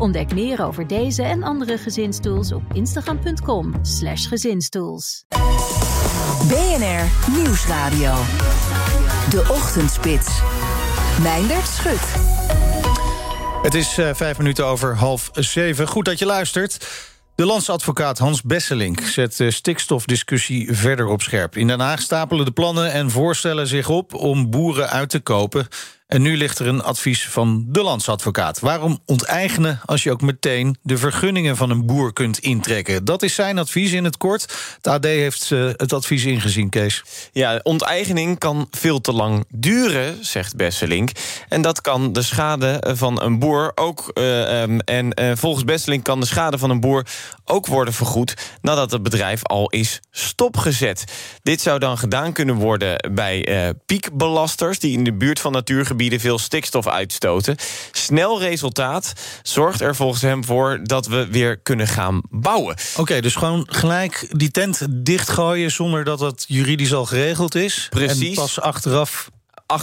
Ontdek meer over deze en andere gezinstools op instagram.com/slash gezinstools. BNR Nieuwsradio. De Ochtendspits. Meindert Schut. Het is uh, vijf minuten over half zeven. Goed dat je luistert. De landsadvocaat Hans Besselink zet de stikstofdiscussie verder op scherp. In Den Haag stapelen de plannen en voorstellen zich op om boeren uit te kopen en nu ligt er een advies van de landsadvocaat. Waarom onteigenen als je ook meteen de vergunningen van een boer kunt intrekken? Dat is zijn advies in het kort. Het AD heeft uh, het advies ingezien, Kees. Ja, onteigening kan veel te lang duren, zegt Besselink. En dat kan de schade van een boer ook. Uh, um, en uh, volgens Besselink kan de schade van een boer ook worden vergoed nadat het bedrijf al is stopgezet. Dit zou dan gedaan kunnen worden bij piekbelasters die in de buurt van natuurgebieden veel stikstof uitstoten. Snel resultaat zorgt er volgens hem voor dat we weer kunnen gaan bouwen. Oké, dus gewoon gelijk die tent dichtgooien zonder dat dat juridisch al geregeld is. Precies. En pas achteraf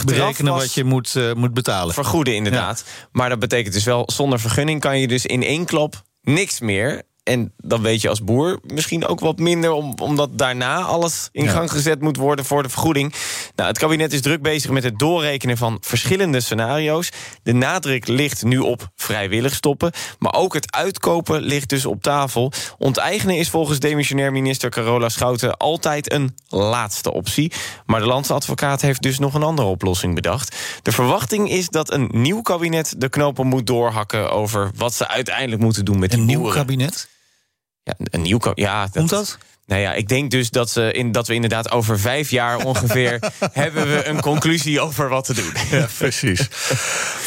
berekenen wat je moet, uh, moet betalen. Vergoeden, inderdaad. Ja. Maar dat betekent dus wel, zonder vergunning kan je dus in één klop niks meer. En dan weet je als boer misschien ook wat minder... Om, omdat daarna alles in gang gezet moet worden voor de vergoeding. Nou, het kabinet is druk bezig met het doorrekenen van verschillende scenario's. De nadruk ligt nu op vrijwillig stoppen. Maar ook het uitkopen ligt dus op tafel. Onteigenen is volgens demissionair minister Carola Schouten... altijd een laatste optie. Maar de landsadvocaat heeft dus nog een andere oplossing bedacht. De verwachting is dat een nieuw kabinet de knopen moet doorhakken... over wat ze uiteindelijk moeten doen met een die nieuw kabinet? Ja, een nieuw ja, dat, Komt dat? Nou ja, ik denk dus dat, ze in, dat we inderdaad over vijf jaar ongeveer... hebben we een conclusie over wat te doen. Ja, precies.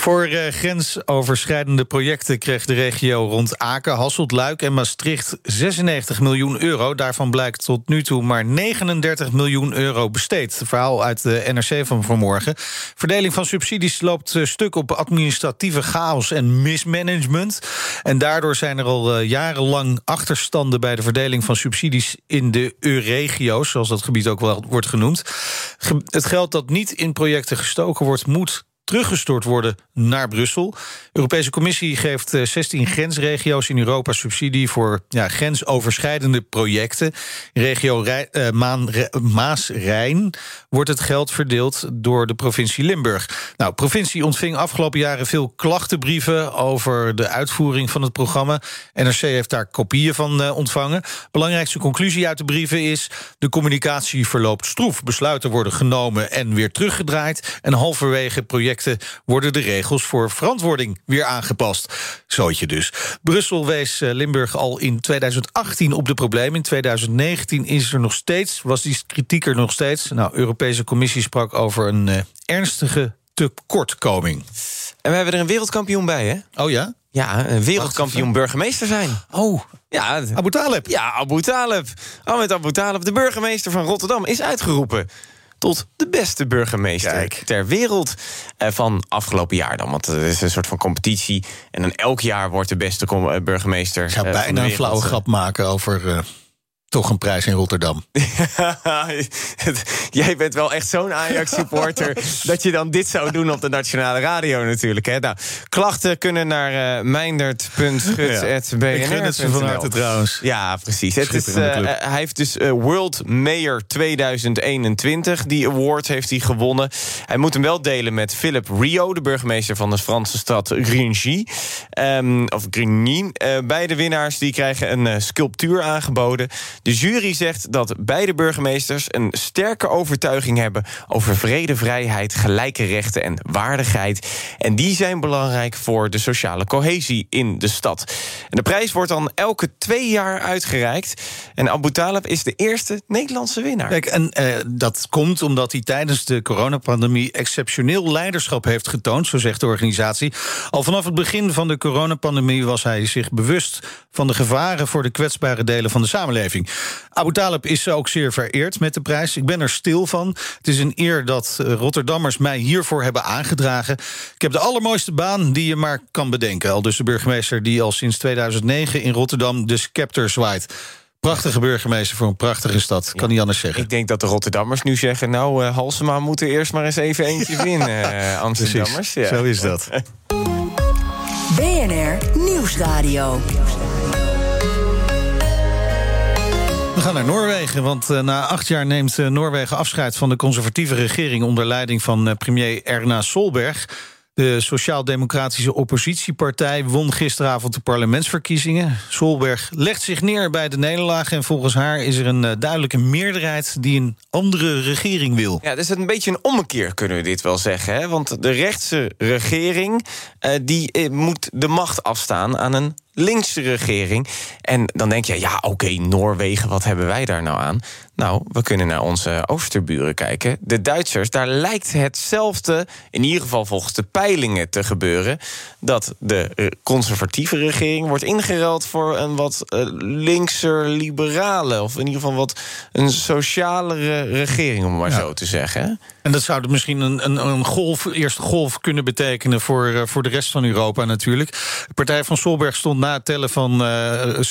Voor uh, grensoverschrijdende projecten kreeg de regio rond Aken, Hasselt, Luik en Maastricht 96 miljoen euro. Daarvan blijkt tot nu toe maar 39 miljoen euro besteed. Verhaal uit de NRC van vanmorgen. Verdeling van subsidies loopt uh, stuk op administratieve chaos en mismanagement. En daardoor zijn er al uh, jarenlang achterstanden bij de verdeling van subsidies in de EU-regio's, zoals dat gebied ook wel wordt genoemd. Het geld dat niet in projecten gestoken wordt, moet teruggestort worden naar Brussel. De Europese Commissie geeft 16 grensregio's in Europa subsidie voor ja, grensoverschrijdende projecten. In regio uh, Maas-Rijn wordt het geld verdeeld door de provincie Limburg. Nou, de provincie ontving afgelopen jaren veel klachtenbrieven over de uitvoering van het programma. NRC heeft daar kopieën van uh, ontvangen. Belangrijkste conclusie uit de brieven is: de communicatie verloopt stroef. Besluiten worden genomen en weer teruggedraaid. En halverwege projecten worden de regels voor verantwoording weer aangepast. Zootje dus. Brussel wees Limburg al in 2018 op de problemen. In 2019 is er nog steeds, was die kritiek er nog steeds. Nou, Europese Commissie sprak over een uh, ernstige tekortkoming. En we hebben er een wereldkampioen bij, hè? Oh ja? Ja, een wereldkampioen burgemeester zijn. Oh, ja, Abu Talib. Ja, Abu Talib. Ahmed Abu Talib, de burgemeester van Rotterdam, is uitgeroepen tot de beste burgemeester Kijk. ter wereld eh, van afgelopen jaar dan. Want het is een soort van competitie. En dan elk jaar wordt de beste burgemeester. Ik ga uh, bijna een flauwe grap maken over. Toch een prijs in Rotterdam. Jij bent wel echt zo'n Ajax-supporter... dat je dan dit zou doen op de nationale radio natuurlijk. Hè? Nou, klachten kunnen naar uh, meindert.gut.bnr. Ik gun het ze van harte trouwens. Ja, precies. Het is, uh, hij heeft dus uh, World Mayor 2021. Die award heeft hij gewonnen. Hij moet hem wel delen met Philip Rio... de burgemeester van de Franse stad Grigny. Um, of Grigny. beide winnaars die krijgen een sculptuur aangeboden... De jury zegt dat beide burgemeesters een sterke overtuiging hebben over vrede, vrijheid, gelijke rechten en waardigheid. En die zijn belangrijk voor de sociale cohesie in de stad. En de prijs wordt dan elke twee jaar uitgereikt. En Abu Talib is de eerste Nederlandse winnaar. Kijk, en uh, dat komt omdat hij tijdens de coronapandemie exceptioneel leiderschap heeft getoond, zo zegt de organisatie. Al vanaf het begin van de coronapandemie was hij zich bewust van de gevaren voor de kwetsbare delen van de samenleving. Abu Talib is ook zeer vereerd met de prijs. Ik ben er stil van. Het is een eer dat eh, Rotterdammers mij hiervoor hebben aangedragen. Ik heb de allermooiste baan die je maar kan bedenken. Al dus de burgemeester die al sinds 2009 in Rotterdam de scepter zwaait. Prachtige burgemeester voor een prachtige stad. Kan niet anders zeggen. Ik denk dat de Rotterdammers nu zeggen... nou, uh, Halsema moet er eerst maar eens even eentje winnen, uh, Amsterdammers. Ja. Zo is dat. BNR Nieuwsradio. We gaan naar Noorwegen, want uh, na acht jaar neemt uh, Noorwegen afscheid van de conservatieve regering onder leiding van uh, premier Erna Solberg. De Sociaal-Democratische Oppositiepartij won gisteravond de parlementsverkiezingen. Solberg legt zich neer bij de nederlaag. En volgens haar is er een duidelijke meerderheid die een andere regering wil. Ja, dus een beetje een ommekeer kunnen we dit wel zeggen. Hè? Want de rechtse regering die moet de macht afstaan aan een linkse regering. En dan denk je, ja, oké, okay, Noorwegen, wat hebben wij daar nou aan? Nou, we kunnen naar onze oosterburen kijken. De Duitsers, daar lijkt hetzelfde, in ieder geval volgens de peilingen, te gebeuren. Dat de conservatieve regering wordt ingeruild voor een wat uh, linkser liberale, of in ieder geval wat een socialere regering, om maar ja. zo te zeggen. En dat zou misschien een, een, een golf, eerste golf kunnen betekenen voor, uh, voor de rest van Europa natuurlijk. De partij van Solberg stond na het tellen van uh, 97,5%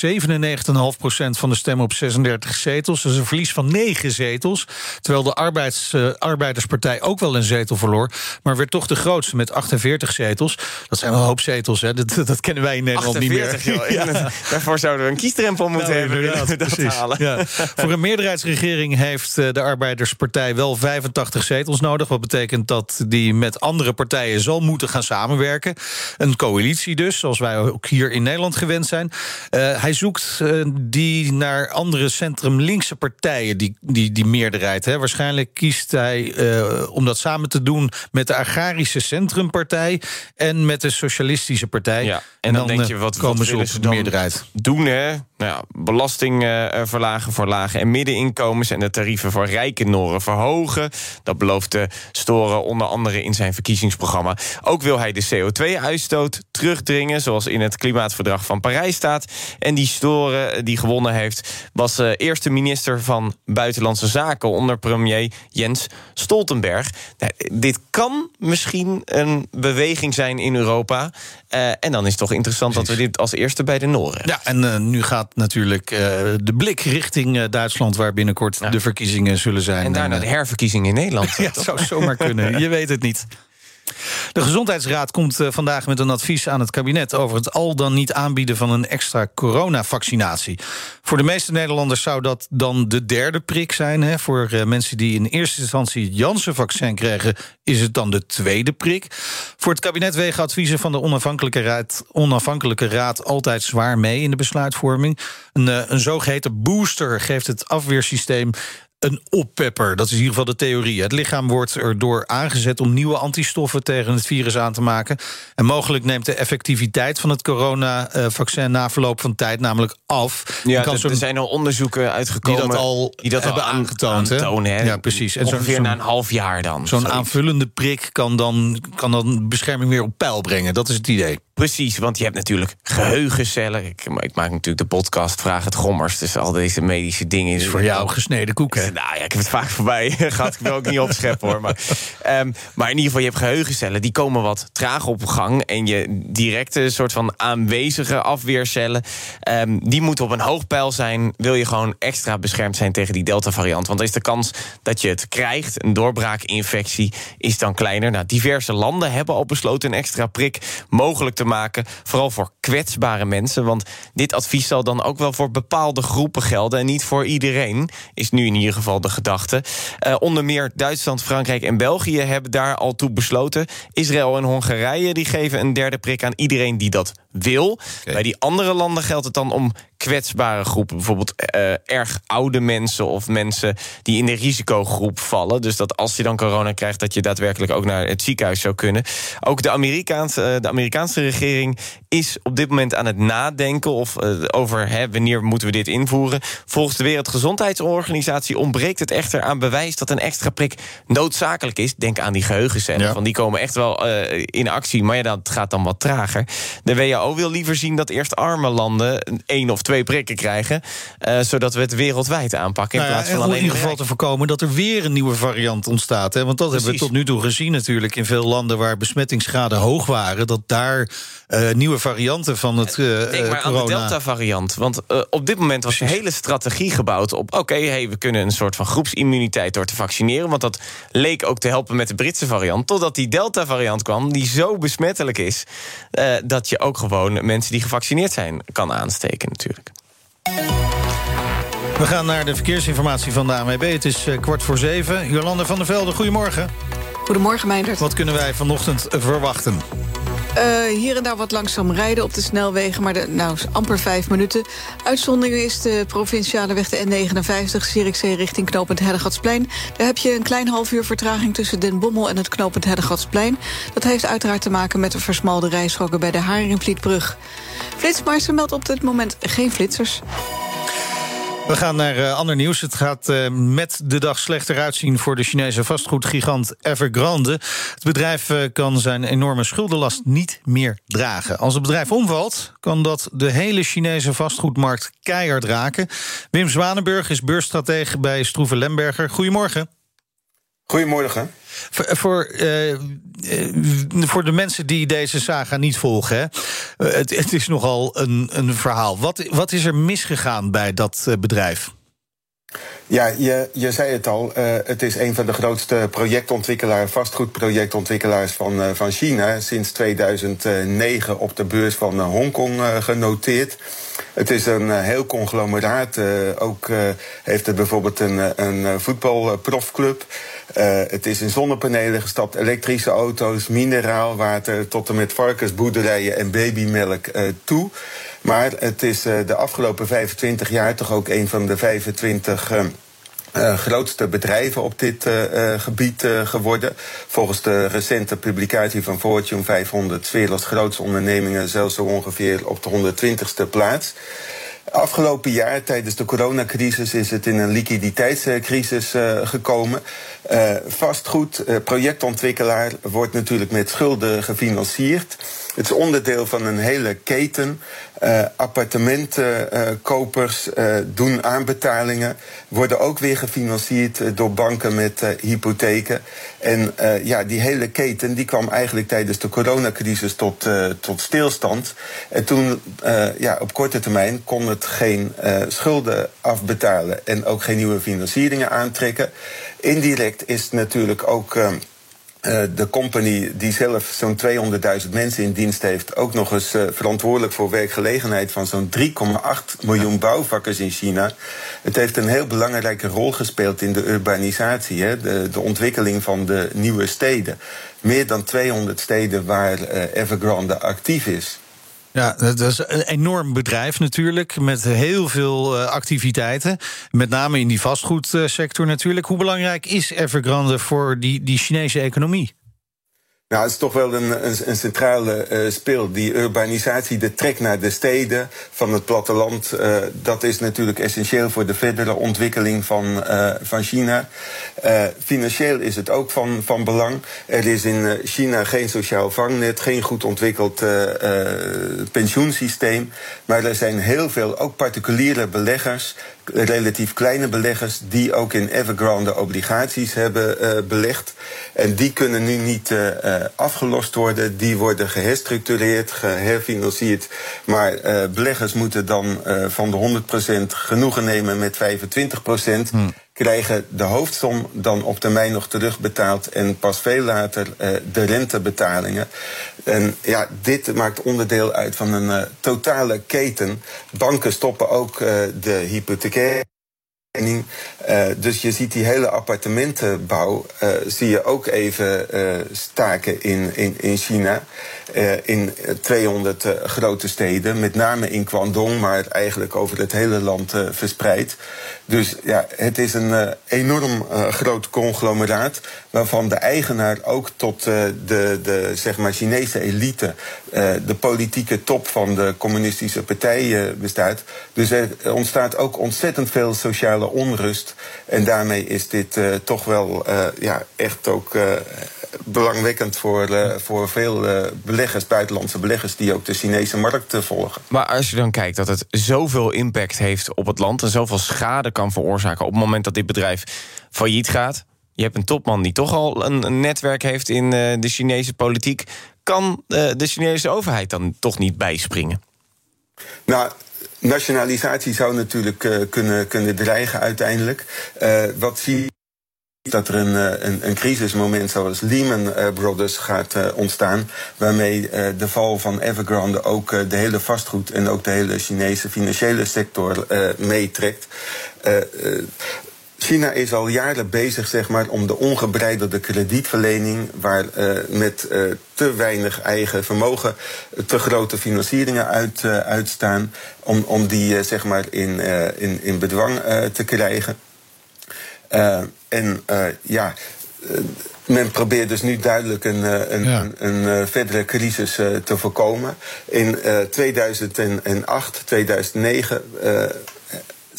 van de stemmen op 36 zetels. Dus een verlies van 9 zetels. Terwijl de arbeids, uh, Arbeiderspartij ook wel een zetel verloor. Maar werd toch de grootste met 48 zetels. Dat zijn wel een hoop zetels, hè? Dat, dat kennen wij in Nederland 48, niet meer. Ja. Daarvoor zouden we een kiesdrempel moeten nou, hebben. Dat halen. Ja. Voor een meerderheidsregering heeft de Arbeiderspartij wel 85 zetels nodig. Wat betekent dat die met andere partijen zal moeten gaan samenwerken. Een coalitie dus, zoals wij ook hier in Nederland gewend zijn. Uh, hij zoekt uh, die naar andere centrum-linkse partijen, die, die, die meerderheid. Hè. Waarschijnlijk kiest hij uh, om dat samen te doen met de Agrarische Centrumpartij en met de Socialistische Partij. Ja, en, en dan, dan, denk je, wat komen wat ze op de meerderheid? Doen, hè? Nou ja, belasting verlagen voor lage en middeninkomens en de tarieven voor rijke Noren verhogen. Dat belooft de Storen onder andere in zijn verkiezingsprogramma. Ook wil hij de CO2-uitstoot terugdringen, zoals in het klimaatverdrag van Parijs staat. En die Storen, die gewonnen heeft, was eerste minister van Buitenlandse Zaken onder premier Jens Stoltenberg. Nou, dit kan misschien een beweging zijn in Europa. Uh, en dan is het toch interessant Precies. dat we dit als eerste bij de Noren. Ja, en nu gaat natuurlijk uh, de blik richting Duitsland, waar binnenkort ja. de verkiezingen zullen zijn. En daarna de herverkiezingen in Nederland. ja, het zou zomaar kunnen. Je weet het niet. De Gezondheidsraad komt vandaag met een advies aan het kabinet over het al dan niet aanbieden van een extra coronavaccinatie. Voor de meeste Nederlanders zou dat dan de derde prik zijn. Hè. Voor mensen die in eerste instantie het Janssen-vaccin kregen, is het dan de tweede prik. Voor het kabinet wegen adviezen van de onafhankelijke raad, onafhankelijke raad altijd zwaar mee in de besluitvorming. Een, een zogeheten booster geeft het afweersysteem een oppepper. Dat is in ieder geval de theorie. Het lichaam wordt erdoor aangezet om nieuwe antistoffen tegen het virus aan te maken. En mogelijk neemt de effectiviteit van het coronavaccin na verloop van tijd namelijk af. Ja, kan er zijn al onderzoeken uitgekomen die dat al die dat hebben al aangetoond. Hè? Ja, precies. En ongeveer zo, na een half jaar dan. Zo'n aanvullende prik kan dan, kan dan bescherming weer op peil brengen. Dat is het idee. Precies, want je hebt natuurlijk geheugencellen. Ik, ik, maak natuurlijk de podcast Vraag het Gommers. Dus al deze medische dingen. is voor jou gesneden koek, hè? Nou ja, ik heb het vaak voorbij gehad. Ik wil ook niet opscheppen, hoor. Maar, um, maar in ieder geval, je hebt geheugencellen. Die komen wat traag op gang. En je directe soort van aanwezige afweercellen... Um, die moeten op een hoog pijl zijn. Wil je gewoon extra beschermd zijn tegen die Delta-variant. Want dan is de kans dat je het krijgt, een doorbraakinfectie... is dan kleiner. Nou, diverse landen hebben al besloten een extra prik mogelijk te maken. Vooral voor kwetsbare mensen. Want dit advies zal dan ook wel voor bepaalde groepen gelden... en niet voor iedereen, is nu in ieder geval de gedachte. Uh, onder meer Duitsland, Frankrijk en België hebben daar al toe besloten. Israël en Hongarije die geven een derde prik aan iedereen die dat wil. Okay. Bij die andere landen geldt het dan om kwetsbare groepen. Bijvoorbeeld uh, erg oude mensen of mensen die in de risicogroep vallen. Dus dat als je dan corona krijgt, dat je daadwerkelijk ook naar het ziekenhuis zou kunnen. Ook de Amerikaanse, uh, de Amerikaanse regering is op dit moment aan het nadenken of, uh, over hè, wanneer moeten we dit invoeren. Volgens de Wereldgezondheidsorganisatie ontbreekt het echter aan bewijs dat een extra prik noodzakelijk is. Denk aan die geheugencellen. Ja. Van die komen echt wel in actie, maar ja, dat gaat dan wat trager. De WHO WHO wil liever zien dat eerst arme landen één of twee prikken krijgen. Uh, zodat we het wereldwijd aanpakken. In nou ja, plaats van alleen in ieder geval te voorkomen dat er weer een nieuwe variant ontstaat. Hè? Want dat hebben we tot nu toe gezien natuurlijk in veel landen waar besmettingsgraden hoog waren. Dat daar uh, nieuwe varianten van het uh, Denk maar corona... aan de Delta-variant. Want op dit moment was de hele strategie gebouwd op... oké, okay, hey, we kunnen een soort van groepsimmuniteit door te vaccineren... want dat leek ook te helpen met de Britse variant... totdat die Delta-variant kwam, die zo besmettelijk is... dat je ook gewoon mensen die gevaccineerd zijn kan aansteken natuurlijk. We gaan naar de verkeersinformatie van de ANWB. Het is kwart voor zeven. Jolande van der Velde, goedemorgen. Goedemorgen, Meindert. Wat kunnen wij vanochtend verwachten? Uh, hier en daar wat langzaam rijden op de snelwegen, maar nou, amper vijf minuten. Uitzondering is de provinciale weg de N59, Zierikzee richting knooppunt Heddegatsplein. Daar heb je een klein half uur vertraging tussen Den Bommel en het knooppunt Heddegatsplein. Dat heeft uiteraard te maken met de versmalde rijstroken bij de Haringvlietbrug. Flitsmeister meldt op dit moment geen flitsers. We gaan naar uh, ander nieuws. Het gaat uh, met de dag slechter uitzien voor de Chinese vastgoedgigant Evergrande. Het bedrijf uh, kan zijn enorme schuldenlast niet meer dragen. Als het bedrijf omvalt, kan dat de hele Chinese vastgoedmarkt keihard raken. Wim Zwanenburg is beursstratege bij Stroeven Lemberger. Goedemorgen. Goedemorgen. Voor, voor, uh, voor, de mensen die deze saga niet volgen, hè, het, het, is nogal een, een verhaal. Wat, wat, is er misgegaan bij dat bedrijf? Ja, je, je zei het al. Uh, het is een van de grootste projectontwikkelaars, vastgoedprojectontwikkelaars van, uh, van China. Sinds 2009 op de beurs van Hongkong genoteerd. Het is een heel conglomeraat. ook heeft het bijvoorbeeld een, een voetbalprofclub. Het is in zonnepanelen gestapt, elektrische auto's, mineraalwater tot en met varkensboerderijen en babymelk toe. Maar het is de afgelopen 25 jaar toch ook een van de 25. Uh, grootste bedrijven op dit uh, gebied geworden. Volgens de recente publicatie van Fortune 500 werelds grootste ondernemingen zelfs zo ongeveer op de 120ste plaats. Afgelopen jaar, tijdens de coronacrisis, is het in een liquiditeitscrisis gekomen. Uh, vastgoed, uh, projectontwikkelaar, wordt natuurlijk met schulden gefinancierd. Het is onderdeel van een hele keten. Uh, appartementenkopers doen aanbetalingen, worden ook weer gefinancierd door banken met hypotheken. En ja, die hele keten die kwam eigenlijk tijdens de coronacrisis tot, tot stilstand. En toen, ja, op korte termijn, kon het geen schulden afbetalen en ook geen nieuwe financieringen aantrekken. Indirect is natuurlijk ook. Uh, de company die zelf zo'n 200.000 mensen in dienst heeft, ook nog eens uh, verantwoordelijk voor werkgelegenheid van zo'n 3,8 miljoen bouwvakkers in China. Het heeft een heel belangrijke rol gespeeld in de urbanisatie, hè, de, de ontwikkeling van de nieuwe steden. Meer dan 200 steden waar uh, Evergrande actief is. Ja, dat is een enorm bedrijf natuurlijk, met heel veel uh, activiteiten. Met name in die vastgoedsector natuurlijk. Hoe belangrijk is Evergrande voor die, die Chinese economie? Nou, het is toch wel een, een, centrale uh, speel. Die urbanisatie, de trek naar de steden van het platteland, uh, dat is natuurlijk essentieel voor de verdere ontwikkeling van, uh, van China. financieel is het ook van, van belang. Er is in China geen sociaal vangnet, geen goed ontwikkeld pensioensysteem. Maar er zijn heel veel, ook particuliere beleggers, relatief kleine beleggers die ook in Evergrande obligaties hebben uh, belegd. En die kunnen nu niet uh, afgelost worden. Die worden geherstructureerd, geherfinancierd. Maar beleggers moeten dan van de 100% genoegen nemen met 25%. Hmm krijgen de hoofdsom dan op termijn nog terugbetaald en pas veel later uh, de rentebetalingen. En ja, dit maakt onderdeel uit van een uh, totale keten. Banken stoppen ook uh, de hypothecaire. Uh, dus je ziet die hele appartementenbouw uh, zie je ook even uh, staken in, in, in China. in 200 grote steden, met name in Guangdong, maar eigenlijk over het hele land verspreid. Dus ja, het is een enorm groot conglomeraat, waarvan de eigenaar ook tot de, de zeg maar Chinese elite, de politieke top van de communistische partijen bestaat. Dus er ontstaat ook ontzettend veel sociale sociale En daarmee is dit uh, toch wel uh, ja, echt ook uh, belangwekkend voor, voor veel beleggers, buitenlandse beleggers, die ook de Chinese markt volgen. Maar als je dan kijkt dat het zoveel impact heeft op het land en zoveel schade kan veroorzaken op het moment dat dit bedrijf failliet gaat. Je hebt een topman die toch al een, een netwerk heeft in de Chinese politiek. Kan de Chinese overheid dan toch niet bijspringen? Nou, nationalisatie zou natuurlijk uh, kunnen, kunnen dreigen uiteindelijk. Uh, wat zie je? dat er een, een, een crisismoment zoals Lehman Brothers gaat ontstaan, waarmee de val van Evergrande ook de hele vastgoed en ook de hele Chinese financiële sector meetrekt. China is al jaren bezig zeg maar, om de ongebreidelde kredietverlening, waar uh, met uh, te weinig eigen vermogen te grote financieringen uit, uh, uitstaan, om, om die zeg maar in, in, in bedwang te krijgen. en ja men probeert dus nu duidelijk een, een, ja. een, een verdere crisis uh, te voorkomen. In uh, 2008, 2009 uh,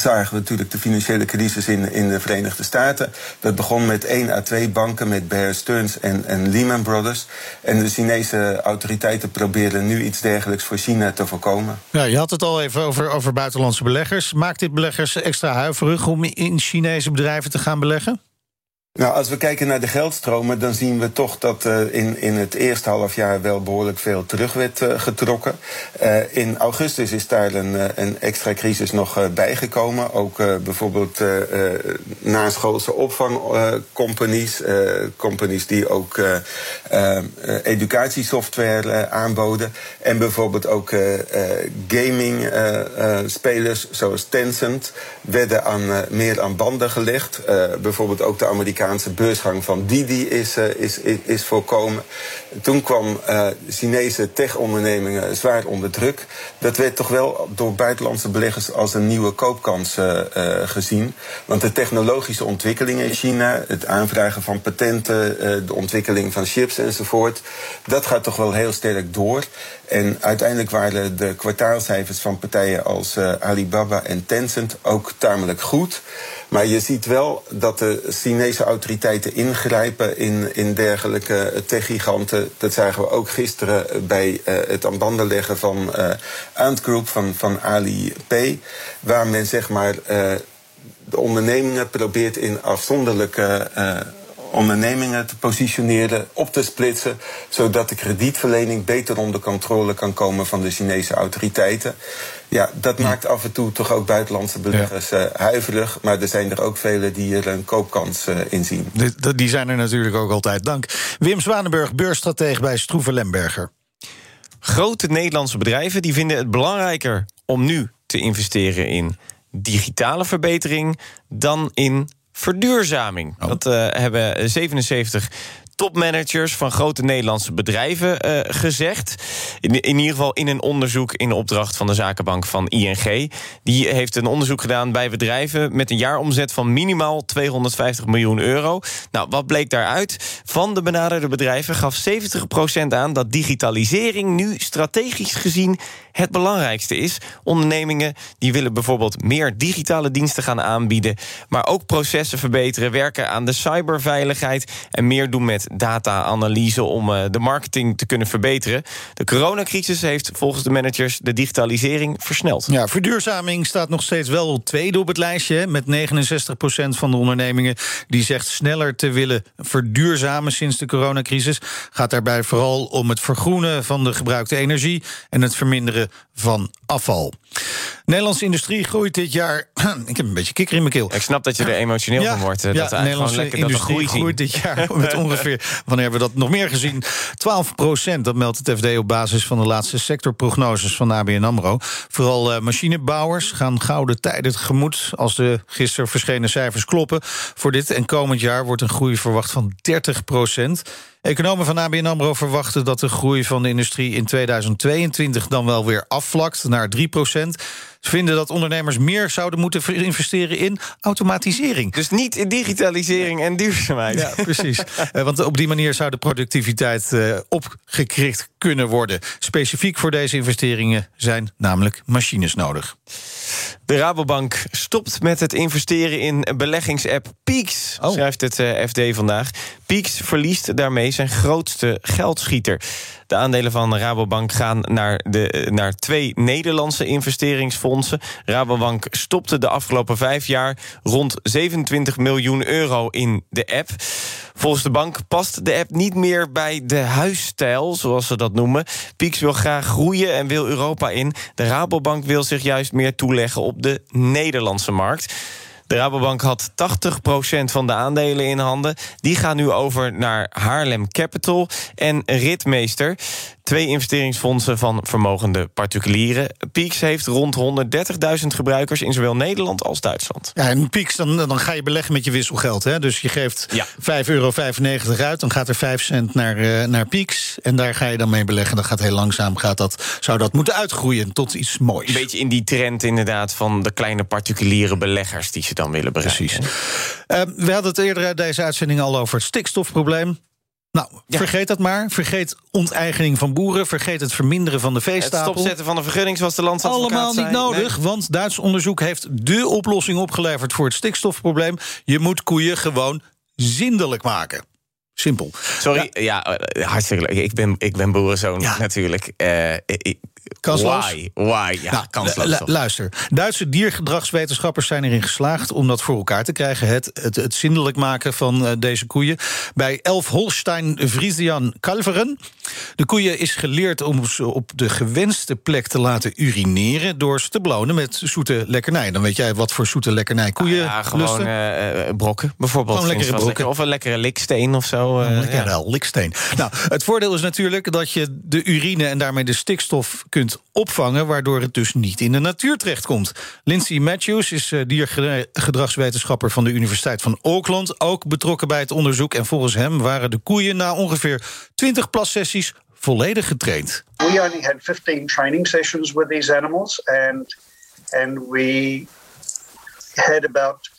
zagen we natuurlijk de financiële crisis in, in de Verenigde Staten. Dat begon met één à twee banken, met Bear Stearns en, en Lehman Brothers. En de Chinese autoriteiten proberen nu iets dergelijks voor China te voorkomen. Ja, je had het al even over, over buitenlandse beleggers. Maakt dit beleggers extra huiverig om in Chinese bedrijven te gaan beleggen? Nou, als we kijken naar de geldstromen, dan zien we toch dat uh, in, in het eerste halfjaar wel behoorlijk veel terug werd uh, getrokken. Uh, in augustus is daar een, een extra crisis nog bijgekomen. Ook bijvoorbeeld naschoolse opvangcompanies, companies die ook educatiesoftware aanboden. En bijvoorbeeld ook gaming spelers zoals Tencent werden aan, meer aan banden gelegd. bijvoorbeeld ook de Amerikaanse Amerikaanse beursgang van Didi is, uh, is, is, is, voorkomen. Toen kwam uh, Chinese tech-ondernemingen zwaar onder druk. Dat werd toch wel door buitenlandse beleggers als een nieuwe koopkans uh, gezien. Want de technologische ontwikkelingen in China, het aanvragen van patenten, de ontwikkeling van chips enzovoort, dat gaat toch wel heel sterk door. En uiteindelijk waren de kwartaalcijfers van partijen als Alibaba en Tencent ook tamelijk goed. Maar je ziet wel dat de Chinese autoriteiten ingrijpen in, in dergelijke techgiganten. Dat zagen we ook gisteren bij uh, het aan banden leggen van uh, Ant Group, van, van Alipay. Waar men zeg maar de ondernemingen probeert in afzonderlijke ondernemingen te positioneren, op te splitsen, zodat de kredietverlening beter onder controle kan komen van de Chinese autoriteiten. Ja, dat maakt af en toe toch ook buitenlandse beleggers ja. uh, huiverig. Maar er zijn er ook velen die er een koopkans uh, in zien. Die, die, zijn er natuurlijk ook altijd. Dank. Wim Zwanenburg, beursstratege bij Stroeven Lemberger. Grote Nederlandse bedrijven die vinden het belangrijker om nu te investeren in digitale verbetering dan in verduurzaming. Oh. Dat uh, hebben 77 topmanagers van grote Nederlandse bedrijven uh, gezegd. In, in, ieder geval in een onderzoek in opdracht van de zakenbank van ING. Die heeft een onderzoek gedaan bij bedrijven met een jaaromzet van minimaal 250 miljoen euro. Nou, wat bleek daaruit? Van de benaderde bedrijven gaf 70% aan dat digitalisering nu strategisch gezien het belangrijkste is. Ondernemingen die willen bijvoorbeeld meer digitale diensten gaan aanbieden, maar ook processen verbeteren, werken aan de cyberveiligheid en meer doen met data-analyse om uh, de marketing te kunnen verbeteren. De coronacrisis heeft volgens de managers de digitalisering versneld. Ja, verduurzaming staat nog steeds wel tweede op het lijstje. Met 69% van de ondernemingen die zegt sneller te willen verduurzamen sinds de coronacrisis. Gaat daarbij vooral om het vergroenen van de gebruikte energie en het verminderen van afval. Nederlandse industrie groeit dit jaar. ik heb een beetje kikker in mijn keel. Ik snap dat je er emotioneel van wordt. Ja, dat Nederlandse lekker industrie dat groeit dit jaar met ongeveer. Wanneer hebben we dat nog meer gezien? 12 procent. Dat meldt het FD op basis van de laatste sectorprognoses van ABN Amro. Vooral uh, machinebouwers gaan gouden tijden tegemoet. Als de gisteren verschenen cijfers kloppen. Voor dit en komend jaar wordt een groei verwacht van 30 procent. Economen van ABN AMRO verwachten dat de groei van de industrie in 2022 dan wel weer afvlakt naar 3 procent. Ze vinden dat ondernemers meer zouden moeten investeren in automatisering. Dus niet in digitalisering en duurzaamheid. Ja, precies. Eh, want op die manier zou de productiviteit uh, opgekrikt kunnen worden. Specifiek voor deze investeringen zijn namelijk machines nodig. De Rabobank stopt met het investeren in beleggingsapp Peaks, oh. schrijft het eh, FD vandaag. Peaks verliest daarmee zijn grootste geldschieter. De aandelen van Rabobank gaan naar, de, naar twee Nederlandse investeringsfondsen. Rabobank stopte de afgelopen vijf jaar rond 27 miljoen euro in de app. Volgens de bank past de app niet meer bij de huisstijl, zoals ze dat noemen. Pieks wil graag groeien en wil Europa in. De Rabobank wil zich juist meer toeleggen op de Nederlandse markt. De Rabobank had 80% van de aandelen in handen. Die gaan nu over naar Haarlem Capital en Ritmeester. Twee investeringsfondsen van vermogende particulieren. Peaks heeft rond 130.000 gebruikers in zowel Nederland als Duitsland. Ja, en Peaks, dan, dan ga je beleggen met je wisselgeld. Hè? Dus je geeft ja. 5,95 euro uit, dan gaat er 5 cent naar, uh, naar Peaks. En daar ga je dan mee beleggen. Dat gaat heel langzaam, gaat dat, zou dat moeten uitgroeien tot iets moois. Een beetje in die trend inderdaad van de kleine particuliere beleggers... die ze dan willen bereiken. Precies. Uh, we hadden het eerder deze uitzending al over het stikstofprobleem. Nou, vergeet dat maar. Vergeet onteigening van boeren. Vergeet het verminderen van de veestapel. Het stopzetten van de vergunning, zoals de landsadvocaat Allemaal niet nodig, want Duits onderzoek heeft de oplossing opgeleverd... voor het stikstofprobleem. Je moet koeien gewoon zindelijk maken. Simpel. Sorry, ja, eh, hartstikke leuk. Ik ben, ik ben boerenzoon natuurlijk. Uh, ik, Kansloos? Why? Why? Ja, nou, kansloos. luister, Duitse diergedragswetenschappers zijn erin geslaagd om dat voor elkaar te krijgen. Het, het, het zindelijk maken van uh, deze koeien. Bij Elf Holstein Friesian Kalveren. De koeien is geleerd om ze op de gewenste plek te laten urineren. door ze te belonen met zoete lekkernij. Dan weet jij wat voor zoete lekkernij koeien. Ah, ja, gewoon uh, brokken bijvoorbeeld. Gewoon lekkere brokken. Of een lekkere liksteen of zo. Uh, ja. liksteen. nou, het voordeel is natuurlijk dat je de urine en daarmee de stikstof kunt opvangen, waardoor het dus niet in de natuur terechtkomt. Lindsay Matthews is uh, diergedragswetenschapper van de Universiteit van Auckland, ook betrokken bij het onderzoek. En volgens hem waren de koeien na ongeveer 20 plassessies volledig getraind. We only had 15 training sessions with these animals and and we had about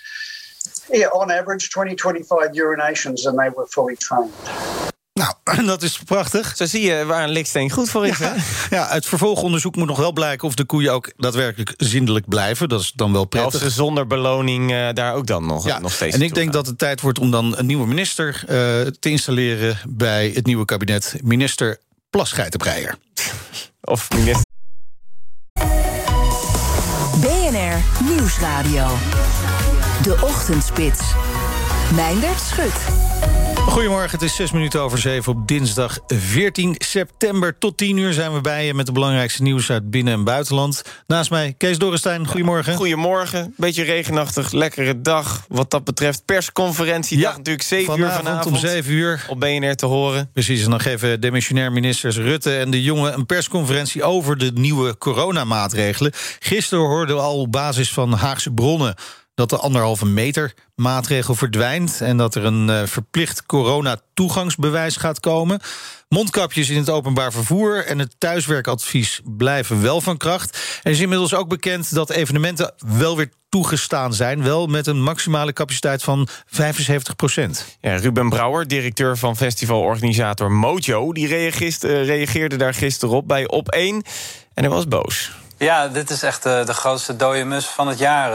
yeah, on average 20 25 urinations and they were fully trained. Nou, dat is prachtig. Zo zie je waar een liksteen goed voor is. Ja, ja, het vervolgonderzoek moet nog wel blijken of de koeien ook daadwerkelijk zindelijk blijven. Dat is dan wel prettig. of ze zonder beloning uh, daar ook dan nog, ja, nog steeds. En ik denk dat het tijd wordt om dan een nieuwe minister uh, te installeren bij het nieuwe kabinet. Minister Plasgeitenbreier. of minister. BNR Nieuwsradio. De Ochtendspits. Meindert Schut. Goedemorgen, het is zes minuten over zeven op dinsdag 14 september. Tot 10 uur zijn we bij je met de belangrijkste nieuws uit binnen- en buitenland. Naast mij Kees Dorrestein, goedemorgen. Goedemorgen, beetje regenachtig, lekkere dag. Wat dat betreft persconferentie, ja, natuurlijk 7 uur vanavond om 7 uur. Op BNR te horen. Precies, en dan geven demissionair ministers Rutte en de Jonge... een persconferentie over de nieuwe coronamaatregelen. Gisteren hoorden we al op basis van Haagse bronnen dat de anderhalve meter maatregel verdwijnt en dat er een uh, verplicht corona-toegangsbewijs gaat komen. Mondkapjes in het openbaar vervoer en het thuiswerkadvies blijven wel van kracht. Er is inmiddels ook bekend dat evenementen wel weer toegestaan zijn, wel met een maximale capaciteit van 75 procent. Ja, Ruben Brouwer, directeur van festivalorganisator Mojo, die reageerde, reageerde daar gisteren op bij Op 1 en hij was boos. Ja, dit is echt de, de grootste dode mus van het jaar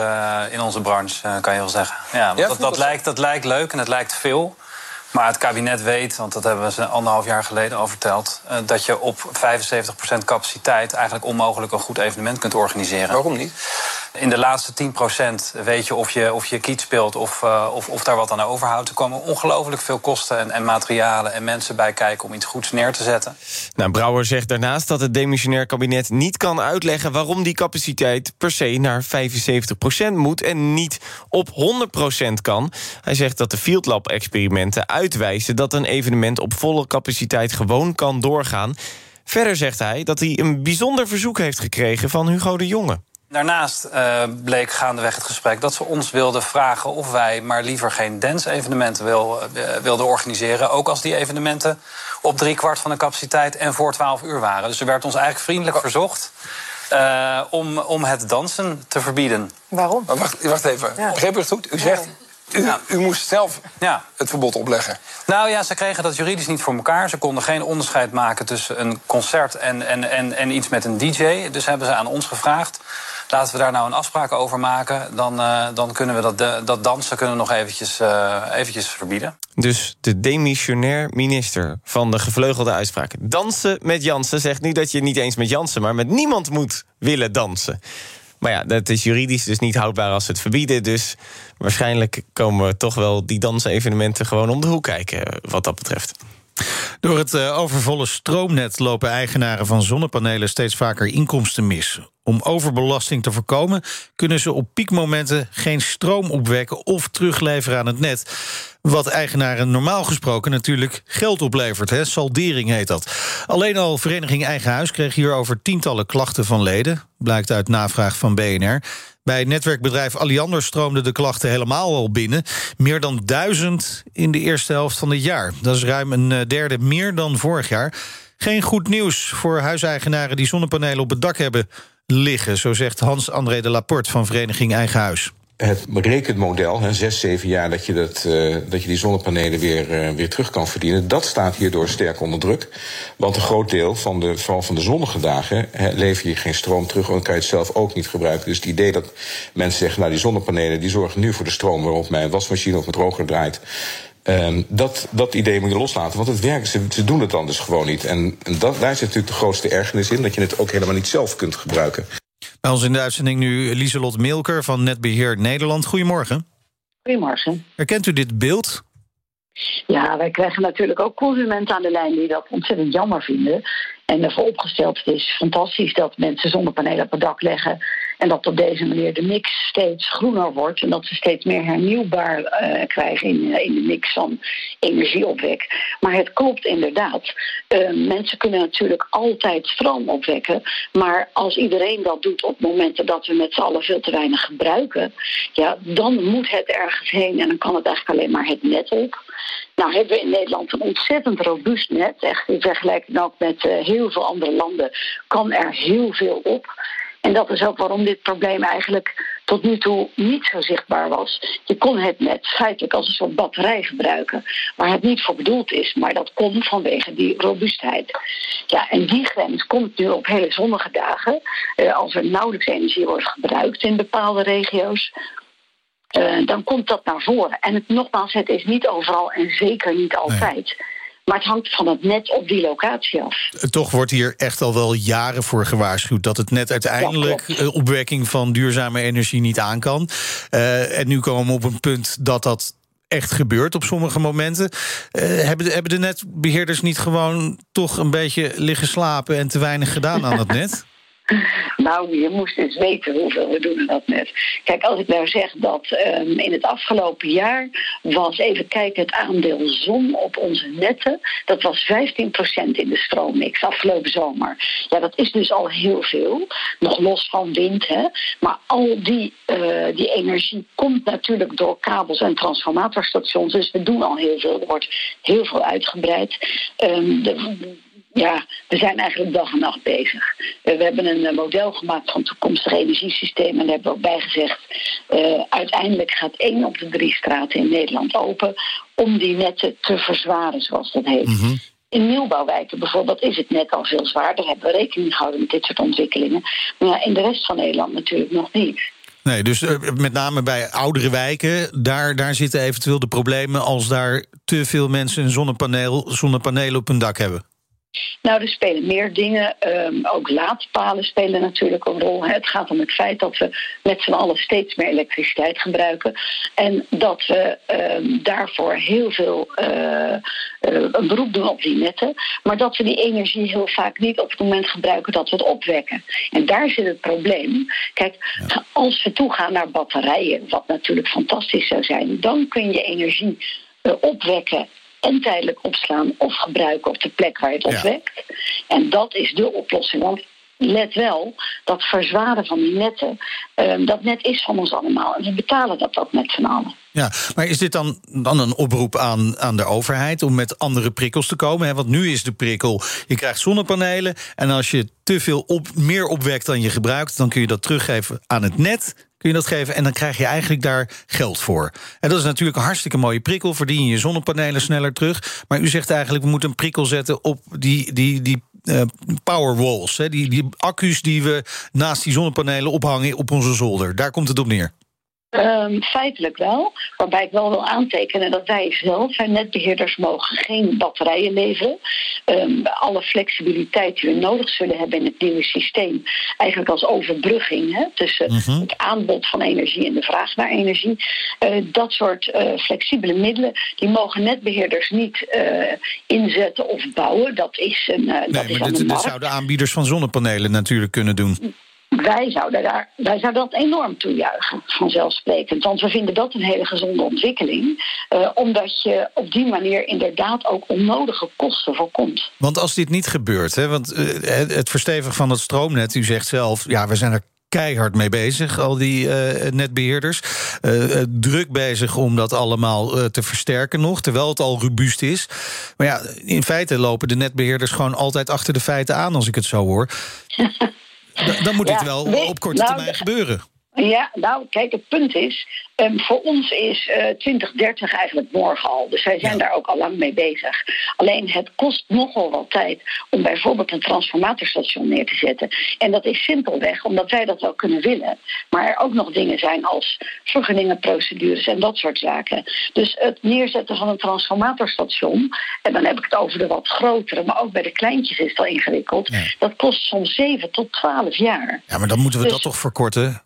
uh, in onze branche, uh, kan je wel zeggen. Ja, ja dat, dat, lijkt, dat lijkt leuk en het lijkt veel. Maar het kabinet weet, want dat hebben we ze anderhalf jaar geleden al verteld... Dat je op 75% capaciteit eigenlijk onmogelijk een goed evenement kunt organiseren. Waarom niet? In de laatste 10% weet je of je, of je kiet speelt of, uh, of, of daar wat aan overhoudt. Er komen ongelooflijk veel kosten en, en materialen en mensen bij kijken om iets goeds neer te zetten. Nou, Brouwer zegt daarnaast dat het demissionair kabinet niet kan uitleggen waarom die capaciteit per se naar 75% moet en niet op 100% kan. Hij zegt dat de Field Lab experimenten uitwijzen dat een evenement op volle capaciteit gewoon kan doorgaan. Verder zegt hij dat hij een bijzonder verzoek heeft gekregen van Hugo de Jonge. Daarnaast uh, bleek gaandeweg het gesprek dat ze ons wilden vragen of wij maar liever geen dance-evenementen wil, uh, wilden organiseren. Ook als die evenementen op drie kwart van de capaciteit en voor 12 uur waren. Dus er werd ons eigenlijk vriendelijk verzocht om, om het dansen te verbieden. Waarom? Maar wacht, wacht even. Ja. Begreep ik het goed? U zegt, u, ja. u, moest zelf ja. het verbod opleggen. Nou ja, ze kregen dat juridisch niet voor elkaar. Ze konden geen onderscheid maken tussen een concert en, en, en, en iets met een DJ. Dus hebben ze aan ons gevraagd. Laten we daar nou een afspraak over maken. Dan, uh, dan kunnen we dat, dat dansen kunnen nog eventjes, uh, eventjes verbieden. Dus de demissionair minister van de gevleugelde uitspraak. Dansen met Jansen zegt niet dat je niet eens met Jansen... maar met niemand moet willen dansen. Maar ja, dat is juridisch dus niet houdbaar als ze het verbieden. Dus waarschijnlijk komen we toch wel die dansevenementen gewoon om de hoek kijken, wat dat betreft. Door het overvolle stroomnet lopen eigenaren van zonnepanelen steeds vaker inkomsten mis. Om overbelasting te voorkomen kunnen ze op piekmomenten geen stroom opwekken of terugleveren aan het net. Wat eigenaren normaal gesproken natuurlijk geld oplevert. Hè? Saldering heet dat. Alleen al Vereniging Eigen Huis kreeg hierover tientallen klachten van leden. Blijkt uit navraag van BNR. Bij netwerkbedrijf Alliander stroomden de klachten helemaal al binnen. Meer dan duizend in de eerste helft van het jaar. Dat is ruim een derde meer dan vorig jaar. Geen goed nieuws voor huiseigenaren die zonnepanelen op het dak hebben liggen. Zo zegt Hans-André de Laporte van Vereniging Eigen Huis het rekenmodel, hè, zes, zeven jaar dat je, dat, uh, dat je die zonnepanelen weer, uh, weer terug kan verdienen, dat staat hierdoor sterk onder druk. Want een groot deel van de, vooral van de zonnige dagen hè, lever je geen stroom terug en kan je het zelf ook niet gebruiken. Dus het idee dat mensen zeggen, nou die zonnepanelen die zorgen nu voor de stroom waarop mijn wasmachine of mijn droger draait. Um, dat, dat idee moet je loslaten, want het werkt, ze, ze doen het dan dus gewoon niet. En, en dat, daar zit natuurlijk de grootste ergernis in, dat je het ook helemaal niet zelf kunt gebruiken. Bij ons in de uitzending nu Lieselot Milker van Netbeheer Nederland. Goedemorgen. Goedemorgen. Herkent u dit beeld? Ja, wij krijgen natuurlijk ook consumenten aan de lijn die dat ontzettend jammer vinden. En ervoor opgesteld is fantastisch dat mensen zonnepanelen op het dak leggen. En dat op deze manier de mix steeds groener wordt. En dat ze steeds meer hernieuwbaar uh, krijgen in, in de mix van energieopwek. Maar het klopt inderdaad. Uh, mensen kunnen natuurlijk altijd stroom opwekken. Maar als iedereen dat doet op momenten dat we met z'n allen veel te weinig gebruiken. Ja, dan moet het ergens heen. En dan kan het eigenlijk alleen maar het net op. Nou hebben we in Nederland een ontzettend robuust net. Echt in vergelijking ook met heel veel andere landen kan er heel veel op. En dat is ook waarom dit probleem eigenlijk tot nu toe niet zo zichtbaar was. Je kon het net feitelijk als een soort batterij gebruiken, waar het niet voor bedoeld is, maar dat kon vanwege die robuustheid. Ja, en die grens komt nu op hele zonnige dagen, uh, als er nauwelijks energie wordt gebruikt in bepaalde regio's. Uh, dan komt dat naar voren. En het, nogmaals, het is niet overal en zeker niet altijd. Nee. Maar het hangt van het net op die locatie af. Toch wordt hier echt al wel jaren voor gewaarschuwd dat het net uiteindelijk ja, opwekking van duurzame energie niet aan kan. Uh, en nu komen we op een punt dat dat echt gebeurt op sommige momenten. Uh, hebben, de, hebben de netbeheerders niet gewoon toch een beetje liggen slapen en te weinig gedaan aan het net? Nou, je moest eens weten hoeveel we doen dat net. Kijk, als ik nou zeg dat um, in het afgelopen jaar was, even kijken, het aandeel zon op onze netten, dat was 15% in de stroommix afgelopen zomer. Ja, dat is dus al heel veel. Nog los van wind, hè. Maar al die, uh, die energie komt natuurlijk door kabels en transformatorstations. Dus we doen al heel veel. Er wordt heel veel uitgebreid. Um, de, ja, we zijn eigenlijk dag en nacht bezig. Uh, we hebben een uh, model gemaakt van toekomstig energiesysteem. En daar hebben we ook bij gezegd. Uh, uiteindelijk gaat één op de drie straten in Nederland open. om die netten te verzwaren, zoals dat heet. Mm -hmm. In nieuwbouwwijken bijvoorbeeld is het net al veel zwaarder. Hebben we rekening gehouden met dit soort ontwikkelingen. Maar ja, in de rest van Nederland natuurlijk nog niet. Nee, dus met name bij oudere wijken, daar, daar zitten eventueel de problemen als daar te veel mensen een zonnepaneel, zonnepanelen op hun dak hebben. Nou, er spelen meer dingen. Um, ook laadpalen spelen natuurlijk een rol. Het gaat om het feit dat we met z'n allen steeds meer elektriciteit gebruiken. En dat we um, daarvoor heel veel uh, uh, een beroep doen op die netten. Maar dat we die energie heel vaak niet op het moment gebruiken dat we het opwekken. En daar zit het probleem. Kijk, ja. als we toegaan naar batterijen, wat natuurlijk fantastisch zou zijn, dan kun je energie uh, opwekken en tijdelijk opslaan of gebruiken op de plek waar je het opwekt. En dat is de oplossing. Want let wel, dat verzwaren van die netten, ehm, dat net is van ons allemaal. En we betalen dat ook met z'n allen. Ja, maar is dit dan, dan een oproep aan, aan de overheid om met andere prikkels te komen? Hè? Want nu is de prikkel, je krijgt zonnepanelen... en als je te veel op, meer opwekt dan je gebruikt... dan kun je dat teruggeven aan het net kun je dat geven en dan krijg je eigenlijk daar geld voor. En dat is natuurlijk een hartstikke mooie prikkel. Verdien je zonnepanelen sneller terug. Maar u zegt eigenlijk, we moeten een prikkel zetten op die, die, die uh, powerwalls. Hè, die, die accu's die we naast die zonnepanelen ophangen op onze zolder. Daar komt het op neer. Um, feitelijk wel, waarbij ik wel wil aantekenen dat wij zelf, netbeheerders, mogen geen batterijen leveren. Um, alle flexibiliteit die we nodig zullen hebben in het nieuwe systeem, eigenlijk als overbrugging hè, tussen mhm. het aanbod van energie en de vraag naar energie. Uh, dat soort uh, flexibele middelen, die mogen netbeheerders niet uh, inzetten of bouwen. Dat is een. nee, dat is maar dit, dit zouden aanbieders van zonnepanelen natuurlijk kunnen doen. Wij zouden, daar, wij zouden dat enorm toejuichen, vanzelfsprekend. Want we vinden dat een hele gezonde ontwikkeling. Uh, omdat je op die manier inderdaad ook onnodige kosten voorkomt. Want als dit niet gebeurt, hè, want uh, het verstevigen van het stroomnet... u zegt zelf, ja, we zijn er keihard mee bezig, al die uh, netbeheerders. Uh, druk bezig om dat allemaal uh, te versterken nog, terwijl het al robuust is. Maar ja, in feite lopen de netbeheerders gewoon altijd achter de feiten aan, als ik het zo hoor. Dan moet dit wel op korte nou, termijn gebeuren. Ja, nou, kijk, het punt is, um, voor ons is uh, 2030 eigenlijk morgen al. Dus wij zijn daar ook al lang mee bezig. Alleen het kost nogal wat tijd om bijvoorbeeld een transformatorstation neer te zetten. En dat is simpelweg omdat wij dat wel kunnen willen. Maar er ook nog dingen zijn als vergunningenprocedures en dat soort zaken. Dus het neerzetten van een transformatorstation, en dan heb ik het over de wat grotere, maar ook bij de kleintjes is het al ingewikkeld. Dat kost soms 7 tot 12 jaar. Ja, maar dan moeten we dus, dat toch verkorten?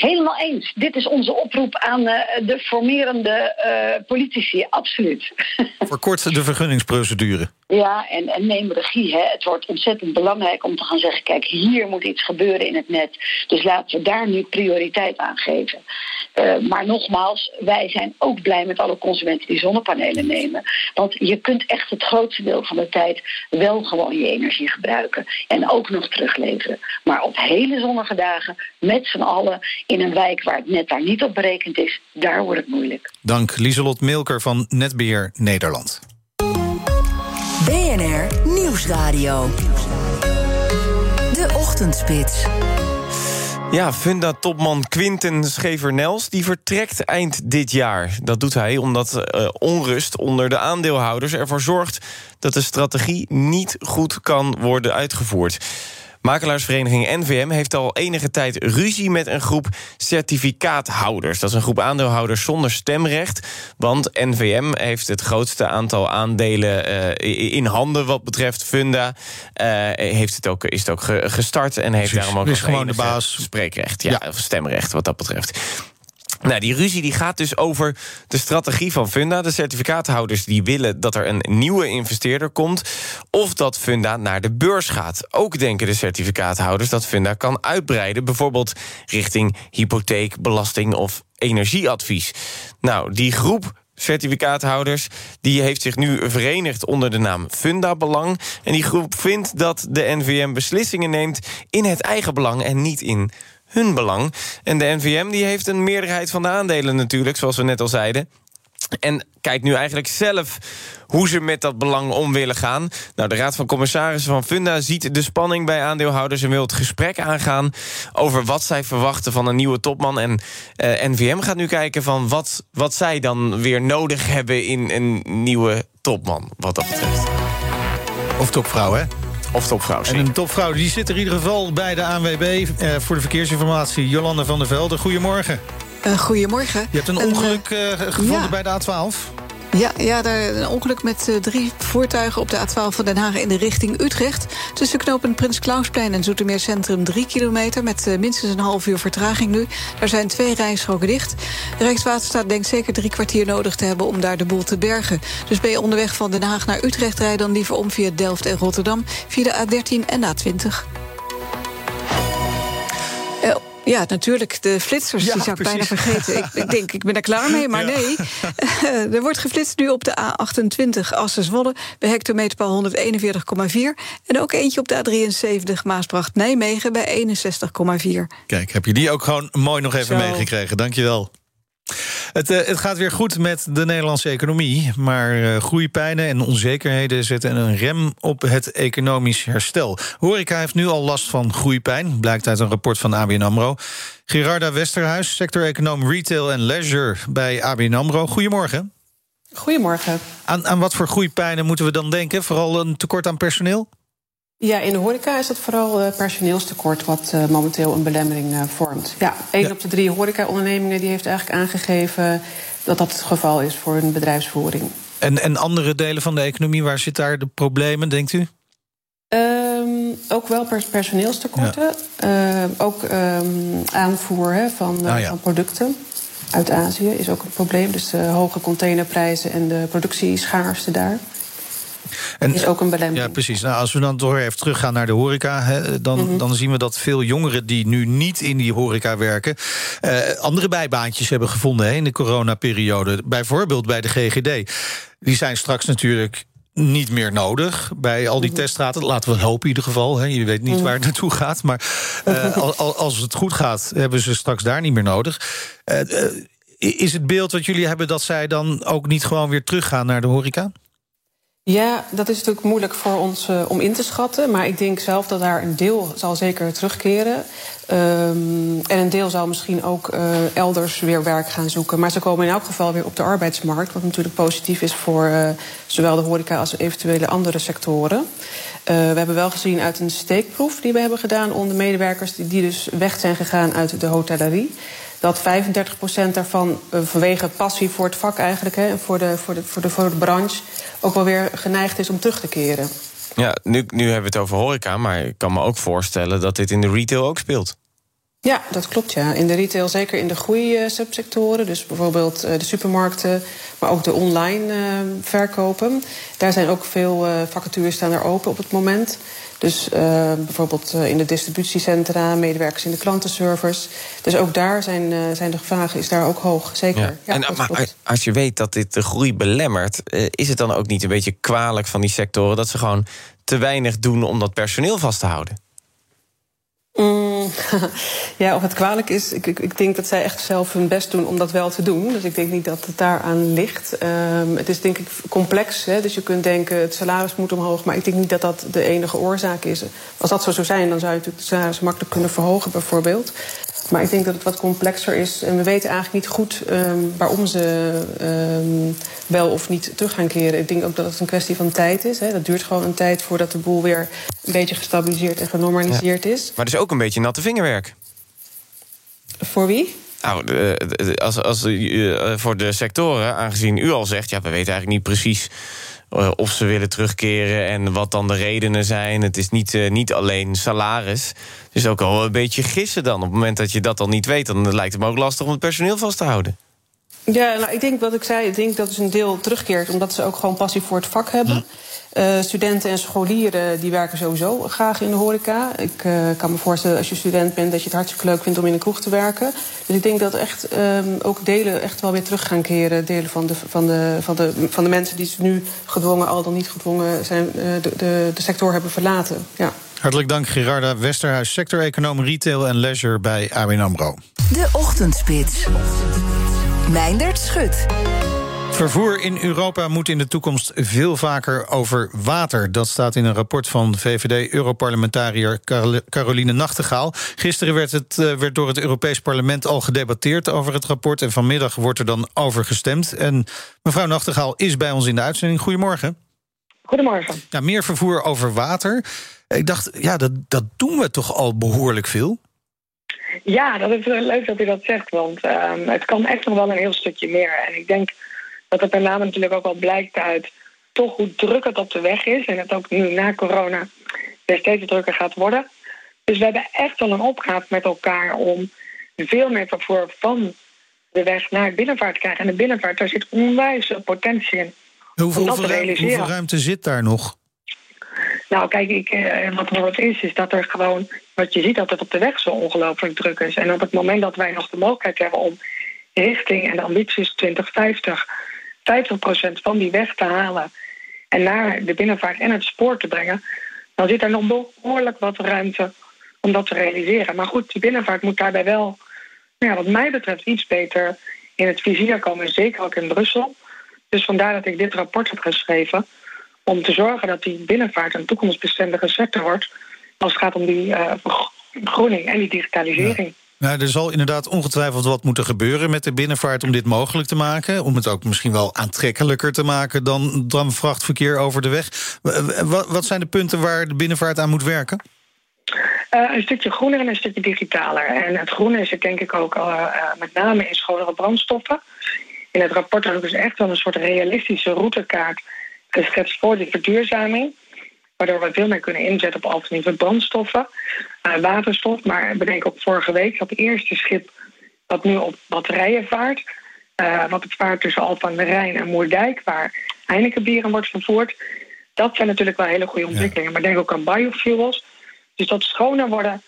Helemaal eens. Dit is onze oproep aan uh, de formerende uh, politici, absoluut. Verkort de vergunningsprocedure. Ja, en, en neem regie. Hè. Het wordt ontzettend belangrijk om te gaan zeggen... kijk, hier moet iets gebeuren in het net. Dus laten we daar nu prioriteit aan geven. Uh, maar nogmaals, wij zijn ook blij met alle consumenten die zonnepanelen nemen. Want je kunt echt het grootste deel van de tijd... wel gewoon je energie gebruiken. En ook nog terugleveren. Maar op hele zonnige dagen, met z'n allen... in een wijk waar het net daar niet op berekend is... daar wordt het moeilijk. Dank Lieselot Milker van Netbeheer Nederland. BNR Nieuwsradio. De Ochtendspits. Ja, Funda-topman Quinten Schevernels die vertrekt eind dit jaar. Dat doet hij omdat uh, onrust onder de aandeelhouders ervoor zorgt... dat de strategie niet goed kan worden uitgevoerd. Makelaarsvereniging NVM heeft al enige tijd ruzie met een groep certificaathouders. Dat is een groep aandeelhouders zonder stemrecht. Want NVM heeft het grootste aantal aandelen uh, in handen wat betreft Funda. Uh, heeft het ook, is het ook gestart en heeft Precies, daarom ook is gewoon de baas. spreekrecht. Ja, ja, of stemrecht wat dat betreft. Nou, die ruzie die gaat dus over de strategie van Funda. De certificaathouders die willen dat er een nieuwe investeerder komt... of dat Funda naar de beurs gaat. Ook denken de certificaathouders dat Funda kan uitbreiden... bijvoorbeeld richting hypotheek, belasting of energieadvies. Nou, die groep certificaathouders. Die heeft zich nu verenigd onder de naam Funda Belang. En die groep vindt dat de NVM beslissingen neemt in het eigen belang en niet in hun belang. En de NVM die heeft een meerderheid van de aandelen natuurlijk, zoals we net al zeiden. En kijkt nu eigenlijk zelf hoe ze met dat belang om willen gaan. Nou, de Raad van Commissarissen van Funda ziet de spanning bij aandeelhouders... en wil het gesprek aangaan over wat zij verwachten van een nieuwe topman. En uh, NVM gaat nu kijken van wat, wat zij dan weer nodig hebben... in een nieuwe topman, wat dat betreft. Of topvrouw, hè? Of topvrouw. En een topvrouw die zit er in ieder geval bij de ANWB eh, voor de verkeersinformatie. Jolanda van der Velde, goedemorgen. Uh, goedemorgen. Je hebt een ongeluk uh, gevonden ja. bij de A12. Ja, ja een ongeluk met uh, drie voertuigen op de A12 van Den Haag in de richting Utrecht. Tussen knopen Prins Klausplein en Zoetermeer Centrum 3 kilometer... met uh, minstens een half uur vertraging nu. Daar zijn twee rijstroken dicht. Rijkswaterstaat denkt zeker drie kwartier nodig te hebben... om daar de boel te bergen. Dus ben je onderweg van Den Haag naar Utrecht... rij dan liever om via Delft en Rotterdam... via de A13 en A20. Ja, natuurlijk. De flitsers, die zou ik bijna vergeten. Ik, ik, denk, ik ben er klaar mee, maar nee. er wordt geflitst nu op de A28 Assen-Zwolle... bij hectometerpaal 141,4. En ook eentje op de A73 Maasbracht-Nijmegen bij 61,4. Kijk, heb je die ook gewoon mooi nog even Zo. meegekregen. Dankjewel. Het, uh, het, gaat weer goed met de Nederlandse economie. Maar uh, groeipijnen en onzekerheden zetten een rem op het economisch herstel. Horeca heeft nu al last van groeipijn, blijkt uit een rapport van ABN AMRO. Gerarda Westerhuis, sector-econoom retail en leisure bij ABN AMRO. Goedemorgen. Goedemorgen. Aan, aan wat voor groeipijnen moeten we dan denken? Vooral een tekort aan personeel? Ja, in de horeca is dat vooral uh, personeelstekort wat uh, momenteel een belemmering uh, vormt. Ja, één ja. op de drie horeca-ondernemingen die heeft eigenlijk aangegeven dat dat het geval is voor een bedrijfsvoering. En, en andere delen van de economie, waar zit daar de problemen, denkt u? Um, ook wel pers personeelstekorten. Ja. ook um, aanvoer van, ah, ja. van producten uit Azië is ook een probleem. Dus de hoge containerprijzen en de productieschaarste daar. En, is ook een belemmering. Ja, precies. Nou, als we dan door even teruggaan naar de horeca... Hè, dan, mm -hmm. dan zien we dat veel jongeren die nu niet in die horeca werken... Uh, andere bijbaantjes hebben gevonden hè, in de coronaperiode. Bijvoorbeeld bij de GGD. Die zijn straks natuurlijk niet meer nodig bij al die -hmm. teststraten. Laten we het hopen in ieder geval. Hè. Je weet niet -hmm. waar het naartoe gaat. Maar uh, als het goed gaat, hebben ze straks daar niet meer nodig. Uh, is het beeld wat jullie hebben dat zij dan ook niet gewoon weer teruggaan naar de horeca? Ja, dat is natuurlijk moeilijk voor ons uh, om in te schatten. Maar ik denk zelf dat daar een deel zal zeker terugkeren. Um, en een deel zal misschien ook uh, elders weer werk gaan zoeken. Maar ze komen in elk geval weer op de arbeidsmarkt. Wat natuurlijk positief is voor uh, zowel de horeca als eventuele andere sectoren. we hebben wel gezien uit een steekproef die we hebben gedaan onder medewerkers... die, die dus weg zijn gegaan uit de hotellerie dat 35% daarvan uh, vanwege passie voor het vak eigenlijk... Hè, voor, de, voor, de, voor, de, voor de branche ook wel weer geneigd is om terug te keren. Ja, nu, nu hebben we het over horeca, maar ik kan me ook voorstellen... dat dit in de retail ook speelt. Ja, dat klopt. Ja. In de retail, zeker in de groeisubsectoren. Dus bijvoorbeeld de supermarkten, maar ook de online verkopen. Daar zijn ook veel vacatures staan er open op het moment. Dus uh, bijvoorbeeld in de distributiecentra, medewerkers in de klantenservers. Dus ook daar zijn, uh, zijn de vragen is daar ook hoog, zeker. Ja. Ja, en, maar klopt. als je weet dat dit de groei belemmert... Uh, is het dan ook niet een beetje kwalijk van die sectoren... dat ze gewoon te weinig doen om dat personeel vast te houden? Ja, of het kwalijk is. Ik, ik, ik, denk dat zij echt zelf hun best doen om dat wel te doen. Dus ik denk niet dat het daaraan ligt. Um, het is denk ik complex. Hè? Dus je kunt denken, het salaris moet omhoog. Maar ik denk niet dat dat de enige oorzaak is. Als dat zo zou zijn, dan zou je natuurlijk de salaris makkelijk kunnen verhogen, bijvoorbeeld. Maar ik denk dat het wat complexer is. En we weten eigenlijk niet goed um, waarom ze um, wel of niet terug gaan keren. Ik denk ook dat het een kwestie van tijd is. Hè. Dat duurt gewoon een tijd voordat de boel weer een beetje gestabiliseerd en genormaliseerd ja. is. Maar het is ook een beetje natte vingerwerk. Voor wie? Nou, als, als, uh, voor de sectoren, aangezien u al zegt... ja, we weten eigenlijk niet precies of ze willen terugkeren en wat dan de redenen zijn. Het is niet, uh, niet alleen salaris. Het is ook al een beetje gissen dan. Op het moment dat je dat al niet weet, dan lijkt het me ook lastig om het personeel vast te houden. Ja, nou, ik denk wat ik zei, ik denk dat is een deel terugkeert... omdat ze ook gewoon passie voor het vak hebben. Uh, studenten en scholieren die werken sowieso graag in de horeca. Ik uh, kan me voorstellen als je student bent dat je het hartstikke leuk vindt om in een kroeg te werken. Dus ik denk dat echt um, ook delen echt wel weer terug gaan keren. Delen van de, van de, van de, van de mensen die ze nu gedwongen, al dan niet gedwongen zijn, uh, de, de, de sector hebben verlaten. Ja. Hartelijk dank Gerarda Westerhuis, sector-econoom retail en leisure bij ABN AMRO. De Ochtendspits. Meindert Schut. Vervoer in Europa moet in de toekomst veel vaker over water. Dat staat in een rapport van VVD-Europarlementariër Caroline Nachtegaal. Gisteren werd, het, uh, werd door het Europees Parlement al gedebatteerd over het rapport. En vanmiddag wordt er dan over gestemd. En mevrouw Nachtegaal is bij ons in de uitzending. Goedemorgen. Goedemorgen. Ja, meer vervoer over water. Ik dacht, ja, dat, dat doen we toch al behoorlijk veel? Ja, dat is leuk dat u dat zegt. Want uh, het kan echt nog wel een heel stukje meer. En ik denk dat het name natuurlijk ook wel blijkt uit toch hoe druk het op de weg is. En het ook nu na corona weer steeds drukker gaat worden. Dus we hebben echt wel een opgave met elkaar om veel meer vervoer van de weg naar de binnenvaart te krijgen. En de binnenvaart, daar zit onwijs potentie in. Hoeveel, hoeveel, ruimte, hoeveel ruimte zit daar nog? Nou, kijk, ik, eh, wat er wat is, is dat er gewoon, wat je ziet, dat het op de weg zo ongelooflijk druk is. En op het moment dat wij nog de mogelijkheid hebben om richting en de ambitie is 2050 50% van die weg te halen en naar de binnenvaart en het spoor te brengen, dan zit er nog behoorlijk wat ruimte om dat te realiseren. Maar goed, die binnenvaart moet daarbij wel, nou ja, wat mij betreft, iets beter in het vizier komen, zeker ook in Brussel. Dus vandaar dat ik dit rapport heb geschreven om te zorgen dat die binnenvaart een toekomstbestendige sector wordt als het gaat om die uh, vergroening en die digitalisering. Nou, er zal inderdaad ongetwijfeld wat moeten gebeuren met de binnenvaart om dit mogelijk te maken. Om het ook misschien wel aantrekkelijker te maken dan, dan vrachtverkeer over de weg. Wat zijn de punten waar de binnenvaart aan moet werken? Uh, een stukje groener en een stukje digitaler. En het groene is het denk ik ook uh, met name in schonere brandstoffen. In het rapport ik dus echt wel een soort realistische routekaart geschetst voor die verduurzaming. Waardoor we veel meer kunnen inzetten op alternatieve brandstoffen, uh, waterstof. Maar bedenk ook vorige week dat eerste schip dat nu op batterijen vaart. Uh, wat het vaart tussen Alphen aan de Rijn en Moerdijk, waar Heineken bieren wordt vervoerd. Dat zijn natuurlijk wel hele goede ontwikkelingen. Maar denk ook aan biofuels. Dus dat schoner worden,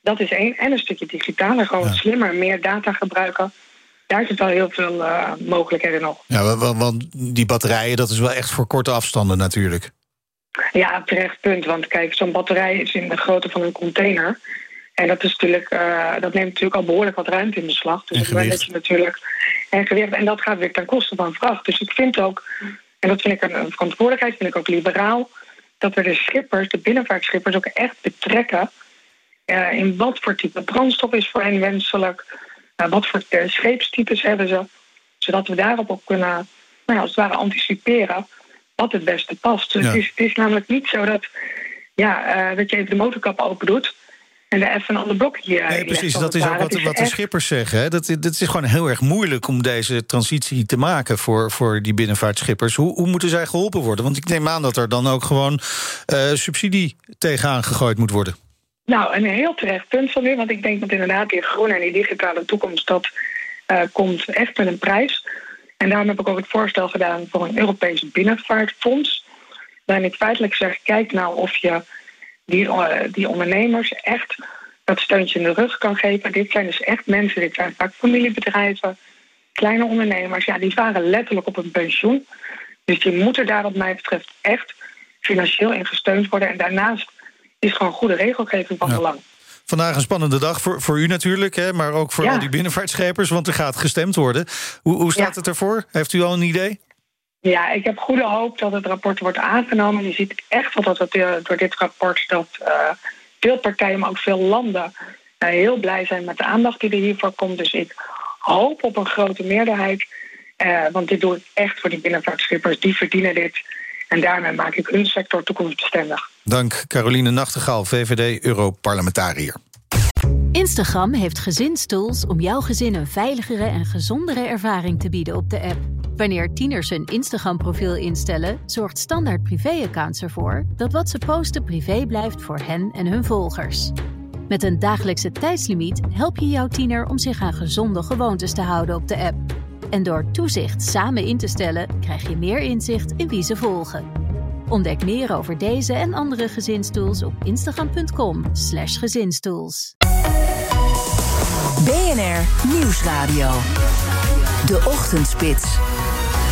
dat is één. En een stukje digitaler, gewoon slimmer, meer data gebruiken daar zit wel heel veel uh, mogelijkheden nog. Ja, want die batterijen, dat is wel echt voor korte afstanden natuurlijk. Ja, terecht punt. Want kijk, zo'n batterij is in de grootte van een container. En dat, is natuurlijk, uh, dat neemt natuurlijk al behoorlijk wat ruimte in beslag. Dus dat je natuurlijk. En gewicht. En dat gaat weer ten koste van vracht. Dus ik vind ook, en dat vind ik een verantwoordelijkheid, vind ik ook liberaal, dat we de schippers, de binnenvaartschippers, ook echt betrekken. Uh, in wat voor type brandstof is voor hen wenselijk. Uh, wat voor scheepstypes hebben ze. Zodat we daarop ook kunnen, nou ja, als het ware, anticiperen wat het beste past. Dus het, is, het, is, namelijk niet zo dat, ja, uh, dat je even de motorkap open doet en er even een ander blokje. Uh, nee, precies, dat is ook wat, wat de schippers zeggen. Hè? Dat, dat is gewoon heel erg moeilijk om deze transitie te maken voor, voor die binnenvaartschippers. Hoe, hoe moeten zij geholpen worden? Want ik neem aan dat er dan ook gewoon uh, subsidie tegenaan gegooid moet worden. Nou, een heel terecht punt van u, want ik denk dat inderdaad die groene en die digitale toekomst, dat uh, komt echt met een prijs. En daarom heb ik ook het voorstel gedaan voor een Europees binnenvaartfonds. Waarin ik feitelijk zeg, kijk nou of je die, uh, die ondernemers echt dat steuntje in de rug kan geven. Dit zijn dus echt mensen, dit zijn vaak familiebedrijven, kleine ondernemers. Ja, die varen letterlijk op een pensioen. Dus die moeten daar wat mij betreft echt financieel in gesteund worden. En daarnaast is gewoon goede regelgeving van belang. Vandaag een spannende dag voor, voor u natuurlijk, hè, maar ook voor al die binnenvaartschepers, want er gaat gestemd worden. Hoe, hoe staat het ervoor? Heeft u al een idee? Ja, ik heb goede hoop dat het rapport wordt aangenomen. Je ziet echt wel dat het, eh, door dit rapport dat uh, veel partijen, maar ook veel landen, uh, heel blij zijn met de aandacht die er hiervoor komt. Dus ik hoop op een grote meerderheid. want dit doe ik echt voor die binnenvaartschippers. Die verdienen dit. En daarmee maak ik hun sector toekomstbestendig. Dank Caroline Nachtegaal, VVD-Europarlementariër. Instagram heeft gezinstools om jouw gezin een veiligere en gezondere ervaring te bieden op de app. Wanneer tieners een Instagram-profiel instellen, zorgt Standaard Privé-accounts ervoor dat wat ze posten privé blijft voor hen en hun volgers. Met een dagelijkse tijdslimiet help je jouw tiener om zich aan gezonde gewoontes te houden op de app. En door toezicht samen in te stellen, krijg je meer inzicht in wie ze volgen. Ontdek meer over deze en andere gezinstools op instagram.com/slash gezinstools. BNR Nieuwsradio. De Ochtendspits.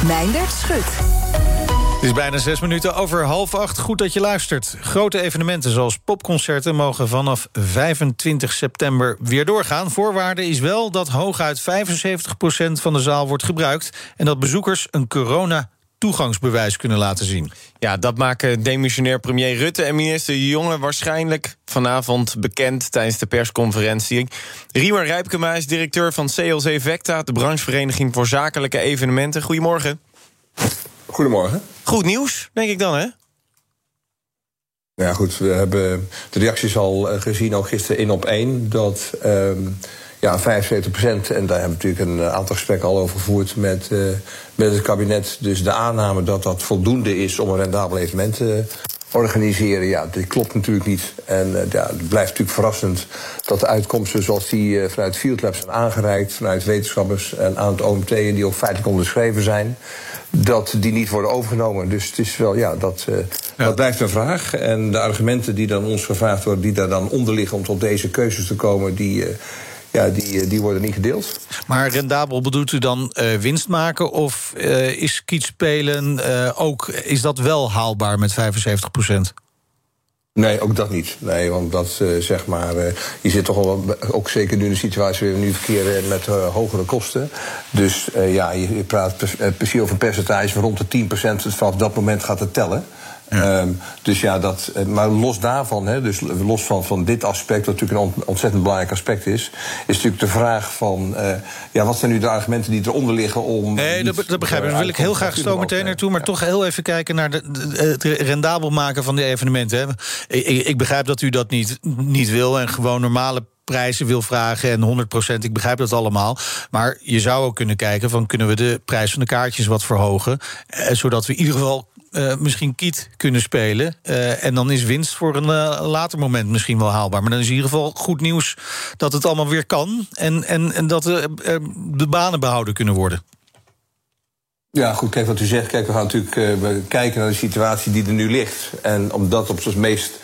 Meindert Schut. Het is bijna zes minuten over half acht. Goed dat je luistert. Grote evenementen zoals popconcerten mogen vanaf 25 september weer doorgaan. Voorwaarde is wel dat hooguit 75% van de zaal wordt gebruikt... en dat bezoekers een corona toegangsbewijs kunnen laten zien. Ja, dat maken demissionair premier Rutte en minister Jonge waarschijnlijk vanavond bekend tijdens de persconferentie. Riemer Rijpkema is directeur van CLC Vecta, de branchevereniging voor zakelijke evenementen. Goedemorgen. Goedemorgen. Goed nieuws, denk ik dan, hè? Ja, goed. We hebben de reacties al eh, gezien, ook gisteren in op één. Dat um, ja, 75 procent, en daar hebben we natuurlijk een aantal gesprekken al over gevoerd met, uh, met het kabinet. Dus de aanname dat dat voldoende is om een rendabel evenement uh, organiseren. Ja, dit klopt natuurlijk niet. En uh, ja, het blijft natuurlijk verrassend dat de uitkomsten zoals die uh, vanuit Field Labs zijn aangereikt, vanuit wetenschappers en aan het OMT en die ook feitelijk onderschreven zijn, dat die niet worden overgenomen. Dus het is wel, ja, dat, uh, ja. dat blijft een vraag. En de argumenten die dan ons gevraagd worden, die daar dan onder liggen om tot deze keuzes te komen, die ja, die, die worden niet gedeeld. Maar rendabel bedoelt u dan uh, winst maken? Of uh, is kietspelen uh, ook, is dat wel haalbaar met 75 procent? Nee, ook dat niet. Nee, want dat uh, zeg maar. Uh, je zit toch wel, ook zeker nu in de situatie waar we nu verkeren met uh, hogere kosten. Dus ja, je, je praat precies over een percentage van rond de 10% vanaf dat moment gaat het tellen. Ja. Um, dus ja, dat, maar los daarvan, hè, dus los van, van dit aspect, wat natuurlijk een ontzettend belangrijk aspect is, is natuurlijk de vraag van, uh, ja, wat zijn nu de argumenten die eronder liggen om. Nee, dat, dat begrijp ik. Daar wil ik heel graag zo meteen naartoe, maar ja. toch heel even kijken naar de, het rendabel maken van die evenementen. Hè. Ik, ik begrijp dat u dat niet, niet wil en gewoon normale prijzen wil vragen en 100%, ik begrijp dat allemaal. Maar je zou ook kunnen kijken van kunnen we de prijs van de kaartjes wat verhogen, eh, zodat we in ieder geval uh, misschien kiet kunnen spelen. Uh, en dan is winst voor een uh, later moment misschien wel haalbaar. Maar dan is in ieder geval goed nieuws dat het allemaal weer kan. En, en, en dat de banen behouden kunnen worden. Ja, goed, kijk wat u zegt. Kijk, we gaan natuurlijk kijken naar de situatie die er nu ligt. En om dat op zijn meest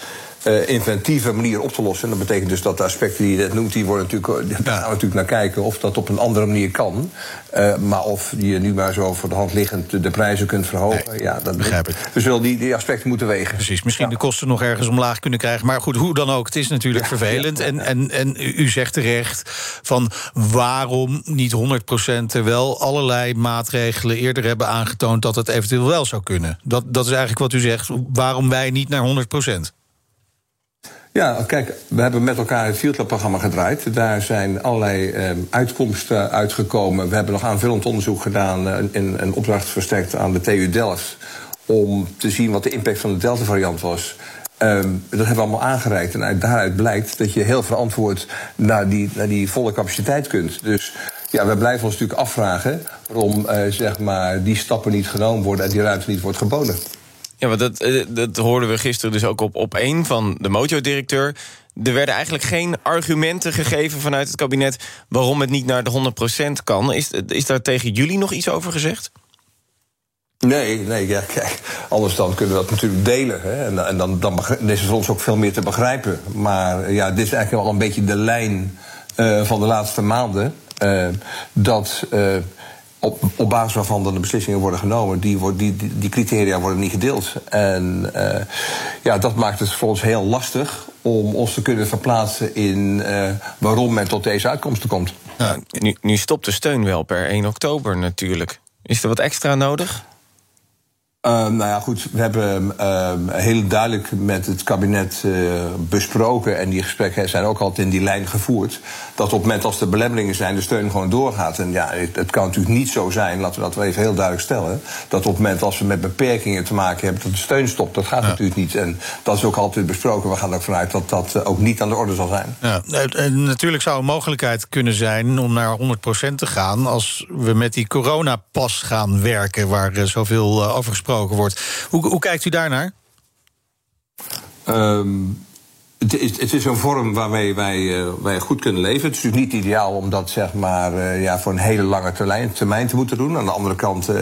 uh, inventieve manier op te lossen. En dat betekent dus dat de aspecten die je net noemt, die worden natuurlijk, daar gaan we natuurlijk naar kijken of dat op een andere manier kan. Uh, maar of je nu maar zo voor de hand liggend de prijzen kunt verhogen, nee, ja, dat begrijp ik. Dus wel die, die aspecten moeten wegen. Precies, misschien ja. de kosten nog ergens omlaag kunnen krijgen. Maar goed, hoe dan ook, het is natuurlijk ja, vervelend. Ja, en, en, en u zegt terecht van waarom niet 100% terwijl allerlei maatregelen eerder hebben aangetoond dat het eventueel wel zou kunnen. Dat, dat is eigenlijk wat u zegt. Waarom wij niet naar 100%? Ja, kijk, we hebben met elkaar het Field Lab-programma gedraaid. Daar zijn allerlei eh, uitkomsten uitgekomen. We hebben nog aanvullend onderzoek gedaan, uh, in, een opdracht verstrekt aan de TU Delft... om te zien wat de impact van de Delta-variant was. Um, dat hebben we allemaal aangereikt. En uit, daaruit blijkt dat je heel verantwoord naar die, naar die volle capaciteit kunt. Dus ja, we blijven ons natuurlijk afvragen waarom uh, zeg maar, die stappen niet genomen worden en die ruimte niet wordt geboden. Ja, maar dat, eh, dat hoorden we gisteren dus ook op, op één van de Mojo-directeur. Er werden eigenlijk geen argumenten gegeven vanuit het kabinet... waarom het niet naar de 100% kan. Is, is daar tegen jullie nog iets over gezegd? Nee, nee, ja, kijk, anders dan kunnen we dat natuurlijk delen. Hè? En, en dan, dan is het ons ook veel meer te begrijpen. Maar ja, dit is eigenlijk wel een beetje de lijn uh, van de laatste maanden. Uh, dat... op, op basis waarvan dan de beslissingen worden genomen, die, die, die, die criteria worden niet gedeeld. En uh, ja, dat maakt het voor ons heel lastig om ons te kunnen verplaatsen in uh, waarom men tot deze uitkomsten komt. Nu, nu stopt de steun wel per 1 oktober natuurlijk. Is er wat extra nodig? Uh, nou ja, goed, we hebben uh, heel duidelijk met het kabinet uh, besproken... en die gesprekken zijn ook altijd in die lijn gevoerd... dat op het moment als er belemmeringen zijn, de steun gewoon doorgaat. En ja, het, het, kan natuurlijk niet zo zijn, laten we dat wel even heel duidelijk stellen... dat op het moment als we met beperkingen te maken hebben, dat de steun stopt. Dat gaat ja. natuurlijk niet. En dat is ook altijd besproken. We gaan er ook vanuit dat dat ook niet aan de orde zal zijn. Ja, natuurlijk zou een mogelijkheid kunnen zijn om naar 100% te gaan... als we met die coronapas gaan werken, waar zoveel over gesproken Hoe, hoe kijkt u daarnaar? Um, het, is, het is een vorm waarmee wij, uh, wij goed kunnen leven. Het is natuurlijk niet ideaal om dat zeg maar, uh, ja, voor een hele lange termijn, termijn te moeten doen. Aan de andere kant, uh,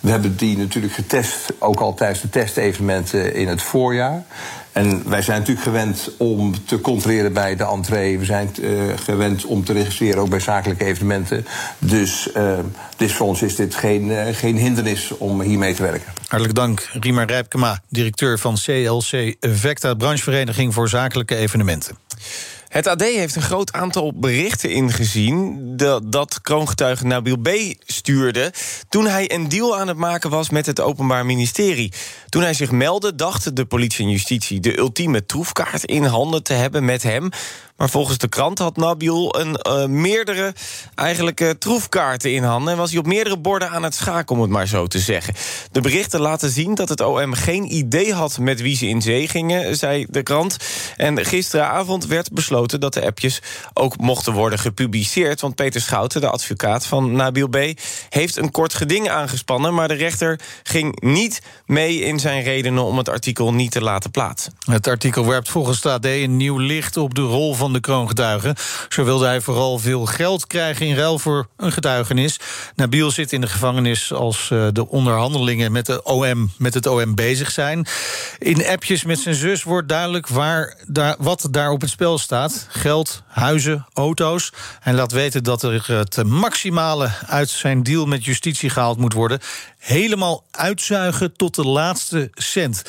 we hebben die natuurlijk getest, ook al tijdens de testevenementen in het voorjaar. En wij zijn natuurlijk gewend om te controleren bij de entree. We zijn uh, gewend om te registreren ook bij zakelijke evenementen. Dus, uh, dus voor ons is dit geen, uh, geen hindernis om hiermee te werken. Hartelijk dank, Riemer Rijpkema, directeur van CLC Vecta, branchevereniging voor zakelijke evenementen. Het AD heeft een groot aantal berichten ingezien dat, dat kroongetuige Nabil B. stuurde toen hij een deal aan het maken was met het Openbaar Ministerie. Toen hij zich meldde, dachten de politie en justitie de ultieme troefkaart in handen te hebben met hem. Maar volgens de krant had Nabil een uh, meerdere eigenlijk uh, troefkaarten in handen... en was hij op meerdere borden aan het schaken, om het maar zo te zeggen. De berichten laten zien dat het OM geen idee had met wie ze in zee gingen, zei de krant. En gisteravond werd besloten besloten dat de appjes ook mochten worden gepubliceerd. Want Peter Schouten, de advocaat van Nabil B., heeft een kort geding aangespannen. Maar de rechter ging niet mee in zijn redenen om het artikel niet te laten plaatsen. Het artikel werpt volgens de AD een nieuw licht op de rol van de kroongetuigen. Zo wilde hij vooral veel geld krijgen in ruil voor een getuigenis. Nabil zit in de gevangenis als eh, de onderhandelingen met, de OM, met het OM bezig zijn. In appjes met zijn zus wordt duidelijk waar, daar, wat daar op het spel staat. Geld, huizen, auto's. Hij laat weten dat er het maximale uit zijn deal met justitie gehaald moet worden. Helemaal uitzuigen tot de laatste cent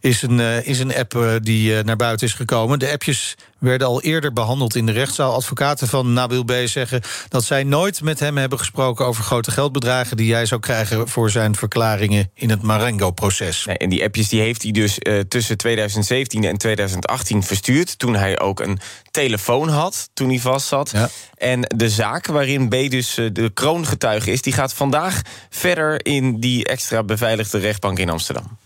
is een, uh, is een app uh, die uh, naar buiten is gekomen. De appjes werden al eerder behandeld in de rechtszaal. Advocaten van Nabil B. zeggen dat zij nooit met hem hebben gesproken... over grote geldbedragen die hij zou krijgen... voor zijn verklaringen in het Marengo-proces. Nee, en die appjes die heeft hij dus tussen 2017 en 2018 verstuurd... toen hij ook een telefoon had, toen hij vast zat. Ja. En de zaak waarin B. dus de kroongetuige is... die gaat vandaag verder in die extra beveiligde rechtbank in Amsterdam.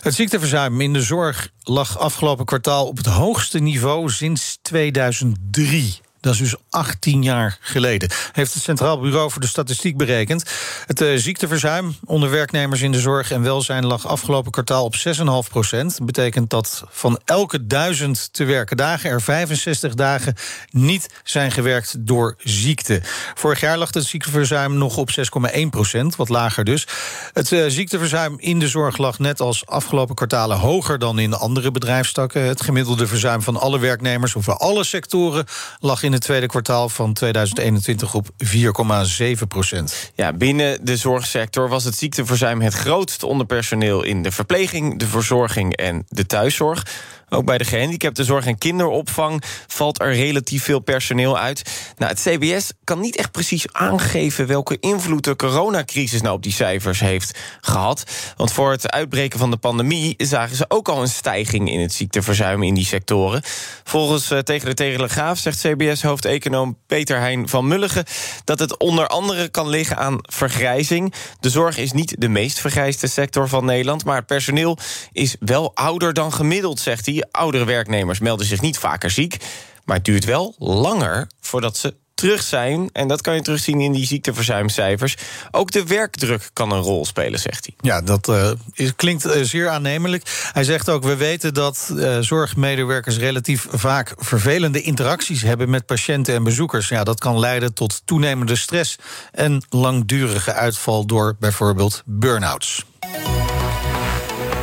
Het ziekteverzuim in de zorg lag afgelopen kwartaal op het hoogste niveau sinds 2003. Dat is dus 18 jaar geleden. Heeft het Centraal Bureau voor de Statistiek berekend. Het uh, ziekteverzuim onder werknemers in de zorg en welzijn lag afgelopen kwartaal op 6,5 procent. Dat betekent dat van elke duizend te werken dagen er 65 dagen niet zijn gewerkt door ziekte. Vorig jaar lag het ziekteverzuim nog op 6,1 procent, wat lager dus. Het uh, ziekteverzuim in de zorg lag net als afgelopen kwartalen hoger dan in andere bedrijfstakken. Het gemiddelde verzuim van alle werknemers of alle sectoren lag in in het tweede kwartaal van 2021 op 4,7 procent. Ja, binnen de zorgsector was het ziekteverzuim het grootst onder personeel in de verpleging, de verzorging en de thuiszorg. Ook bij de gehandicaptenzorg en kinderopvang valt er relatief veel personeel uit. Nou, het CBS kan niet echt precies aangeven welke invloed de coronacrisis nou op die cijfers heeft gehad. Want voor het uitbreken van de pandemie zagen ze ook al een stijging in het ziekteverzuim in die sectoren. Volgens uh, tegen de Telegraaf zegt CBS-hoofdeconoom Peter Heijn van Mulligen dat het onder andere kan liggen aan vergrijzing. De zorg is niet de meest vergrijsde sector van Nederland, maar het personeel is wel ouder dan gemiddeld, zegt hij. Oudere werknemers melden zich niet vaker ziek. Maar het duurt wel langer voordat ze terug zijn. En dat kan je terugzien in die ziekteverzuimcijfers. Ook de werkdruk kan een rol spelen, zegt hij. Ja, dat uh, is, klinkt uh, zeer aannemelijk. Hij zegt ook, we weten dat uh, zorgmedewerkers... relatief vaak vervelende interacties hebben met patiënten en bezoekers. Ja, dat kan leiden tot toenemende stress... en langdurige uitval door bijvoorbeeld burn-outs.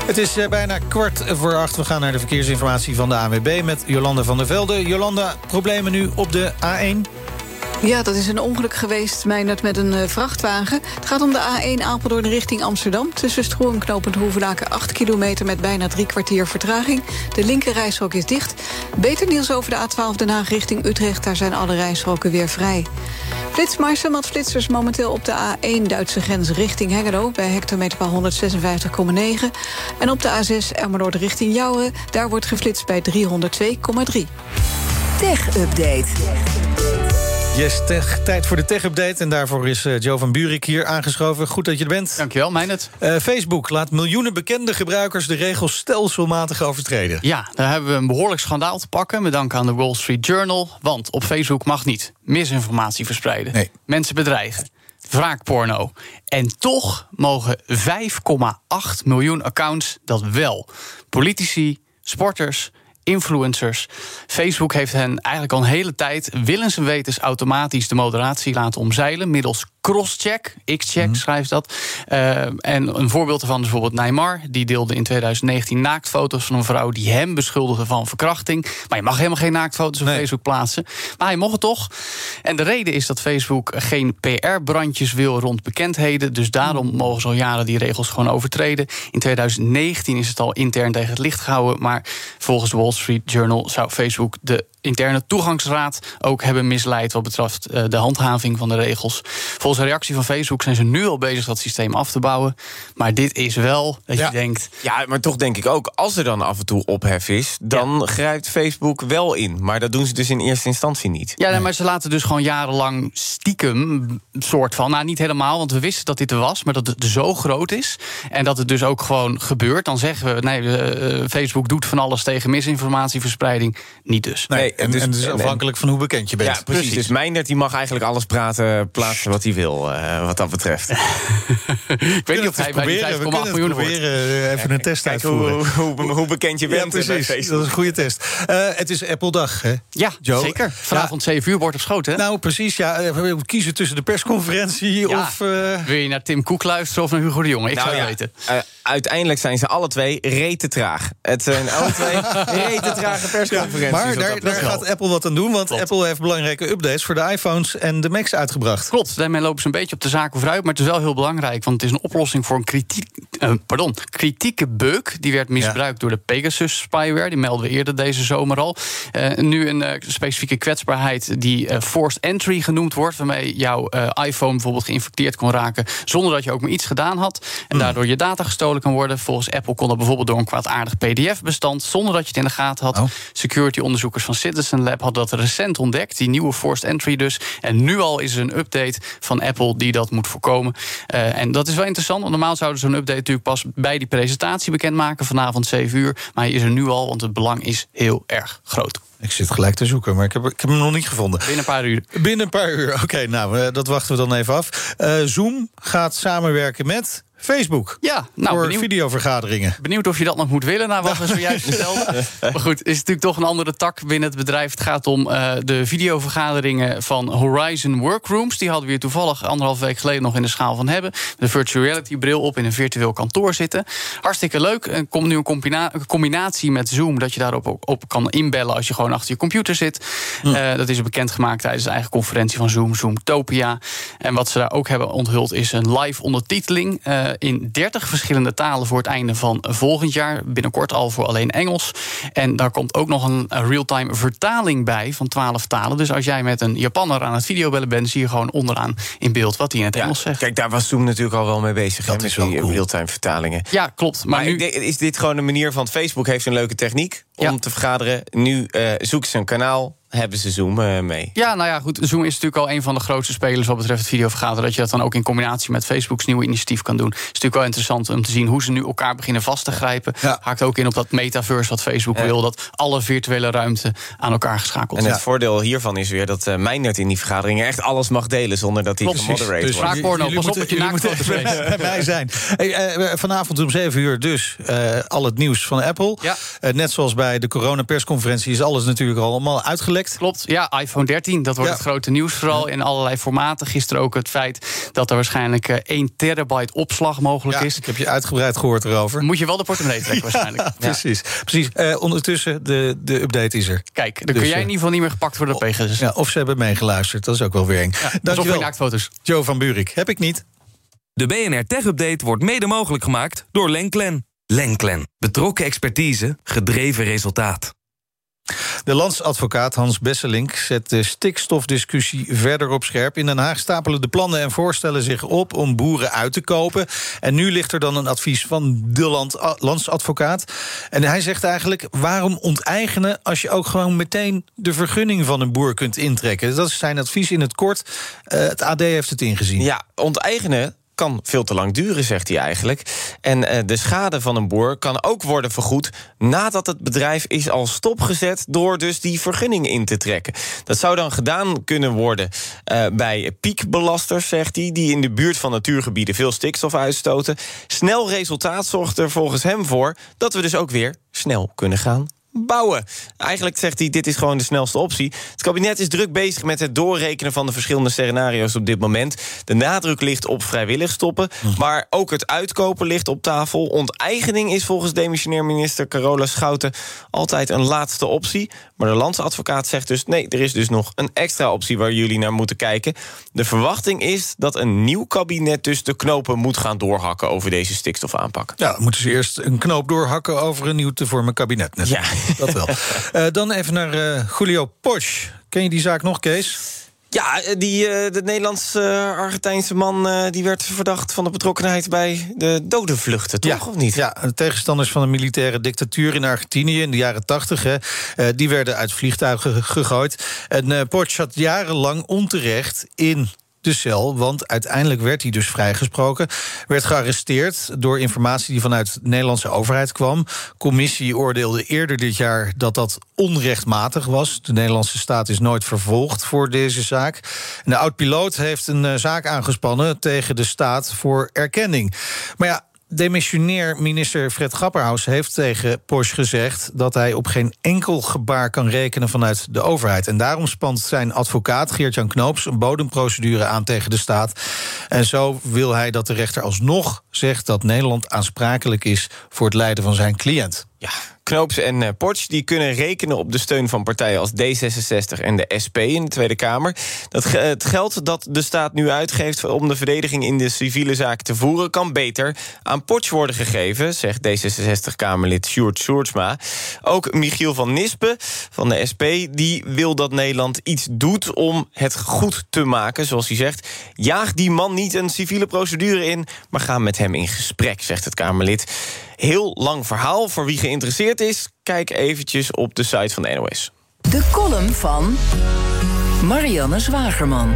Het is uh, bijna kwart voor acht. We gaan naar de verkeersinformatie van de ANWB met Jolanda van der Velde. Jolanda, problemen nu op de A1? Ja, dat is een ongeluk geweest, Meijnerd, met een uh, vrachtwagen. Het gaat om de A1 Apeldoorn richting Amsterdam. Tussen Stroe en Knopend Hoevelaken 8 kilometer... met bijna drie kwartier vertraging. De linker reishok is dicht. Beter nieuws over de A12 Den Haag richting Utrecht. Daar zijn alle reishokken weer vrij. Flitsmarsen met flitsers momenteel op de A1 Duitse grens richting Hengelo... bij hectometerpaal 156,9. En op de A6 Emmeloord richting Jouwen... daar wordt geflitst bij 302,3. Tech-update. Yes, tech, tijd voor de tech-update. En daarvoor is uh, Joe van Buurik hier aangeschoven. Goed dat je er bent. Dankjewel, Meijnet. Uh, Facebook laat miljoenen bekende gebruikers de regels stelselmatig overtreden. Ja, daar hebben we een behoorlijk schandaal te pakken... met dank aan de Wall Street Journal. Want op Facebook mag niet misinformatie verspreiden. Nee. Mensen bedreigen. Wraakporno. En toch mogen 5,8 miljoen accounts dat wel. Politici, sporters influencers. Facebook heeft hen eigenlijk al een hele tijd willens en wetens automatisch de moderatie laten omzeilen middels crosscheck, x-check mm. schrijft dat. Uh, en een voorbeeld ervan is bijvoorbeeld Neymar. Die deelde in 2019 naaktfoto's van een vrouw die hem beschuldigde van verkrachting. Maar je mag helemaal geen naaktfoto's op nee. Facebook plaatsen. Maar hij mocht het toch. En de reden is dat Facebook geen PR-brandjes wil rond bekendheden. Dus daarom mm. mogen ze al jaren die regels gewoon overtreden. In 2019 is het al intern tegen het licht gehouden. Maar volgens de Wall Street Journal zou Facebook de interne toegangsraad ook hebben misleid wat betreft uh, de handhaving van de regels. Volgens de reactie van Facebook zijn ze nu al bezig dat systeem af te bouwen. Maar dit is wel dat ja. je denkt. Ja, maar toch denk ik ook, als er dan af en toe ophef is, dan ja. grijpt Facebook wel in. Maar dat doen ze dus in eerste instantie niet. Ja, nee, maar ze laten dus gewoon jarenlang stiekem, soort van, nou niet helemaal, want we wisten dat dit er was, maar dat het zo groot is en dat het dus ook gewoon gebeurt. Dan zeggen we, nee, uh, Facebook doet van alles tegen misinformatieverspreiding. Niet dus. Nee, Nee, en, dus- en het is afhankelijk van hoe bekend je bent. Ja, precies. Dus Meindert die mag eigenlijk alles praten, plaatsen wat hij wil, eh, wat dat betreft. Ik weet niet of hij bij die 5,8 we kunnen het miljoen hoort. proberen eh, even een test uitvoeren. hoe, hoe, hoe bekend je ja, bent. eh, bij precies. Dat is een goede test. Het is Apple-dag, hè? Ja, Joe? zeker. Vanavond 7 uur wordt op schoot, hè? Nou, precies. Ja, we moeten kiezen tussen de persconferentie Ja. of... Wil je naar Tim Cook luisteren of naar Hugo de Jonge? Ik Nou zou het ja, weten. Uiteindelijk zijn ze alle twee rete traag. Het zijn alle twee rete trage persconferenties. maar daar, gaat Apple wat aan doen, want Apple heeft belangrijke updates voor de iPhones en de Macs uitgebracht. Klopt, daarmee lopen ze een beetje op de zaken vooruit. Maar het is wel heel belangrijk, want het is een oplossing voor een kritiek, eh, pardon, kritieke bug. Die werd misbruikt door de Pegasus spyware. Die melden we eerder deze zomer al. Eh, nu een eh, specifieke kwetsbaarheid die eh, forced entry genoemd wordt. Waarmee jouw eh, iPhone bijvoorbeeld geïnfecteerd kon raken. zonder dat je ook maar iets gedaan had. En daardoor je data gestolen kan worden. Volgens Apple kon dat bijvoorbeeld door een kwaadaardig PDF-bestand. zonder dat je het in de gaten had. Security-onderzoekers van Citizen Lab hadden dat recent ontdekt. Die nieuwe forced entry dus. En nu al is er een update van Apple die dat moet voorkomen. Eh, en dat is wel interessant, want normaal zouden ze zo'n update natuurlijk pas bij die presentatie bekendmaken. Vanavond 7 uur. Maar hij is er nu al, want het belang is heel erg groot. Ik zit gelijk te zoeken, maar ik heb, ik heb hem nog niet gevonden. Binnen een paar uur. Binnen een paar uur. Oké, nou, eh, dat wachten we dan even af. Eh, Zoom gaat samenwerken met Facebook. Ja, nou, voor benieuwd. videovergaderingen. Benieuwd of je dat nog moet willen, na wat we zojuist vertelden. Maar goed, is natuurlijk toch een andere tak binnen het bedrijf. Het gaat om eh, de videovergaderingen van Horizon Workrooms. Die hadden we hier toevallig anderhalf week geleden nog in de schaal van hebben. De virtual reality bril op in een virtueel kantoor zitten. Hartstikke leuk. Er komt nu een combina- een combinatie met Zoom... dat je daarop ook op kan inbellen als je gewoon achter je computer zit. Eh, dat is bekendgemaakt tijdens de eigen conferentie van Zoom, Zoomtopia. En wat ze daar ook hebben onthuld is een live ondertiteling... eh, in 30 verschillende talen voor het einde van volgend jaar. Binnenkort al voor alleen Engels. En daar komt ook nog een eh, real-time vertaling bij van 12 talen. Dus als jij met een Japanner aan het videobellen bent... zie je gewoon onderaan in beeld wat hij in het Engels zegt. Kijk, daar was Zoom natuurlijk al wel mee bezig. hè, Dat met is wel die cool. real-time vertalingen. Ja, klopt. Maar, Maar nu... is dit gewoon een manier van Facebook heeft een leuke techniek om Ja. te vergaderen. Nu eh zoeken ze een kanaal, hebben ze Zoom eh, mee. Ja, nou ja, goed. Zoom is natuurlijk al een van de grootste spelers wat betreft het videovergaderen. Dat je dat dan ook in combinatie met Facebook's nieuwe initiatief kan doen. Het is natuurlijk wel interessant om te zien hoe ze nu elkaar beginnen vast te grijpen. Haakt ook in op dat metaverse wat Facebook Ja. wil. Dat alle virtuele ruimte aan elkaar geschakeld En het voordeel hiervan is weer dat uh, Mijnert in die vergaderingen echt alles mag delen zonder dat hij gemoderate dus wordt. vaak porno, Jullie pas op dat je leest. bij zijn. Hey, eh, vanavond om 7 uur dus eh, al het nieuws van Apple. Ja. Eh, net zoals bij de coronapersconferentie is alles natuurlijk al allemaal uitgelekt. Klopt, ja, iPhone 13, dat wordt Ja. het grote nieuws vooral in allerlei formaten. Gisteren ook het feit dat er waarschijnlijk eh, 1 terabyte opslag mogelijk Ja, is. ik heb je uitgebreid gehoord erover. Moet je wel de portemonnee trekken waarschijnlijk. Ja. Precies. precies. Eh, ondertussen, de, de update is er. Kijk, dan Dus, kun jij eh, in ieder geval niet meer gepakt worden door Pegasus. Ja, of ze hebben meegeluisterd, dat is ook wel weer eng. Ja, op Dankjewel, je naaktfoto's. Joe van Buurik. Heb ik niet. De BNR Tech Update wordt mede mogelijk gemaakt door Lenklen. Lenklen. Betrokken expertise, gedreven resultaat. De landsadvocaat Hans Besselink zet de stikstofdiscussie verder op scherp. In Den Haag stapelen de plannen en voorstellen zich op om boeren uit te kopen. En nu ligt er dan een advies van de land, landsadvocaat. En hij zegt eigenlijk: waarom onteigenen als je ook gewoon meteen de vergunning van een boer kunt intrekken? Dat is zijn advies in het kort. Eh, het AD heeft het ingezien. Ja, onteigenen kan veel te lang duren, zegt hij eigenlijk. En uh, de schade van een boer kan ook worden vergoed nadat het bedrijf is al stopgezet door dus die vergunning in te trekken. Dat zou dan gedaan kunnen worden uh, bij piekbelasters, zegt hij, die in de buurt van natuurgebieden veel stikstof uitstoten. Snel resultaat zorgt er volgens hem voor dat we dus ook weer snel kunnen gaan bouwen. Eigenlijk zegt hij, dit is gewoon de snelste optie. Het kabinet is druk bezig met het doorrekenen van de verschillende scenario's op dit moment. De nadruk ligt op vrijwillig stoppen, maar ook het uitkopen ligt op tafel. Onteigening is volgens demissionair minister Carola Schouten altijd een laatste optie. Maar de landsadvocaat zegt dus, nee, er is dus nog een extra optie waar jullie naar moeten kijken. De verwachting is dat een nieuw kabinet dus de knopen moet gaan doorhakken over deze stikstofaanpak. Ja, dan moeten ze eerst een knoop doorhakken over een nieuw te vormen kabinet. Net. Ja. Dat wel. uh, dan even naar uh, Julio Posch. Ken je die zaak nog, Kees? Ja, die, uh, de Nederlands-Argentijnse man uh, die werd verdacht van de betrokkenheid bij de dodenvluchten, toch? Ja, of niet? Ja, de tegenstanders van de militaire dictatuur in Argentinië in de jaren tachtig, die werden uit vliegtuigen gegooid. En uh, Porsche zat jarenlang onterecht in de cel. Want uiteindelijk werd hij dus vrijgesproken. Werd gearresteerd door informatie die vanuit de Nederlandse overheid kwam. Commissie oordeelde eerder dit jaar dat dat onrechtmatig was. De Nederlandse staat is nooit vervolgd voor deze zaak. De oud-piloot heeft een eh, zaak aangespannen tegen de staat voor erkenning. Maar ja, Demissionair minister Fred Grapperhaus heeft tegen Porsche gezegd dat hij op geen enkel gebaar kan rekenen vanuit de overheid. En daarom spant zijn advocaat Geert-Jan Knoops een bodemprocedure aan tegen de staat. En zo wil hij dat de rechter alsnog zegt dat Nederland aansprakelijk is voor het lijden van zijn cliënt. Ja, Knoops en uh, Potsch die kunnen rekenen op de steun van partijen als D66 en de SP in de Tweede Kamer. Dat het geld dat de staat nu uitgeeft om de verdediging in de civiele zaak te voeren, kan beter aan Potsch worden gegeven, zegt D66-Kamerlid Sjoerd Soertsma. Ook Michiel van Nispen van de SP die wil dat Nederland iets doet om het goed te maken, zoals hij zegt. Jaag die man niet een civiele procedure in, maar ga met hem in gesprek, zegt het Kamerlid. Heel lang verhaal. Voor wie geïnteresseerd is, kijk eventjes op de site van de NOS. De column van Marianne Zwagerman.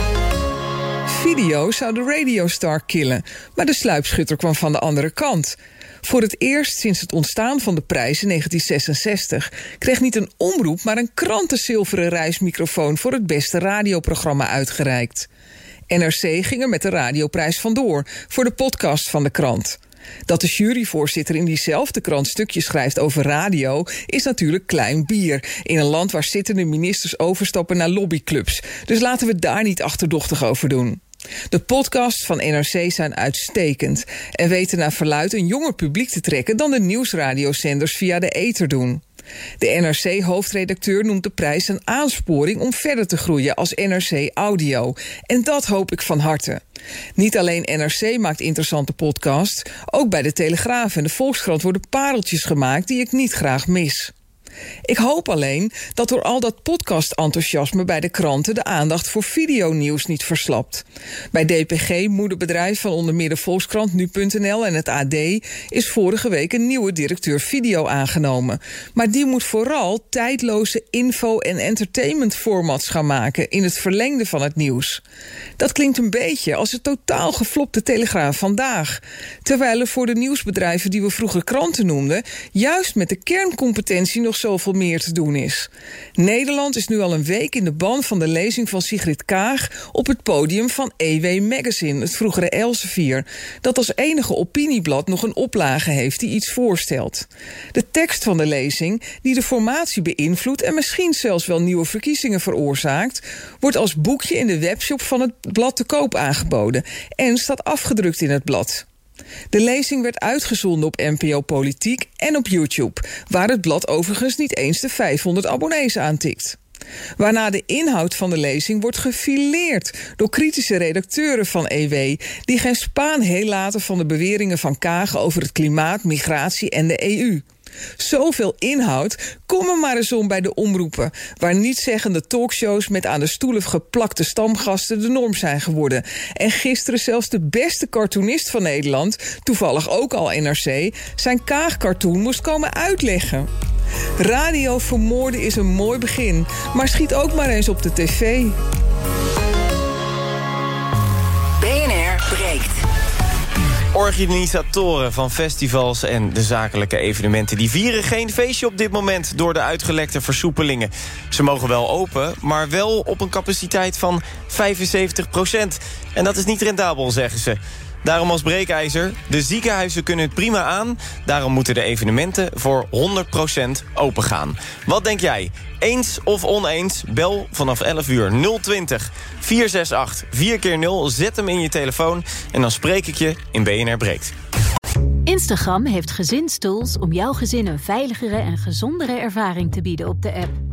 Video zou de radiostar killen, maar de sluipschutter kwam van de andere kant. Voor het eerst sinds het ontstaan van de prijs in 1966 kreeg niet een omroep, maar een krantenzilveren reismicrofoon voor het beste radioprogramma uitgereikt. NRC ging er met de radioprijs vandoor voor de podcast van de krant. Dat de juryvoorzitter in diezelfde krant stukjes schrijft over radio is natuurlijk klein bier. In een land waar zittende ministers overstappen naar lobbyclubs. Dus laten we daar niet achterdochtig over doen. De podcasts van NRC zijn uitstekend en weten naar verluid een jonger publiek te trekken dan de nieuwsradiozenders via de ether doen. De NRC-hoofdredacteur noemt de prijs een aansporing om verder te groeien als NRC Audio. En dat hoop ik van harte. Niet alleen NRC maakt interessante podcasts, ook bij de Telegraaf en de Volkskrant worden pareltjes gemaakt die ik niet graag mis. Ik hoop alleen dat door al dat podcast-enthousiasme bij de kranten de aandacht voor videonieuws niet verslapt. Bij DPG, moederbedrijf van onder meer de Volkskrant, nu.nl en het AD, is vorige week een nieuwe directeur video aangenomen. Maar die moet vooral tijdloze info- en entertainment-formats gaan maken in het verlengde van het nieuws. Dat klinkt een beetje als het totaal geflopte Telegraaf vandaag. Terwijl er voor de nieuwsbedrijven die we vroeger kranten noemden, juist met de kerncompetentie nog zoveel meer te doen is. Nederland is nu al een week in de ban van de lezing van Sigrid Kaag op het podium van EW Magazine, het vroegere Elsevier, dat als enige opinieblad nog een oplage heeft die iets voorstelt. De tekst van de lezing, die de formatie beïnvloedt en misschien zelfs wel nieuwe verkiezingen veroorzaakt, wordt als boekje in de webshop van het blad te koop aangeboden en staat afgedrukt in het blad. De lezing werd uitgezonden op NPO Politiek en op YouTube, waar het blad overigens niet eens de 500 abonnees aantikt. Waarna de inhoud van de lezing wordt gefileerd door kritische redacteuren van EW, die geen spaan heel laten van de beweringen van Kagen over het klimaat, migratie en de EU. Zoveel inhoud, kom er maar eens om bij de omroepen... waar nietzeggende talkshows met aan de stoelen geplakte stamgasten de norm zijn geworden. En gisteren zelfs de beste cartoonist van Nederland, toevallig ook al NRC... zijn kaagcartoon moest komen uitleggen. Radio vermoorden is een mooi begin, maar schiet ook maar eens op de tv. BNR breekt. Organisatoren van festivals en de zakelijke evenementen... die vieren geen feestje op dit moment door de uitgelekte versoepelingen. Ze mogen wel open, maar wel op een capaciteit van 75 procent. En dat is niet rendabel, zeggen ze. Daarom als breekijzer, de ziekenhuizen kunnen het prima aan... daarom moeten de evenementen voor 100% open gaan. Wat denk jij? Eens of oneens? Bel vanaf 11 uur 020 468 4 keer 0 Zet hem in je telefoon en dan spreek ik je in BNR Breekt. Instagram heeft gezinstools om jouw gezin een veiligere en gezondere ervaring te bieden op de app.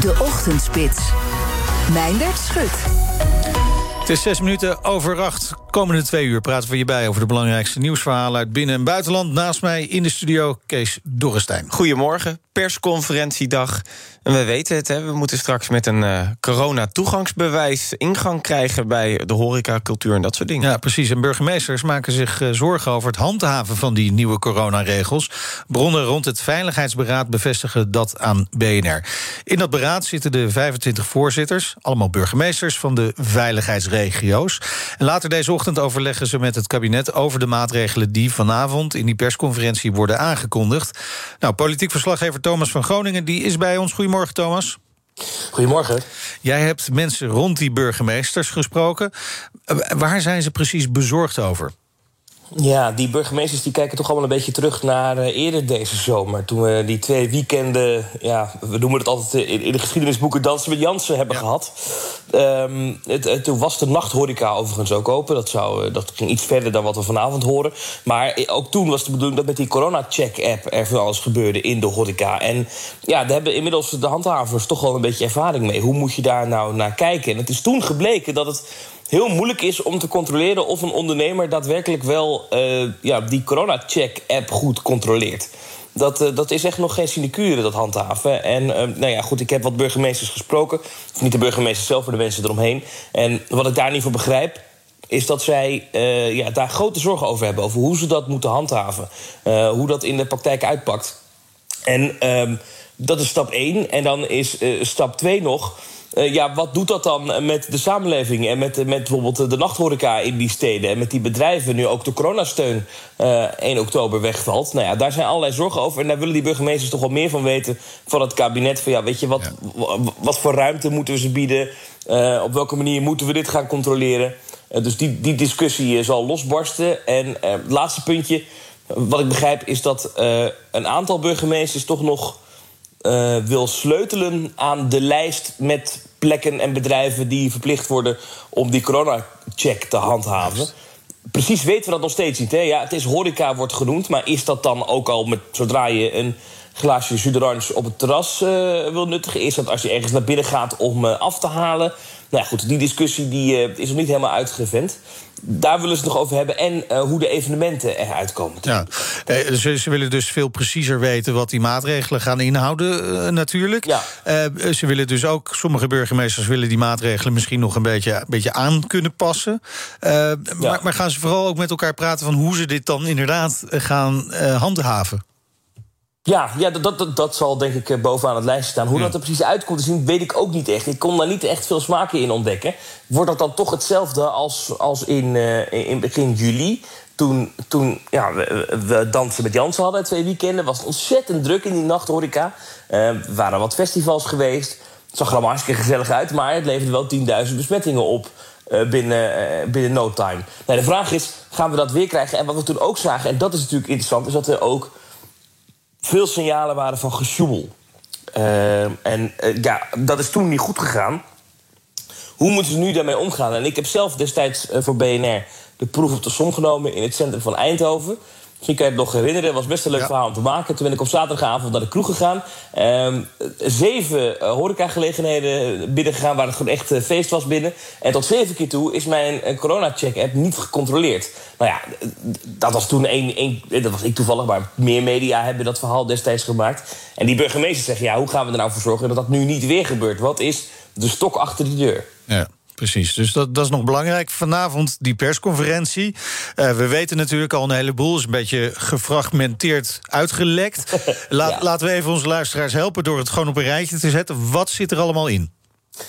De Ochtendspits. Mijndert Schut. Het is zes minuten over acht. Komende twee uur praten we hierbij over de belangrijkste nieuwsverhalen uit binnen- en buitenland. Naast mij in de studio Kees Dorrestein. Goedemorgen, persconferentiedag. En we weten het, hè, we moeten straks met een uh, corona-toegangsbewijs ingang krijgen bij de horeca, cultuur en dat soort dingen. Ja, precies. En burgemeesters maken zich uh, zorgen over het handhaven van die nieuwe coronaregels. Bronnen rond het Veiligheidsberaad bevestigen dat aan BNR. In dat beraad zitten de 25 voorzitters, allemaal burgemeesters van de veiligheidsregio's. En later deze ochtend overleggen ze met het kabinet over de maatregelen die vanavond in die persconferentie worden aangekondigd. Nou, politiek verslaggever Thomas van Groningen die is bij ons. Goedemorgen, Thomas. Goedemorgen. Jij hebt mensen rond die burgemeesters gesproken. Waar zijn ze precies bezorgd over? Ja, die burgemeesters die kijken toch allemaal een beetje terug naar uh, eerder deze zomer. Toen we die twee weekenden, ja, we noemen het altijd in, in de geschiedenisboeken Dansen met Jansen hebben ja. gehad. Um, het, het, toen was de nachthoreca overigens ook open. Dat, zou, dat ging iets verder dan wat we vanavond horen. Maar ook toen was de bedoeling dat met die corona-check-app er van alles gebeurde in de horeca. En ja, daar hebben inmiddels de handhavers toch wel een beetje ervaring mee. Hoe moet je daar nou naar kijken? En het is toen gebleken dat het heel moeilijk is om te controleren of een ondernemer daadwerkelijk wel uh, ja, die corona-check-app goed controleert. Dat, uh, dat is echt nog geen sinecure, dat handhaven. En uh, nou ja, goed, ik heb wat burgemeesters gesproken. Niet de burgemeester zelf, maar de mensen eromheen. En wat ik daar niet voor begrijp, is dat zij ja, daar grote zorgen over hebben. Over hoe ze dat moeten handhaven. hoe dat in de praktijk uitpakt. En um, dat is stap 1. En dan is stap 2 nog. Uh, ja, wat doet dat dan met de samenleving en met, met bijvoorbeeld de nachthoreca in die steden en met die bedrijven nu ook de coronasteun uh, 1 oktober wegvalt? Nou ja, daar zijn allerlei zorgen over en daar willen die burgemeesters toch wel meer van weten van het kabinet. Van ja, weet je, wat, ja. wat voor ruimte moeten we ze bieden? Uh, op welke manier moeten we dit gaan controleren? Dus die, die discussie zal losbarsten. En het laatste puntje, wat ik begrijp, is dat een aantal burgemeesters toch nog uh, wil sleutelen aan de lijst met plekken en bedrijven die verplicht worden om die corona-check te handhaven. Precies weten we dat nog steeds niet. Hè? Ja, het is horeca wordt genoemd, maar is dat dan ook al met, zodra je een glaasje jus d'orange op het terras uh, wil nuttigen? Is dat als je ergens naar binnen gaat om uh, af te halen? Nou ja, goed, die discussie die, uh, is nog niet helemaal uitgevend. Daar willen ze het nog over hebben. En uh, hoe de evenementen eruit komen. Ja. Ze, ze, willen dus veel preciezer weten wat die maatregelen gaan inhouden, uh, natuurlijk. Ja. ze willen dus ook, sommige burgemeesters willen die maatregelen misschien nog een beetje, een beetje aan kunnen passen. Ja. Maar, maar, gaan ze vooral ook met elkaar praten van hoe ze dit dan inderdaad gaan handhaven? Ja, ja dat, dat, dat zal denk ik bovenaan het lijstje staan. Hoe ja. dat er precies uitkomt te zien, weet ik ook niet echt. Ik kon daar niet echt veel smaken in ontdekken. Wordt dat dan toch hetzelfde als, als in, uh, in begin juli? Toen, toen ja, we, we dansen met Jansen hadden, twee weekenden. was ontzettend druk in die nachthoreca. Uh, er waren wat festivals geweest. Het zag er allemaal hartstikke gezellig uit. Maar het leverde wel 10.000 besmettingen op uh, binnen, binnen no time. Nou, de vraag is, gaan we dat weer krijgen? En wat we toen ook zagen, en dat is natuurlijk interessant... is dat er ook veel signalen waren van gesjoemel. Uh, en uh, ja, dat is toen niet goed gegaan. Hoe moeten ze nu daarmee omgaan? En ik heb zelf destijds uh, voor BNR de proef op de som genomen in het centrum van Eindhoven. Misschien kan je het nog herinneren. Het was best een leuk ja. verhaal om te maken. Toen ben ik op zaterdagavond naar de kroeg gegaan. Um, zeven uh, horecagelegenheden binnengegaan waar het gewoon echt uh, feest was binnen. En tot zeven keer toe is mijn uh, corona-check-app niet gecontroleerd. Nou ja, dat was toen één, één... Dat was ik toevallig, maar meer media hebben dat verhaal destijds gemaakt. En die burgemeester zegt, ja, hoe gaan we er nou voor zorgen... dat dat nu niet weer gebeurt? Wat is de stok achter die deur? Ja. Precies, dus dat, dat is nog belangrijk. Vanavond die persconferentie. Uh, we weten natuurlijk al een heleboel. is een beetje gefragmenteerd uitgelekt. Ja. Laten we even onze luisteraars helpen door het gewoon op een rijtje te zetten. Wat zit er allemaal in?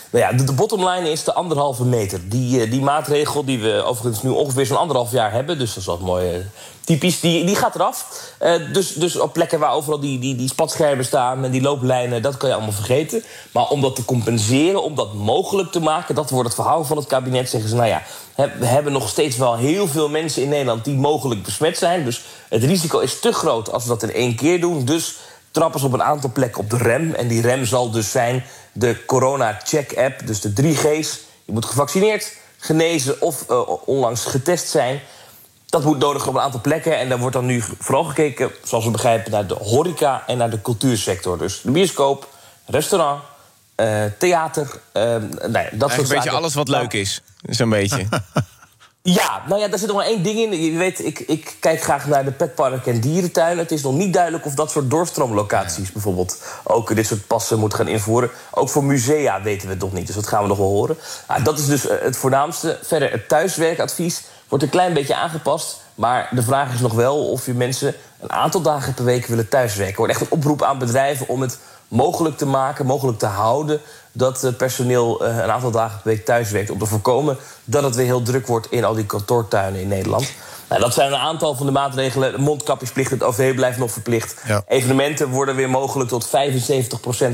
Nou ja, de, de bottomline is de anderhalve meter. Die, die maatregel die we overigens nu ongeveer zo'n anderhalf jaar hebben... dus dat is wat mooi typisch, die, die gaat eraf. Uh, dus, dus op plekken waar overal die, die, die spatschermen staan... en die looplijnen, dat kan je allemaal vergeten. Maar om dat te compenseren, om dat mogelijk te maken... dat wordt het verhaal van het kabinet, zeggen ze... nou ja, we hebben nog steeds wel heel veel mensen in Nederland... die mogelijk besmet zijn. Dus het risico is te groot als we dat in één keer doen. Dus trappen ze op een aantal plekken op de rem. En die rem zal dus zijn de corona-check-app, dus de 3G's. Je moet gevaccineerd, genezen of uh, onlangs getest zijn. Dat moet nodig op een aantal plekken. En daar wordt dan nu vooral gekeken, zoals we begrijpen, naar de horeca en naar de cultuursector. Dus de bioscoop, restaurant, uh, theater. Uh, nou ja, dat Eigenlijk soort een beetje alles wat leuk is. Zo'n beetje. Ja, nou ja, daar zit nog maar één ding in. Je weet, ik, ik kijk graag naar de petpark en dierentuinen. Het is nog niet duidelijk of dat soort doorstroomlocaties bijvoorbeeld ook dit soort passen moeten gaan invoeren. Ook voor musea weten we het nog niet, dus dat gaan we nog wel horen. Nou, dat is dus eh, het voornaamste. Verder, het thuiswerkadvies wordt een klein beetje aangepast. Maar de vraag is nog wel of je mensen een aantal dagen per week willen thuiswerken. Er wordt echt een oproep aan bedrijven om het mogelijk te maken, mogelijk te houden dat het personeel eh, een aantal dagen per week thuis werkt. Om te voorkomen dat het weer heel druk wordt in al die kantoortuinen in Nederland. Nou, dat zijn een aantal van de maatregelen. Mondkapjesplicht, het OV blijft nog verplicht. Evenementen worden weer mogelijk tot 75%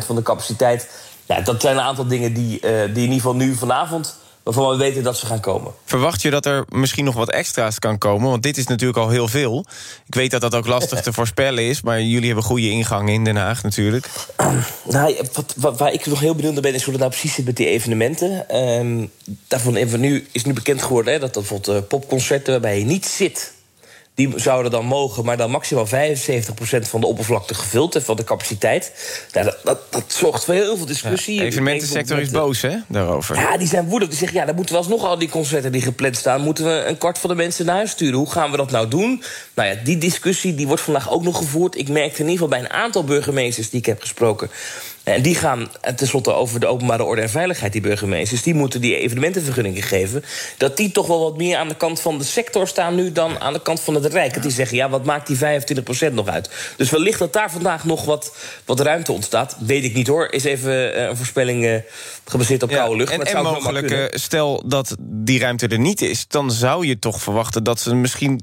van de capaciteit. Ja, dat zijn een aantal dingen die, uh, die in ieder geval nu vanavond waarvan we weten dat ze gaan komen. Verwacht je dat er misschien nog wat extra's kan komen? Want dit is natuurlijk al heel veel. Ik weet dat dat ook lastig te voorspellen is... maar jullie hebben goede ingang in Den Haag natuurlijk. Nou, wat, wat, waar ik nog heel benieuwd naar ben... is hoe het nou precies zit met die evenementen. Um, daarvan even nu, is nu bekend geworden hè, dat bijvoorbeeld uh, popconcerten... waarbij je niet zit die zouden dan mogen, maar dan maximaal 75% van de oppervlakte gevuld en van de capaciteit. Nou, dat, dat, dat, zorgt voor heel veel discussie. de evenementensector is boos, hè, daarover. Ja, die zijn woedend. Die zeggen, ja, dan moeten we alsnog al die concerten die gepland staan... moeten we een kwart van de mensen naar huis sturen. Hoe gaan we dat nou doen? Nou ja, die discussie die wordt vandaag ook nog gevoerd. Ik merkte in ieder geval bij een aantal burgemeesters die ik heb gesproken... En die gaan tenslotte over de openbare orde en veiligheid, die burgemeesters. Die moeten die evenementenvergunningen geven. Dat die toch wel wat meer aan de kant van de sector staan nu dan aan de kant van het Rijk. Dat die zeggen, ja, wat maakt die 25% nog uit? Dus wellicht dat daar vandaag nog wat, wat ruimte ontstaat. Weet ik niet hoor. Is even eh, een voorspelling gebaseerd op koude lucht. En, maar en mogelijk, stel dat die ruimte er niet is, dan zou je toch verwachten dat ze misschien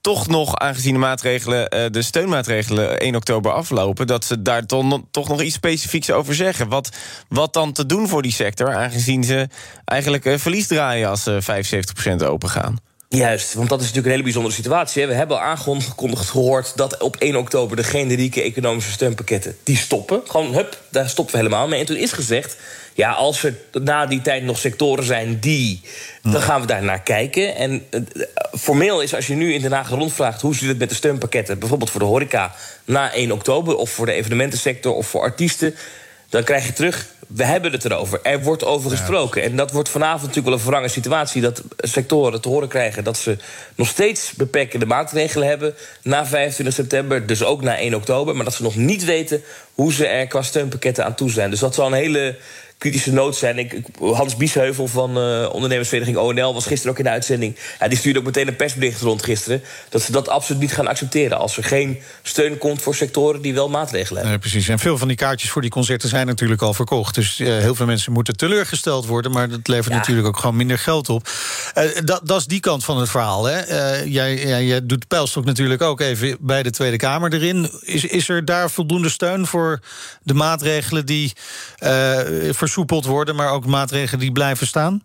toch nog, aangezien de maatregelen, eh, de steunmaatregelen 1 oktober aflopen, dat ze daar toch, nog iets specifieks over zeggen. Wat, wat dan te doen voor die sector, aangezien ze eigenlijk uh, verlies draaien als ze 75% open gaan. Juist, want dat is natuurlijk een hele bijzondere situatie. We hebben al aangekondigd gehoord dat op 1 oktober de generieke economische steunpakketten die stoppen. Gewoon, hup, daar stoppen we helemaal mee. En toen is gezegd, ja, als er na die tijd nog sectoren zijn die, dan gaan we daar naar kijken. En uh, formeel is, als je nu in Den Haag rondvraagt hoe zit het met de steunpakketten, bijvoorbeeld voor de horeca na 1 oktober, of voor de evenementensector of voor artiesten, dan krijg je terug we hebben het erover. Er wordt over gesproken. En dat wordt vanavond natuurlijk wel een verrange situatie... dat sectoren te horen krijgen dat ze nog steeds beperkende maatregelen hebben... na 25 september, dus ook na 1 oktober... maar dat ze nog niet weten hoe ze er qua steunpakketten aan toe zijn. Dus dat zal een hele kritische nood zijn. Ik, Hans Biesheuvel van uh, ondernemersvereniging ONL was gisteren ook in de uitzending. Ja, die stuurde ook meteen een persbericht rond gisteren. Dat ze dat absoluut niet gaan accepteren. Als er geen steun komt voor sectoren die wel maatregelen hebben. Nee, precies. En veel van die kaartjes voor die concerten zijn natuurlijk al verkocht. Dus uh, heel veel mensen moeten teleurgesteld worden. Maar dat levert ja. natuurlijk ook gewoon minder geld op. Uh, dat, dat is die kant van het verhaal. Hè? jij, jij, jij doet Pijlstok natuurlijk ook even bij de Tweede Kamer erin. Is, is er daar voldoende steun voor de maatregelen die versoepeld worden, maar ook maatregelen die blijven staan?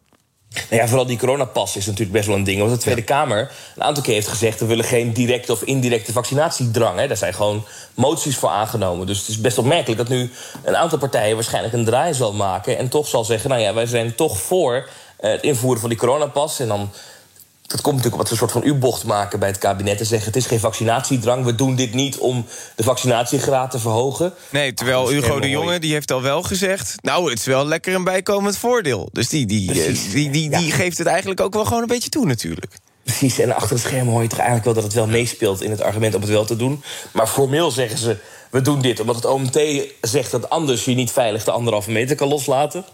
Nou ja, vooral die coronapas is natuurlijk best wel een ding. Want de Tweede ja. Kamer een aantal keer heeft gezegd... we willen geen directe of indirecte vaccinatiedrang. Hè. Daar zijn gewoon moties voor aangenomen. Dus het is best opmerkelijk dat nu een aantal partijen... waarschijnlijk een draai zal maken en toch zal zeggen... nou ja, wij zijn toch voor het invoeren van die coronapas. En dan dat komt natuurlijk wat een soort van U-bocht maken bij het kabinet en zeggen: het is geen vaccinatiedrang, we doen dit niet om de vaccinatiegraad te verhogen. Nee, terwijl Hugo de Jonge die heeft al wel gezegd: nou, het is wel lekker een bijkomend voordeel. Dus die, die, die, die, die, die geeft het eigenlijk ook wel gewoon een beetje toe, natuurlijk. Precies, en achter het scherm hoor je toch eigenlijk wel dat het wel meespeelt in het argument om het wel te doen. Maar formeel zeggen ze: we doen dit omdat het OMT zegt dat anders je niet veilig de anderhalve meter kan loslaten.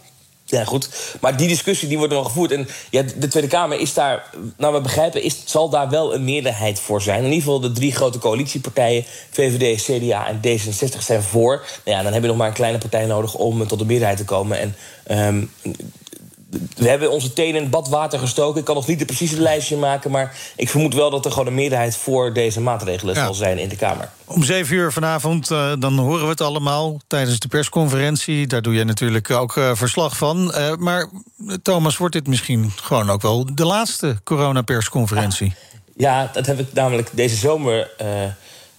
Ja, goed. Maar die discussie die wordt nog gevoerd. En ja, de Tweede Kamer is daar, nou we begrijpen, is, zal daar wel een meerderheid voor zijn. In ieder geval de drie grote coalitiepartijen, VVD, CDA en D66, zijn voor. Nou ja, dan heb je nog maar een kleine partij nodig om tot een meerderheid te komen. En um, we hebben onze tenen in het badwater gestoken. Ik kan nog niet de precieze lijstje maken, maar ik vermoed wel dat er gewoon een meerderheid voor deze maatregelen ja. zal zijn in de Kamer. Om zeven uur vanavond, uh, dan horen we het allemaal tijdens de persconferentie. Daar doe je natuurlijk ook uh, verslag van. Uh, maar Thomas, wordt dit misschien gewoon ook wel de laatste coronapersconferentie? Ja. ja, dat heb ik namelijk deze zomer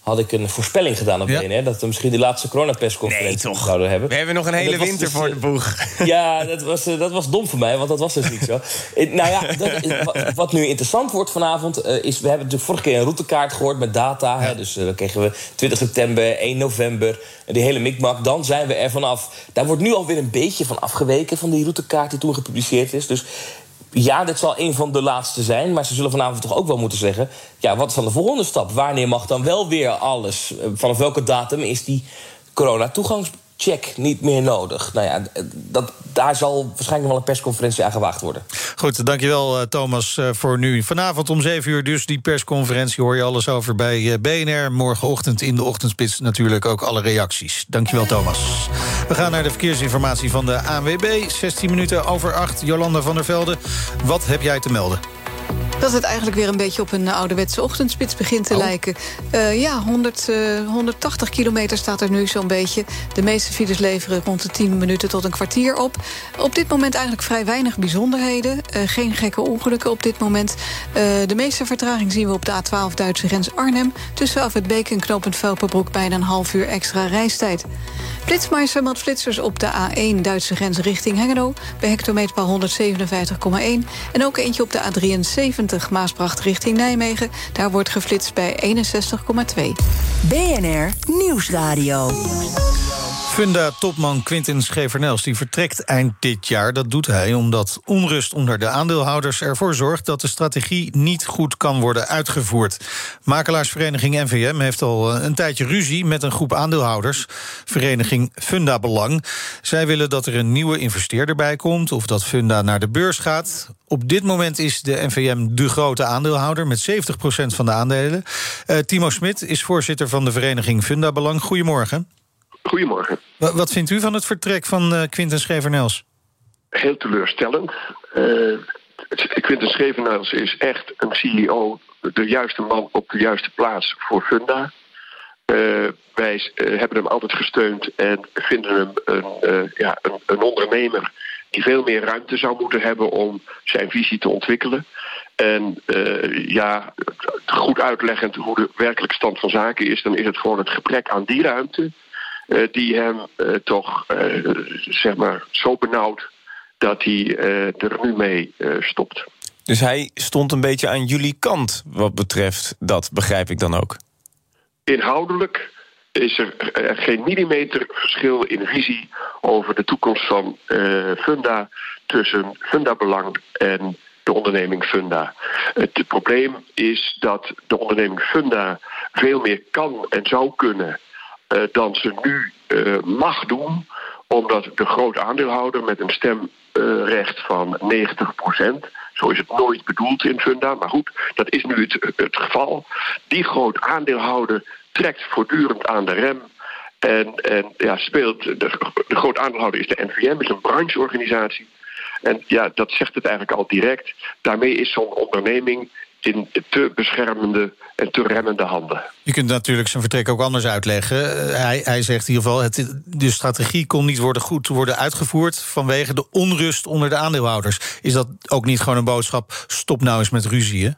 had ik een voorspelling gedaan op ja. BNR... dat we misschien de laatste coronapersconferentie nee, zouden hebben. We hebben nog een hele winter dus, voor de boeg. Ja, dat was, dat was dom voor mij, want dat was dus niet zo. nou ja, dat is, wat nu interessant wordt vanavond... Uh, is, we hebben natuurlijk vorige keer een routekaart gehoord met data. Ja. Hè, dus uh, dan kregen we 20 september, 1 november, die hele mikmak. Dan zijn we er vanaf. Daar wordt nu alweer een beetje van afgeweken... van die routekaart die toen gepubliceerd is. Dus ja, dit zal een van de laatste zijn. Maar ze zullen vanavond toch ook wel moeten zeggen... ja, wat is dan de volgende stap? Wanneer mag dan wel weer alles? Eh, vanaf welke datum is die corona-toegangscheck niet meer nodig? Nou ja, dat, daar zal waarschijnlijk wel een persconferentie aan gewaagd worden. Goed, dankjewel uh, Thomas uh, voor nu. Vanavond om 7 uur dus die persconferentie... hoor je alles over bij uh, BNR. Morgenochtend in de ochtendspits natuurlijk ook alle reacties. Dankjewel Thomas. We gaan naar de verkeersinformatie van de ANWB. 16 minuten over 8. Jolanda van der Velde, wat heb jij te melden? Dat het eigenlijk weer een beetje op een ouderwetse ochtendspits begint te oh. lijken. Uh, ja, 100, uh, 180 kilometer staat er nu zo'n beetje. De meeste files leveren rond de 10 minuten tot een kwartier op. Op dit moment eigenlijk vrij weinig bijzonderheden. Uh, geen gekke ongelukken op dit moment. De meeste vertraging zien we op de A12 Duitse grens Arnhem. Tussen Afwitbeek en knooppunt Velperbroek bijna een half uur extra reistijd. Flitsmeister meldt flitsers op de A1 Duitse grens richting Hengelo... bij hectometerpaal 157,1. En ook eentje op de A73 Maasbracht richting Nijmegen. Daar wordt geflitst bij 61,2. BNR Nieuwsradio. Funda-topman Quintin Schevernels die vertrekt eind dit jaar. Dat doet hij omdat onrust onder de aandeelhouders ervoor zorgt... dat de strategie niet goed kan worden uitgevoerd. Makelaarsvereniging NVM heeft al eh, een tijdje ruzie... met een groep aandeelhouders, vereniging Funda Belang. Zij willen dat er een nieuwe investeerder bij komt... of dat Funda naar de beurs gaat. Op dit moment is de NVM de grote aandeelhouder... met 70% van de aandelen. Uh, Timo Smit is voorzitter van de vereniging Funda Belang. Goedemorgen. Goedemorgen. Wat, vindt u van het vertrek van uh, Quinten Schevernels? Heel teleurstellend. Uh, Quinten Schevernels is echt een CEO, de juiste man op de juiste plaats voor Funda. Uh, wij hebben hem altijd gesteund en vinden hem een, ja, een, een, ondernemer die veel meer ruimte zou moeten hebben om zijn visie te ontwikkelen. En ja, goed uitleggend hoe de werkelijke stand van zaken is, dan is het gewoon het gebrek aan die ruimte die hem uh, toch uh, zeg maar zo benauwd dat hij er nu mee stopt. Dus hij stond een beetje aan jullie kant wat betreft dat, begrijp ik dan ook? Inhoudelijk is er geen millimeter verschil in visie over de toekomst van Funda tussen Funda Belang en de onderneming Funda. Het probleem is dat de onderneming Funda veel meer kan en zou kunnen dan ze nu uh, mag doen, omdat de grote aandeelhouder met een stemrecht van 90%, zo is het nooit bedoeld in Funda, maar goed, dat is nu het, het geval. Die groot aandeelhouder trekt voortdurend aan de rem. En, en ja, speelt, de, de groot aandeelhouder is de NVM, is een brancheorganisatie. En ja, dat zegt het eigenlijk al direct. Daarmee is zo'n onderneming in te beschermende en te remmende handen. Je kunt natuurlijk zijn vertrek ook anders uitleggen. Eh, hij, hij zegt in ieder geval, het, de strategie kon niet worden goed worden uitgevoerd... vanwege de onrust onder de aandeelhouders. Is dat ook niet gewoon een boodschap, stop nou eens met ruzie,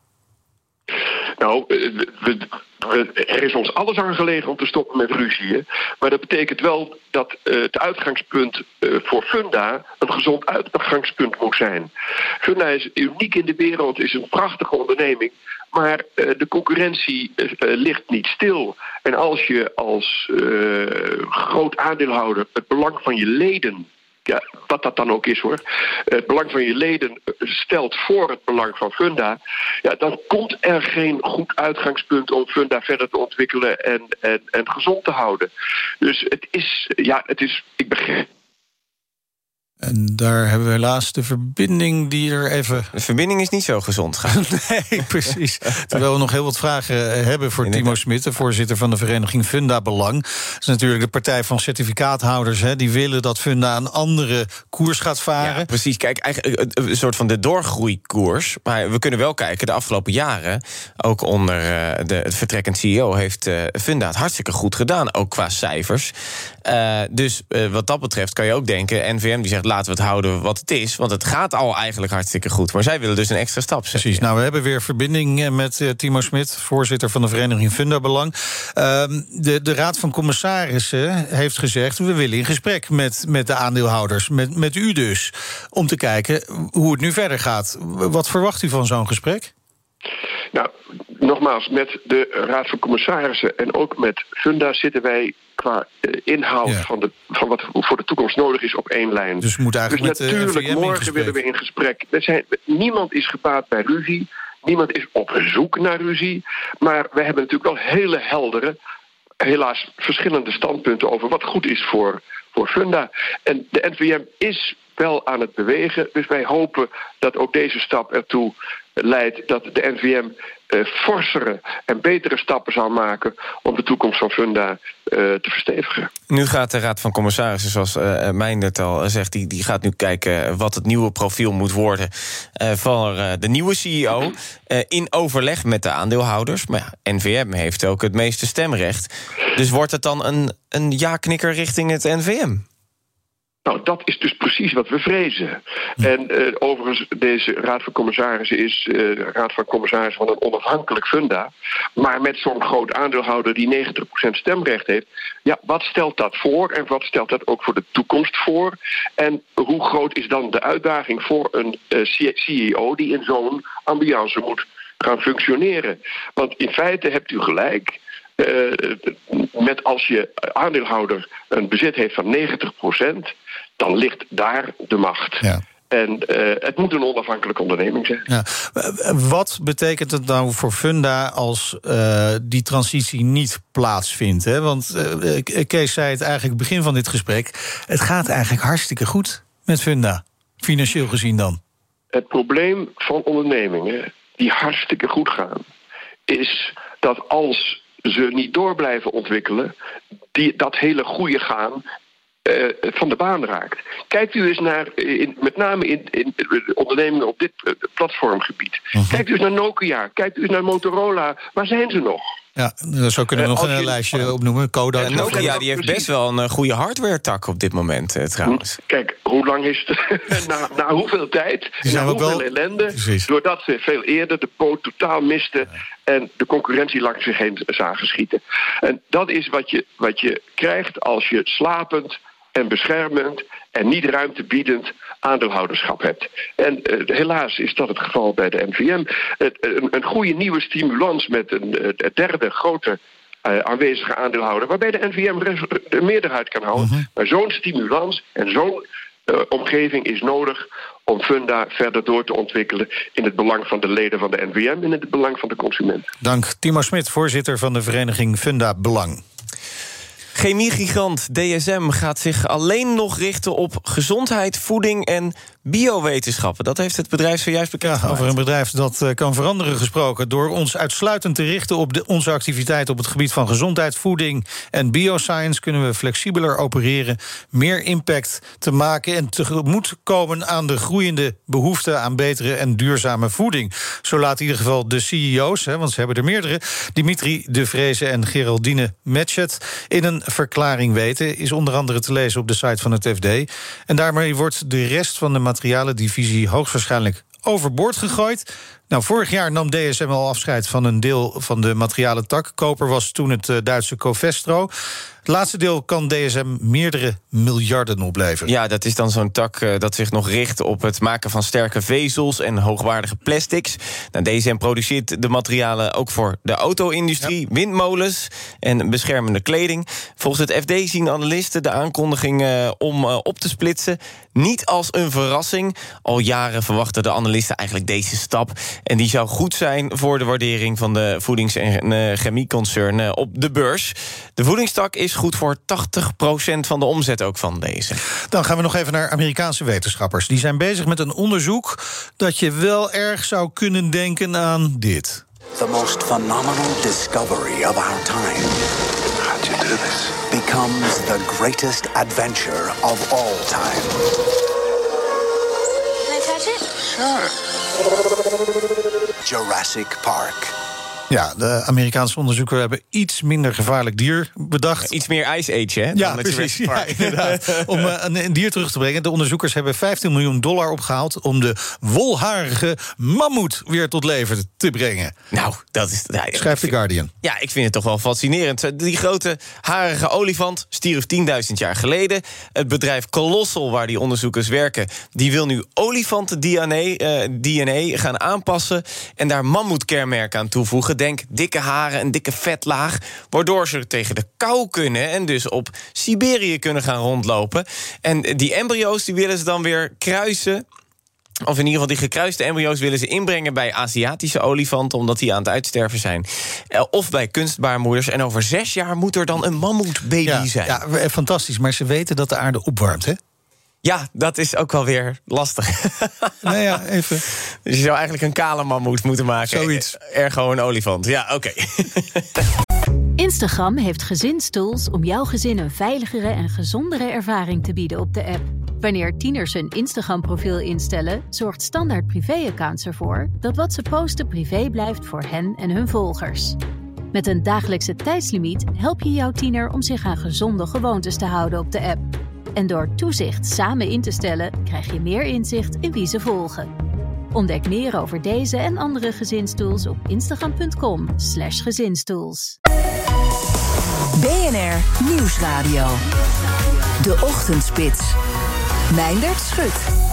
Nou, eh, er is ons alles aan gelegen om te stoppen met ruzieën. Maar dat betekent wel dat uh, het uitgangspunt uh, voor Funda een gezond uitgangspunt moet zijn. Funda is uniek in de wereld, is een prachtige onderneming. Maar de concurrentie ligt niet stil. En als je als groot aandeelhouder het belang van je leden ja, wat dat dan ook is hoor, het belang van je leden stelt voor het belang van Funda, ja, dan komt er geen goed uitgangspunt om Funda verder te ontwikkelen en, en, en gezond te houden. Dus het is, ja, het is, ik begrijp en daar hebben we helaas de verbinding die er even... De verbinding is niet zo gezond gaan. nee, precies. Terwijl we nog heel wat vragen eh, hebben voor Timo Smit... de voorzitter van de vereniging Funda Belang. Dat is natuurlijk de partij van certificaathouders... Hè, die willen dat Funda een andere koers gaat varen. Ja, precies. Kijk, eigenlijk eh, een soort van de doorgroeikoers. Maar we kunnen wel kijken, de afgelopen jaren... ook onder de, het vertrekkend CEO... heeft Funda het hartstikke goed gedaan, ook qua cijfers. Uh, dus wat dat betreft kan je ook denken... NVM die zegt laten we het houden wat het is. Want het gaat al eigenlijk hartstikke goed. Maar zij willen dus een extra stap zetten. Precies. Nou, we hebben weer verbinding eh, met uh, Timo Smit, voorzitter van de vereniging Funda Belang. Uh, de, de Raad van Commissarissen heeft gezegd: we willen in gesprek met, met de aandeelhouders, met, met u dus. Om te kijken hoe het nu verder gaat. Wat verwacht u van zo'n gesprek? Nou, nogmaals, met de Raad van Commissarissen en ook met Funda zitten wij qua eh, inhoud van, de, van wat voor de toekomst nodig is op één lijn. Dus, moet eigenlijk dus met de natuurlijk, morgen willen we in gesprek. Er zijn, niemand is gebaat bij ruzie. Niemand is op zoek naar ruzie. Maar we hebben natuurlijk wel hele heldere, helaas verschillende standpunten over wat goed is voor, voor Funda. En de NVM is wel aan het bewegen. Dus wij hopen dat ook deze stap ertoe leidt dat de NVM eh, forsere en betere stappen zal maken om de toekomst van Funda eh, te verstevigen. Nu gaat de Raad van Commissarissen, zoals uh, Meindert al zegt... Die, die gaat nu kijken wat het nieuwe profiel moet worden... Van de nieuwe CEO, in overleg met de aandeelhouders. Maar ja, NVM heeft ook het meeste stemrecht. Dus wordt het dan een, een ja-knikker richting het NVM? Nou, dat is dus precies wat we vrezen. En uh, overigens, deze Raad van Commissarissen is uh, Raad van Commissarissen van een onafhankelijk funda. Maar met zo'n groot aandeelhouder die 90% stemrecht heeft. Ja, wat stelt dat voor en wat stelt dat ook voor de toekomst voor? En hoe groot is dan de uitdaging voor een uh, CEO die in zo'n ambiance moet gaan functioneren? Want in feite hebt u gelijk. Met als je aandeelhouder een bezit heeft van 90%, dan ligt daar de macht. Ja. En uh, het moet een onafhankelijke onderneming zijn. Ja. Wat betekent het nou voor Funda als uh, die transitie niet plaatsvindt? Hè? Want uh, Kees zei het eigenlijk begin van dit gesprek. Het gaat eigenlijk hartstikke goed met Funda, financieel gezien dan. Het probleem van ondernemingen die hartstikke goed gaan, is dat als ze niet door blijven ontwikkelen, die, dat hele goede gaan uh, van de baan raakt. Kijkt u eens naar, in, met name in, in ondernemingen op dit platformgebied. Uh -huh. Kijkt u eens naar Nokia, kijkt u eens naar Motorola. Waar zijn ze nog? Ja, zo kunnen we nog een je, lijstje opnoemen. Kodak. Ja, Nokia die heeft best wel een goede hardware-tak op dit moment, eh, trouwens. Kijk, hoe lang is het? na, na hoeveel tijd? Na hoeveel wel... ellende? Precies. Doordat ze veel eerder de poot totaal misten... en de concurrentie langs zich heen zagen schieten. En dat is wat je, wat je krijgt als je slapend en beschermend en niet ruimtebiedend aandeelhouderschap hebt. En uh, helaas is dat het geval bij de NVM. Het, een, een goede nieuwe stimulans met een, een derde grote aanwezige aandeelhouder... waarbij de NVM de meerderheid kan houden. -huh. Maar zo'n stimulans en zo'n omgeving is nodig om Funda verder door te ontwikkelen... in het belang van de leden van de NVM en in het belang van de consument. Dank, Timo Smit, voorzitter van de vereniging Funda Belang. Chemiegigant DSM gaat zich alleen nog richten op gezondheid, voeding en biowetenschappen. Dat heeft het bedrijf zojuist bekend. Ja, over een bedrijf dat uh, kan veranderen gesproken. Door ons uitsluitend te richten op de, onze activiteit op het gebied van gezondheid, voeding en bioscience kunnen we flexibeler opereren, meer impact te maken en tegemoet komen aan de groeiende behoefte aan betere en duurzame voeding. Zo laat in ieder geval de CEO's, hè, want ze hebben er meerdere, Dimitri De Vreese en Geraldine Matchet, in een verklaring weten. Is onder andere te lezen op de site van het FD. En daarmee wordt de rest van de materialendivisie hoogstwaarschijnlijk overboord gegooid. Nou, vorig jaar nam DSM al afscheid van een deel van de materialentak. Koper was toen het uh, Duitse Covestro. Het laatste deel kan DSM meerdere miljarden opleveren. Ja, dat is dan zo'n tak uh, dat zich nog richt op het maken van sterke vezels en hoogwaardige plastics. Nou, DSM produceert de materialen ook voor de auto-industrie, ja. windmolens en beschermende kleding. Volgens het FD zien analisten de aankondiging uh, om uh, op te splitsen niet als een verrassing. Al jaren verwachten de analisten eigenlijk deze stap. En die zou goed zijn voor de waardering van de voedings- en chemieconcern op de beurs. De voedingstak is goed voor 80% van de omzet ook van deze. Dan gaan we nog even naar Amerikaanse wetenschappers. Die zijn bezig met een onderzoek dat je wel erg zou kunnen denken aan dit. The most phenomenal discovery of our time. How'd you do this? Becomes the greatest adventure of all time. Can I touch it? Sure. Jurassic Park. Ja, de Amerikaanse onderzoekers hebben iets minder gevaarlijk dier bedacht. Iets meer Ice Age, hè? Ja, precies. Ja, inderdaad. om uh, een, een, dier terug te brengen. De onderzoekers hebben 15 miljoen dollar opgehaald... om de wolharige mammoet weer tot leven te brengen. Nou, dat is... Schrijft The Guardian. Ja, ik vind het toch wel fascinerend. Die grote harige olifant stierf 10.000 jaar geleden. Het bedrijf Colossal, waar die onderzoekers werken... die wil nu olifanten-DNA uh, DNA gaan aanpassen... en daar mammoetkenmerken aan toevoegen Denk dikke haren, een dikke vetlaag. Waardoor ze tegen de kou kunnen en dus op Siberië kunnen gaan rondlopen. En die embryo's die willen ze dan weer kruisen of in ieder geval die gekruiste embryo's willen ze inbrengen bij Aziatische olifanten, omdat die aan het uitsterven zijn. Eh, Of bij kunstbaarmoeders. En over zes jaar moet er dan een mammoetbaby Ja, zijn. ja, eh, fantastisch. Maar ze weten dat de aarde opwarmt, hè? Ja, dat is ook wel weer lastig. nou ja, even. Dus je zou eigenlijk een kale mammoet moeten maken. Zoiets. Ergo een olifant. Ja, oké. Instagram heeft gezinstools om jouw gezin een veiligere en gezondere ervaring te bieden op de app. Wanneer tieners hun Instagram-profiel instellen, zorgt Standaard Privé-accounts ervoor dat wat ze posten privé blijft voor hen en hun volgers. Met een dagelijkse tijdslimiet help je jouw tiener om zich aan gezonde gewoontes te houden op de app. En door toezicht samen in te stellen, krijg je meer inzicht in wie ze volgen. Ontdek meer over deze en andere gezinstools op instagram.com/slash gezinstools. BNR Nieuwsradio. De Ochtendspits. Meindert Schut.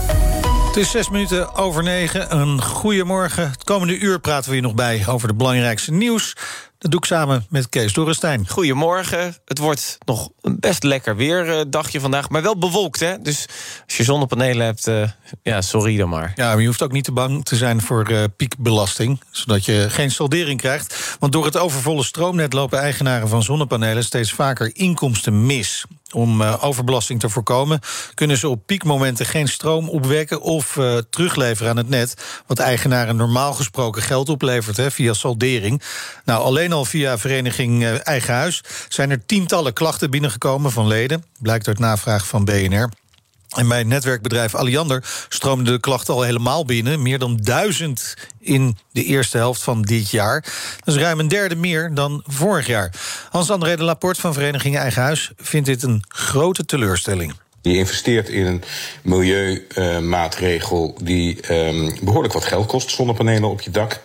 Het is zes minuten over negen. Een goedemorgen. Het komende uur praten we hier nog bij over de belangrijkste nieuws. Dat doe ik samen met Kees Dorrestein. Goedemorgen. Het wordt nog een best lekker weer eh, dagje vandaag, maar wel bewolkt, hè? Dus als je zonnepanelen hebt, eh, ja, sorry dan maar. Ja, maar je hoeft ook niet te bang te zijn voor eh, piekbelasting. Zodat je geen saldering krijgt. Want door het overvolle stroomnet lopen eigenaren van zonnepanelen steeds vaker inkomsten mis. Om eh, overbelasting te voorkomen kunnen ze op piekmomenten geen stroom opwekken of eh, terugleveren aan het net. Wat eigenaren normaal gesproken geld oplevert hè, via saldering. Nou, alleen al via vereniging eh, Eigen Huis zijn er tientallen klachten binnengekomen van leden. Blijkt uit navraag van BNR. En bij netwerkbedrijf Alliander stroomden de klachten al helemaal binnen. Meer dan duizend in de eerste helft van dit jaar. Dat is ruim een derde meer dan vorig jaar. Hans-André de Laporte van Vereniging Eigen Huis vindt dit een grote teleurstelling. Je investeert in een milieumaatregel die ehm, behoorlijk wat geld kost, zonnepanelen op je dak.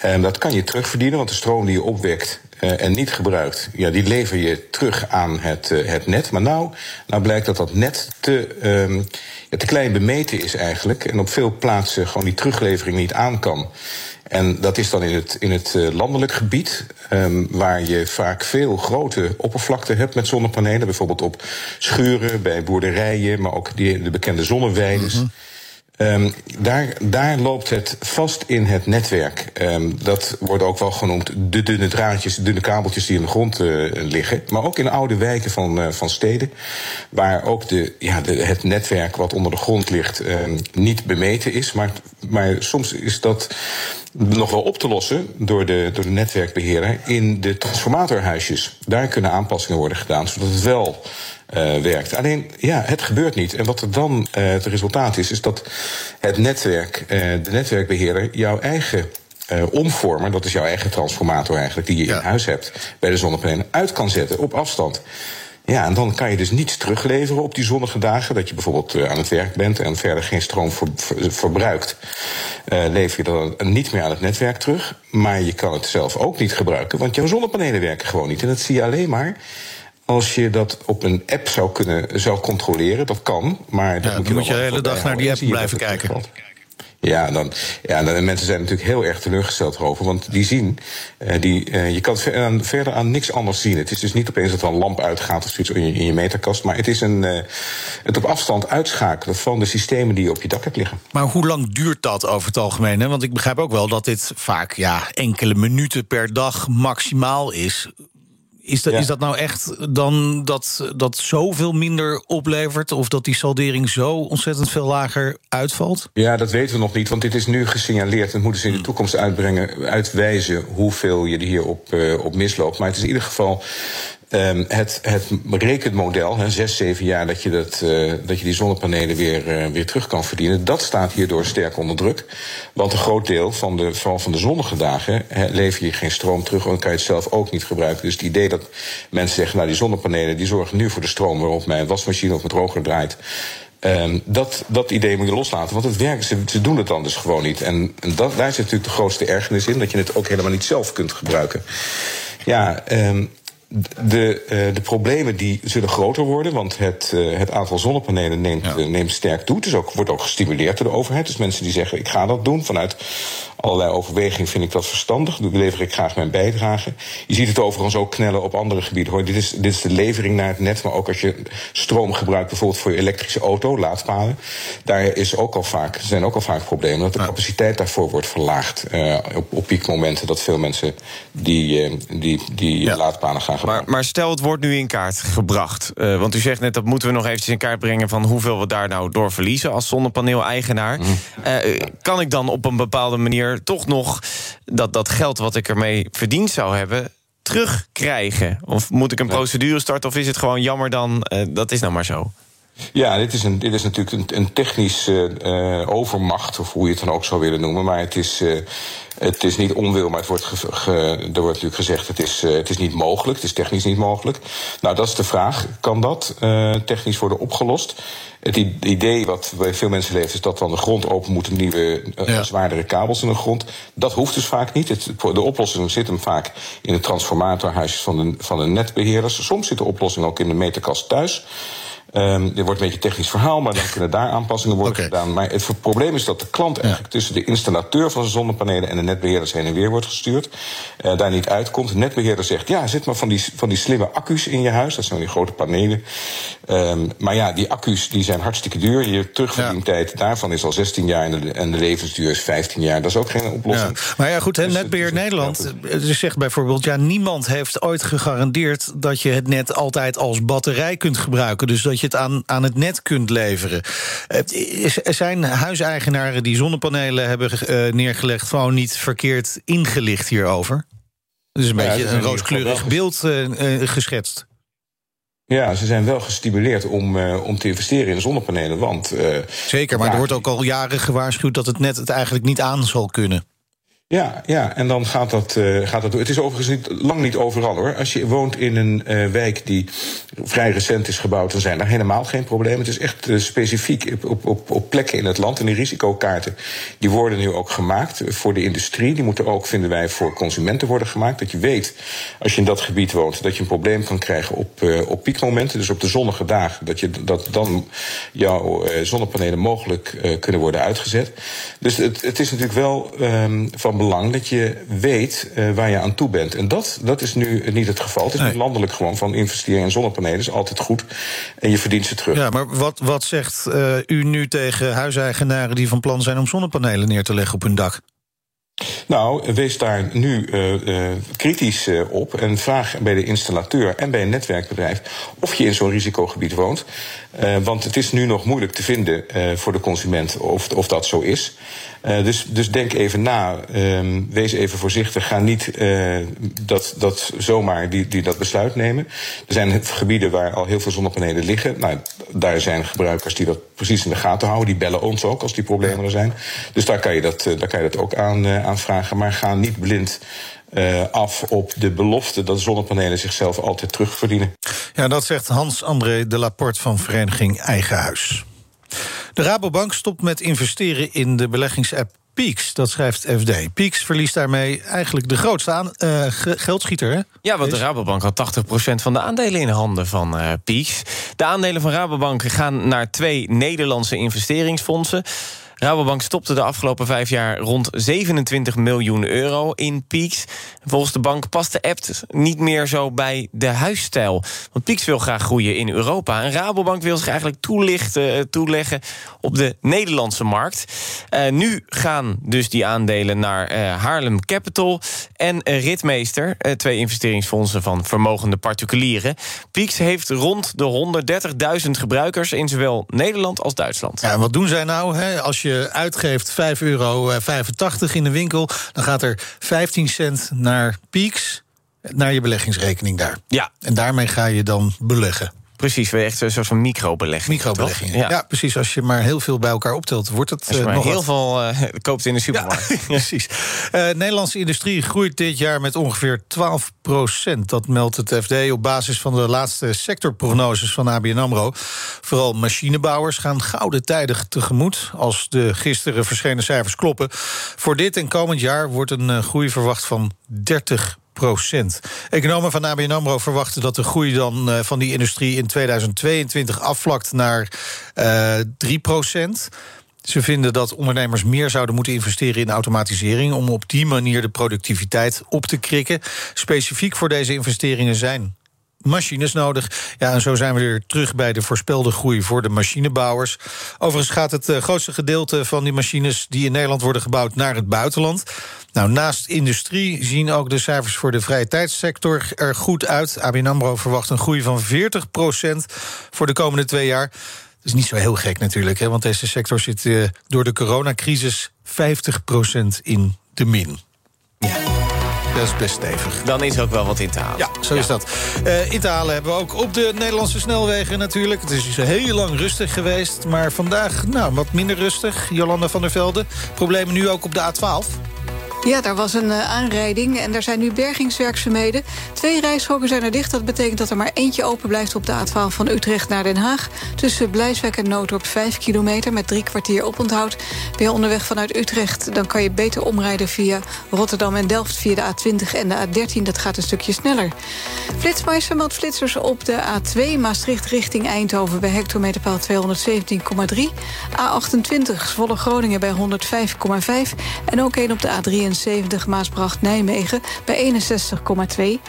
En dat kan je terugverdienen, want de stroom die je opwekt eh, en niet gebruikt, ja, die lever je terug aan het, eh, het net. Maar nou, nou blijkt dat dat net te, ja, te klein bemeten is eigenlijk. En op veel plaatsen gewoon die teruglevering niet aan kan. En dat is dan in het, in het eh, landelijk gebied, ehm, waar je vaak veel grote oppervlakte hebt met zonnepanelen. Bijvoorbeeld op schuren, bij boerderijen, maar ook die, de bekende zonneweiden. Ehm, daar, daar loopt het vast in het netwerk. Ehm, dat wordt ook wel genoemd de dunne draadjes, de dunne kabeltjes die in de grond eh, liggen. Maar ook in oude wijken van, eh, van steden, waar ook de, ja, het netwerk wat onder de grond ligt ehm, niet bemeten is. Maar, maar soms is dat nog wel op te lossen door de, door de netwerkbeheerder in de transformatorhuisjes. Daar kunnen aanpassingen worden gedaan, zodat het wel eh, werkt. Alleen, ja, het gebeurt niet. En wat er dan eh, het resultaat is, is dat het netwerk, eh, de netwerkbeheerder, jouw eigen eh, omvormer, dat is jouw eigen transformator eigenlijk, die je in huis hebt bij de zonnepanelen, uit kan zetten op afstand. Ja, en dan kan je dus niets terugleveren op die zonnige dagen. Dat je bijvoorbeeld aan het werk bent en verder geen stroom ver- ver- verbruikt. Eh, lever je dan niet meer aan het netwerk terug. Maar je kan het zelf ook niet gebruiken, want jouw zonnepanelen werken gewoon niet. En dat zie je alleen maar als je dat op een app zou kunnen zou controleren. Dat kan, maar dat moet je dan moet je de hele dag naar die app je blijven kijken. Ja, dan, ja, dan, en mensen zijn natuurlijk heel erg teleurgesteld erover. Want die zien, eh, die, eh, je kan het ver- aan- verder aan niks anders zien. Het is dus niet opeens dat er een lamp uitgaat of zoiets in je, in je meterkast. Maar het is een, eh, het op afstand uitschakelen van de systemen die je op je dak hebt liggen. Maar hoe lang duurt dat over het algemeen? Hè? Want ik begrijp ook wel dat dit vaak ja, enkele minuten per dag maximaal is. Is dat, is dat nou echt dan dat dat zoveel minder oplevert? Of dat die saldering zo ontzettend veel lager uitvalt? Ja, dat weten we nog niet, want dit is nu gesignaleerd. En moeten ze in de toekomst uitbrengen, uitwijzen hoeveel je er hierop eh, op misloopt. Maar het is in ieder geval ehm, het, het rekenmodel, zes, zeven jaar dat je, dat, eh, dat je die zonnepanelen weer, eh, weer terug kan verdienen. Dat staat hierdoor sterk onder druk. Want een groot deel van de, van de zonnige dagen lever je geen stroom terug. En kan je het zelf ook niet gebruiken. Dus het idee dat mensen zeggen, nou die zonnepanelen die zorgen nu voor de stroom waarop mijn wasmachine of mijn droger draait. Ehm, dat, dat idee moet je loslaten, want het ze, doen het dan dus gewoon niet. En, en dat, daar zit natuurlijk de grootste ergernis in, dat je het ook helemaal niet zelf kunt gebruiken. Ja, ehm, de, eh, de problemen die zullen groter worden, want het, eh, het aantal zonnepanelen neemt, eh, neemt sterk toe. Het is ook, wordt ook gestimuleerd door de overheid. Dus mensen die zeggen, ik ga dat doen vanuit allerlei overwegingen vind ik dat verstandig. Daar lever ik graag mijn bijdrage. Je ziet het overigens ook knellen op andere gebieden. Hoor. Dit, is, dit is de levering naar het net, maar ook als je stroom gebruikt, bijvoorbeeld voor je elektrische auto, laadpalen. Daar is ook al vaak, zijn ook al vaak problemen dat de capaciteit daarvoor wordt verlaagd. Uh, op, op piekmomenten dat veel mensen die, uh, die, die ja. laadpalen gaan gebruiken. Maar, maar, stel, het wordt nu in kaart gebracht. Uh, want u zegt net dat moeten we nog eventjes in kaart brengen van hoeveel we daar nou door verliezen als zonnepaneel-eigenaar. Mm. kan ik dan op een bepaalde manier toch nog dat, dat geld wat ik ermee verdiend zou hebben terugkrijgen? Of moet ik een procedure starten of is het gewoon jammer dan, dat is nou maar zo? Ja, dit is, een, dit is natuurlijk een, een technische uh, overmacht, of hoe je het dan ook zou willen noemen. Maar het is, uh, het is niet onwil, maar het wordt ge, ge, er wordt natuurlijk gezegd: het is, uh, het is niet mogelijk, het is technisch niet mogelijk. Nou, dat is de vraag: kan dat technisch worden opgelost? Het idee wat bij veel mensen leeft, is dat dan de grond open moet, nieuwe, ja. zwaardere kabels in de grond. Dat hoeft dus vaak niet. Het, de oplossing zit hem vaak in de transformatorhuisjes van de, van de netbeheerders. Soms zit de oplossing ook in de meterkast thuis. Um, dit wordt een beetje een technisch verhaal, maar dan kunnen daar aanpassingen worden okay. gedaan. Maar het probleem is dat de klant eigenlijk tussen de installateur van zijn zonnepanelen en de netbeheerders heen en weer wordt gestuurd. Uh, daar niet uitkomt. De netbeheerder zegt: ja, zet maar van die, van die slimme accu's in je huis. Dat zijn die grote panelen. Um, maar ja, die accu's die zijn hartstikke duur. Je terugverdientijd ja. daarvan is al 16 jaar en de, en de levensduur is 15 jaar. Dat is ook geen oplossing. Ja. Maar ja, goed, dus Netbeheer het, Nederland dus zegt bijvoorbeeld: ja, niemand heeft ooit gegarandeerd dat je het net altijd als batterij kunt gebruiken. Dus dat je het aan, aan het net kunt leveren. Er zijn huiseigenaren die zonnepanelen hebben uh, neergelegd, gewoon niet verkeerd ingelicht hierover? Dus een ja, beetje een rooskleurig beeld uh, uh, geschetst. Ja, ze zijn wel gestimuleerd om, uh, om te investeren in zonnepanelen. Want, Zeker, maar ja, er wordt ook al jaren gewaarschuwd dat het net het eigenlijk niet aan zal kunnen. Ja, ja, en dan gaat dat, uh, gaat dat door. Het is overigens niet, lang niet overal hoor. Als je woont in een uh, wijk die vrij recent is gebouwd, dan zijn daar helemaal geen problemen. Het is echt uh, specifiek op, op, op plekken in het land. En die risicokaarten die worden nu ook gemaakt voor de industrie. Die moeten ook, vinden wij, voor consumenten worden gemaakt. Dat je weet, als je in dat gebied woont, dat je een probleem kan krijgen op, op piekmomenten. Dus op de zonnige dagen. Dat, je, dat dan jouw zonnepanelen mogelijk kunnen worden uitgezet. Dus het, het is natuurlijk wel um, van belang dat je weet uh, waar je aan toe bent. En dat, dat is nu niet het geval. Het is nee. landelijk gewoon van investeren in zonnepanelen is altijd goed. En je verdient ze terug. Ja, maar wat, wat zegt uh, u nu tegen huiseigenaren die van plan zijn om zonnepanelen neer te leggen op hun dak? Nou, wees daar nu uh, uh, kritisch uh, op en vraag bij de installateur en bij een netwerkbedrijf of je in zo'n risicogebied woont. want het is nu nog moeilijk te vinden voor de consument of, of dat zo is. Dus, dus denk even na. Um, wees even voorzichtig. Ga niet dat, dat zomaar die, die dat besluit nemen. Er zijn gebieden waar al heel veel zonnepanelen liggen. Nou, daar zijn gebruikers die dat precies in de gaten houden. Die bellen ons ook als die problemen er zijn. Dus daar kan je dat, daar kan je dat ook aan, Maar ga niet blind. Uh, af op de belofte dat zonnepanelen zichzelf altijd terugverdienen. Ja, dat zegt Hans-André de Laporte van Vereniging Eigen Huis. De Rabobank stopt met investeren in de beleggingsapp Peaks, dat schrijft FD. Peaks verliest daarmee eigenlijk de grootste aan, uh, geldschieter. Hè? Ja, want de Rabobank had 80% van de aandelen in handen van uh, Peaks. De aandelen van Rabobank gaan naar twee Nederlandse investeringsfondsen. Rabobank stopte de afgelopen vijf jaar rond 27 miljoen euro in Peaks. Volgens de bank past de app niet meer zo bij de huisstijl. Want Peaks wil graag groeien in Europa. En Rabobank wil zich eigenlijk toelichten, toeleggen op de Nederlandse markt. Uh, nu gaan dus die aandelen naar uh, Haarlem Capital en uh, Ritmeester. twee investeringsfondsen van vermogende particulieren. Peaks heeft rond de 130.000 gebruikers in zowel Nederland als Duitsland. Ja, wat doen zij nou hè? als je je uitgeeft 5,85 euro in de winkel, dan gaat er 15 cent naar Peaks, naar je beleggingsrekening daar. Ja. En daarmee ga je dan beleggen. Precies, echt een soort van microbelegging. Microbelegging, ja. ja. precies. Als je maar heel veel bij elkaar optelt, wordt het Als je maar nog heel wat. veel uh, koopt in de supermarkt. Ja, precies. Uh, Nederlandse industrie groeit dit jaar met ongeveer 12 procent. Dat meldt het FD op basis van de laatste sectorprognoses van ABN AMRO. Vooral machinebouwers gaan gouden tijden tegemoet... als de gisteren verschenen cijfers kloppen. Voor dit en komend jaar wordt een groei verwacht van 30 procent. Economen van ABN AMRO verwachten dat de groei dan uh, van die industrie in 2022 afvlakt naar uh, 3 procent. Ze vinden dat ondernemers meer zouden moeten investeren in automatisering om op die manier de productiviteit op te krikken. Specifiek voor deze investeringen zijn machines nodig. Ja, en zo zijn we weer terug bij de voorspelde groei voor de machinebouwers. Overigens gaat het eh, grootste gedeelte van die machines die in Nederland worden gebouwd naar het buitenland. Nou, naast industrie zien ook de cijfers voor de vrije tijdssector er goed uit. ABN AMRO verwacht een groei van 40% voor de komende twee jaar. Dat is niet zo heel gek natuurlijk, hè, want deze sector zit uh, door de coronacrisis 50% in de min. Dat is best stevig. Dan is ook wel wat in te halen. Ja, zo is dat. Uh, in te halen hebben we ook op de Nederlandse snelwegen natuurlijk. Het is dus heel lang rustig geweest. Maar vandaag nou, wat minder rustig. Jolanda van der Velde. Problemen nu ook op de A12? Ja, daar was een uh, aanrijding en er zijn nu bergingswerkzaamheden. Twee rijstroken zijn er dicht. Dat betekent dat er maar eentje open blijft op de A12 van Utrecht naar Den Haag. Tussen Blijswijk en Noodorp 5 kilometer met drie kwartier oponthoud. Ben je onderweg vanuit Utrecht, dan kan je beter omrijden via Rotterdam en Delft... via de A20 en de A13. Dat gaat een stukje sneller. Flitsmeister meldt flitsers op de A2 Maastricht richting Eindhoven... bij hectometerpaal 217,3. A28 Zwolle Groningen bij 105,5. En ook een op de A3 73 Maasbracht-Nijmegen bij 61,2.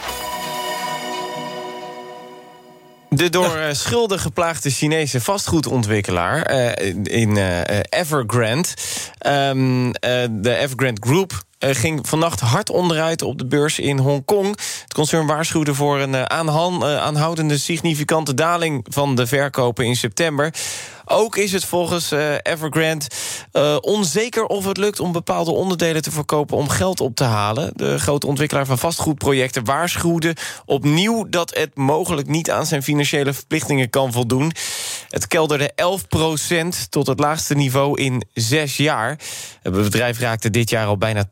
De door ja. schulden geplaagde Chinese vastgoedontwikkelaar uh, in uh, Evergrande. Um, de Evergrande Group ging vannacht hard onderuit op de beurs in Hongkong. Het concern waarschuwde voor een aanhoudende significante daling van de verkopen in september. Ook is het volgens Evergrande onzeker of het lukt om bepaalde onderdelen te verkopen om geld op te halen. De grote ontwikkelaar van vastgoedprojecten waarschuwde opnieuw dat het mogelijk niet aan zijn financiële verplichtingen kan voldoen. Het kelderde 11% tot het laagste niveau in zes jaar. Het bedrijf raakte dit jaar al bijna 80%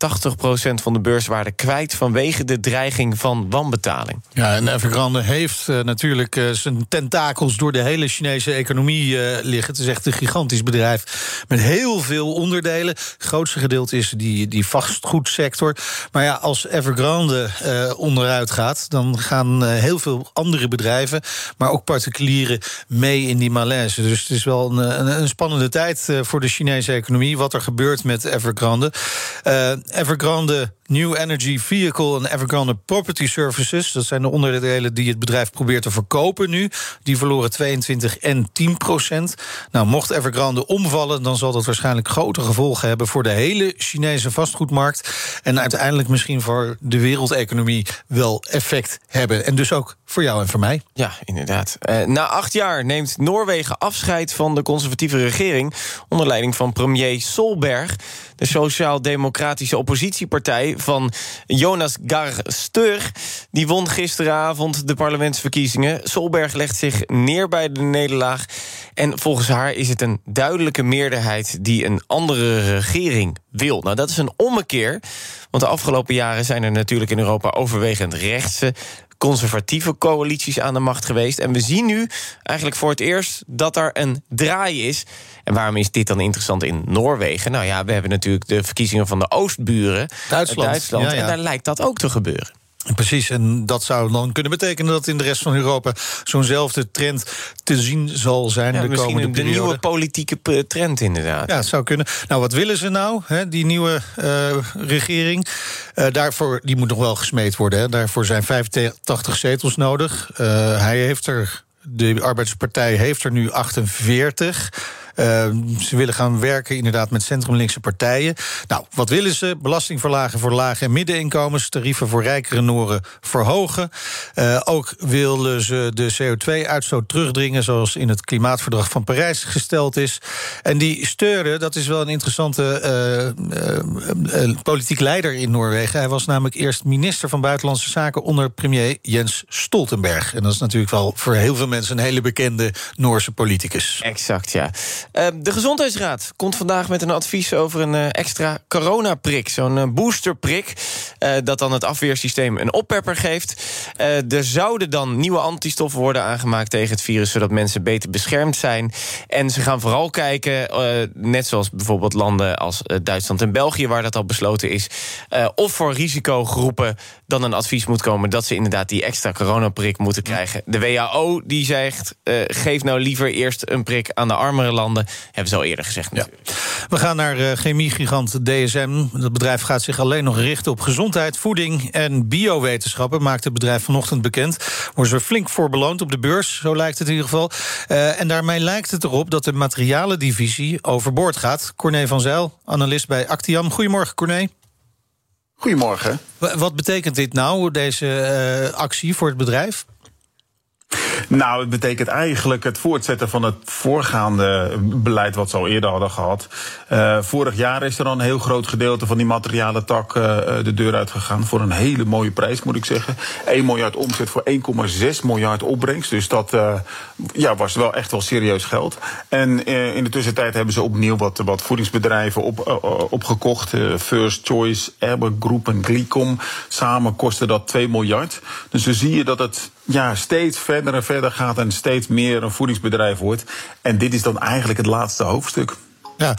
van de beurswaarde kwijt vanwege de dreiging van wanbetaling. Ja, en Evergrande heeft uh, natuurlijk uh, zijn tentakels door de hele Chinese economie uh, liggen. Het is echt een gigantisch bedrijf met heel veel onderdelen. Het grootste gedeelte is die, die vastgoedsector. Maar ja, als Evergrande onderuit gaat, dan gaan heel veel andere bedrijven, maar ook particulieren, mee in die malaise. Dus het is wel een, een, spannende tijd uh, voor de Chinese economie. Wat er gebeurt met Evergrande. Evergrande New Energy Vehicle en Evergrande Property Services. Dat zijn de onderdelen die het bedrijf probeert te verkopen nu. Die verloren 22 en 10 procent. Nou, mocht Evergrande omvallen, dan zal dat waarschijnlijk grote gevolgen hebben voor de hele Chinese vastgoedmarkt. En uiteindelijk misschien voor de wereldeconomie wel effect hebben. En dus ook voor jou en voor mij. Ja, inderdaad. Uh, na acht jaar neemt Noorwegen afscheid van de conservatieve regering onder leiding van premier Solberg. De sociaal-democratische oppositiepartij van Jonas Gahr Steur... die won gisteravond de parlementsverkiezingen. Solberg legt zich neer bij de nederlaag. En volgens haar is het een duidelijke meerderheid... die een andere regering wil. Nou, dat is een ommekeer. Want de afgelopen jaren zijn er natuurlijk in Europa overwegend rechtse conservatieve coalities aan de macht geweest. En we zien nu eigenlijk voor het eerst dat er een draai is. En waarom is dit dan interessant in Noorwegen? Nou ja, we hebben natuurlijk de verkiezingen van de Oostburen. Duitsland. Duitsland Ja, ja. En daar lijkt dat ook te gebeuren. Precies, en dat zou dan kunnen betekenen dat in de rest van Europa zo'nzelfde trend te zien zal zijn Ja, de misschien komende de periode. nieuwe politieke p- trend, inderdaad. Ja, het zou kunnen. Nou, wat willen ze nou, hè, die nieuwe eh, regering? Eh, daarvoor, die moet nog wel gesmeed worden. Hè. Daarvoor zijn 85 zetels nodig. Eh, hij heeft er, de Arbeidspartij heeft er nu 48. Eh, ze willen gaan werken inderdaad met centrumlinkse partijen. Nou, wat willen ze? Belasting verlagen voor lage en middeninkomens, tarieven voor rijkere Noren verhogen. Eh, ook willen ze de CO2-uitstoot terugdringen, zoals in het klimaatverdrag van Parijs gesteld is. En die Steuren, dat is wel een interessante eh, eh, politiek leider in Noorwegen. Hij was namelijk eerst minister van Buitenlandse Zaken onder premier Jens Stoltenberg. En dat is natuurlijk wel voor heel veel mensen een hele bekende Noorse politicus. Exact, ja. Uh, de Gezondheidsraad komt vandaag met een advies over een uh, extra coronaprik. Zo'n uh, boosterprik, dat dan het afweersysteem een oppepper geeft. er zouden dan nieuwe antistoffen worden aangemaakt tegen het virus... zodat mensen beter beschermd zijn. En ze gaan vooral kijken, net zoals bijvoorbeeld landen als Duitsland en België... waar dat al besloten is, of voor risicogroepen dan een advies moet komen... dat ze inderdaad die extra coronaprik moeten krijgen. De WHO die zegt, geef nou liever eerst een prik aan de armere landen landen. Hebben ze al eerder gezegd natuurlijk. We gaan naar uh, chemiegigant DSM. Dat bedrijf gaat zich alleen nog richten op gezondheid, voeding en biowetenschappen. Maakt het bedrijf vanochtend bekend. Worden ze flink voor beloond op de beurs, zo lijkt het in ieder geval. Uh, en daarmee lijkt het erop dat de materialendivisie overboord gaat. Corné van Zijl, analist bij Actiam. Goedemorgen, Corné. Goedemorgen. Wat betekent dit nou, deze uh, actie voor het bedrijf? Nou, het betekent eigenlijk het voortzetten van het voorgaande beleid wat ze al eerder hadden gehad. Uh, vorig jaar is er al een heel groot gedeelte van die materialen tak uh, de deur uitgegaan. Voor een hele mooie prijs, moet ik zeggen. 1 miljard omzet voor 1,6 miljard opbrengst. Dus dat ja, was wel echt wel serieus geld. En in de tussentijd hebben ze opnieuw wat, wat voedingsbedrijven op, opgekocht. First Choice, Erber Group en Glicom. Samen kostte dat 2 miljard. Dus dan zie je dat het ja, steeds verder en verder gaat en steeds meer een voedingsbedrijf wordt. En dit is dan eigenlijk het laatste hoofdstuk. Ja,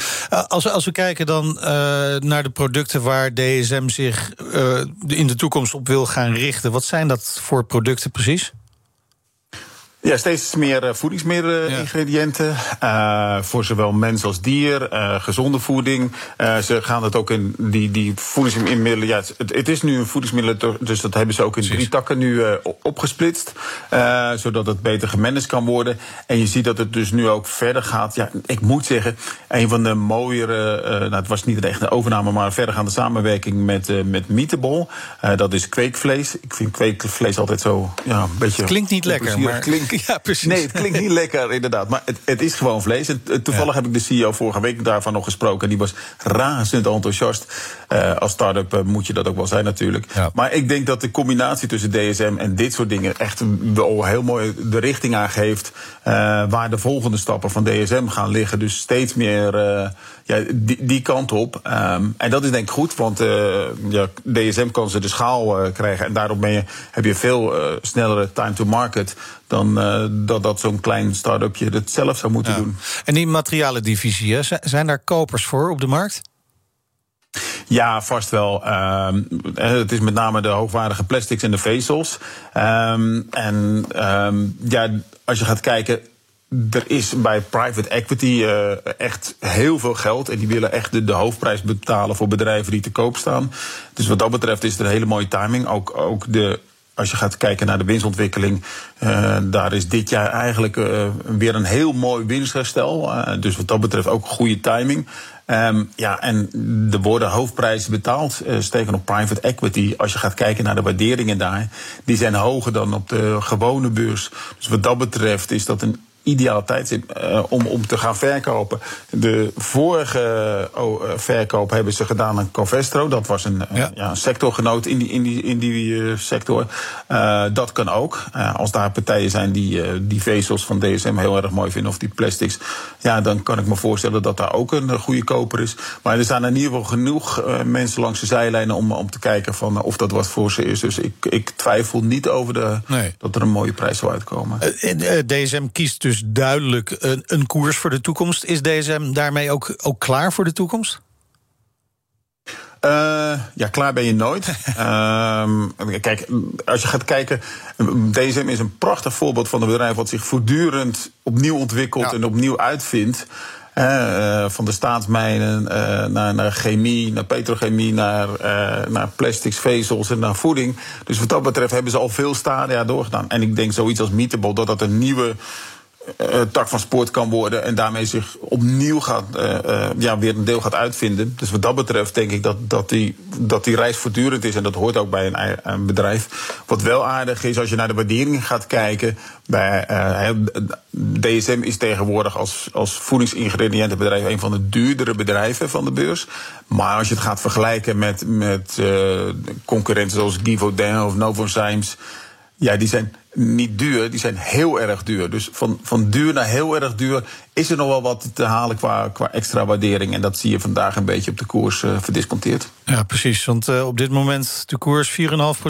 als, als we kijken dan uh, naar de producten waar DSM zich uh, in de toekomst op wil gaan richten, wat zijn dat voor producten precies? Ja, steeds meer voedingsmiddelingrediënten. Ja. Uh, voor zowel mens als dier. Uh, gezonde voeding. ze gaan het ook in die, die voedingsmiddelen. Ja, het, het, is nu een voedingsmiddel, dus dat hebben ze ook in drie takken nu opgesplitst. zodat het beter gemanaged kan worden. En je ziet dat het dus nu ook verder gaat. Ja, ik moet zeggen, een van de mooiere. nou, het was niet echt een overname, maar verdergaande samenwerking met, met Meatable. dat is kweekvlees. Ik vind kweekvlees altijd zo. Ja, een beetje. Klinkt niet lekker, maar. Klinkt Ja, precies. Nee, het klinkt niet lekker, inderdaad. Maar het, het is gewoon vlees. Toevallig ja. heb ik de CEO vorige week daarvan nog gesproken. En die was razend enthousiast. Uh, als start-up uh, moet je dat ook wel zijn, natuurlijk. Ja. Maar ik denk dat de combinatie tussen DSM en dit soort dingen echt wel heel mooi de richting aangeeft. Uh, waar de volgende stappen van DSM gaan liggen. Dus steeds meer ja, die, die kant op. Um, en dat is denk ik goed, want ja, DSM kan ze de schaal krijgen. En daarop ben je, heb je veel snellere time to market dan dat, dat zo'n klein start-upje het zelf zou moeten ja. doen. En die materialendivisie, hè, zijn daar kopers voor op de markt? Ja, vast wel. Um, het is met name de hoogwaardige plastics en de vezels. Um, en ja, als je gaat kijken, er is bij private equity uh, echt heel veel geld. En die willen echt de, hoofdprijs betalen voor bedrijven die te koop staan. Dus wat dat betreft is het een hele mooie timing. Ook, ook de als je gaat kijken naar de winstontwikkeling, uh, daar is dit jaar eigenlijk uh, weer een heel mooi winstherstel. Uh, dus wat dat betreft ook goede timing. Um, ja, en er worden hoofdprijzen betaald, steken op private equity. Als je gaat kijken naar de waarderingen daar, die zijn hoger dan op de gewone beurs. Dus wat dat betreft is dat een ideale tijdstip uh, om, om te gaan verkopen. De vorige oh, verkoop hebben ze gedaan aan Covestro. Dat was een, ja. ja een sectorgenoot in die, in die, in die sector. Dat kan ook. als daar partijen zijn die die vezels van DSM heel erg mooi vinden... of die plastics, ja, dan kan ik me voorstellen dat daar ook een goede koper is. Maar er staan in ieder geval genoeg mensen langs de zijlijnen... om, om te kijken van, of dat wat voor ze is. Dus ik, ik twijfel niet over de, nee. dat er een mooie prijs zou uitkomen. DSM kiest dus dus duidelijk een, een koers voor de toekomst. Is DSM daarmee ook, ook klaar voor de toekomst? Uh, ja, klaar ben je nooit. uh, kijk, als je gaat kijken, DSM is een prachtig voorbeeld van een bedrijf wat zich voortdurend opnieuw ontwikkelt ja. en opnieuw uitvindt. Uh, van de staatsmijnen uh, naar, naar, chemie, naar petrochemie, naar, naar plastics, vezels en naar voeding. Dus wat dat betreft hebben ze al veel stadia doorgedaan. En ik denk zoiets als Meetable, dat dat een nieuwe uh, tak van sport kan worden en daarmee zich opnieuw gaat, uh, ja, weer een deel gaat uitvinden. Dus wat dat betreft denk ik dat, dat, die, dat die reis voortdurend is en dat hoort ook bij een, een bedrijf. Wat wel aardig is, als je naar de waarderingen gaat kijken, bij DSM is tegenwoordig als, als voedingsingrediëntenbedrijf een van de duurdere bedrijven van de beurs. Maar als je het gaat vergelijken met, met concurrenten zoals Givaudan of Novozymes, ja, die zijn niet duur, die zijn heel erg duur. Dus van, van duur naar heel erg duur is er nog wel wat te halen qua, qua extra waardering. En dat zie je vandaag een beetje op de koers uh, verdisconteerd. Ja, precies. Want uh, op dit moment de koers 4,5%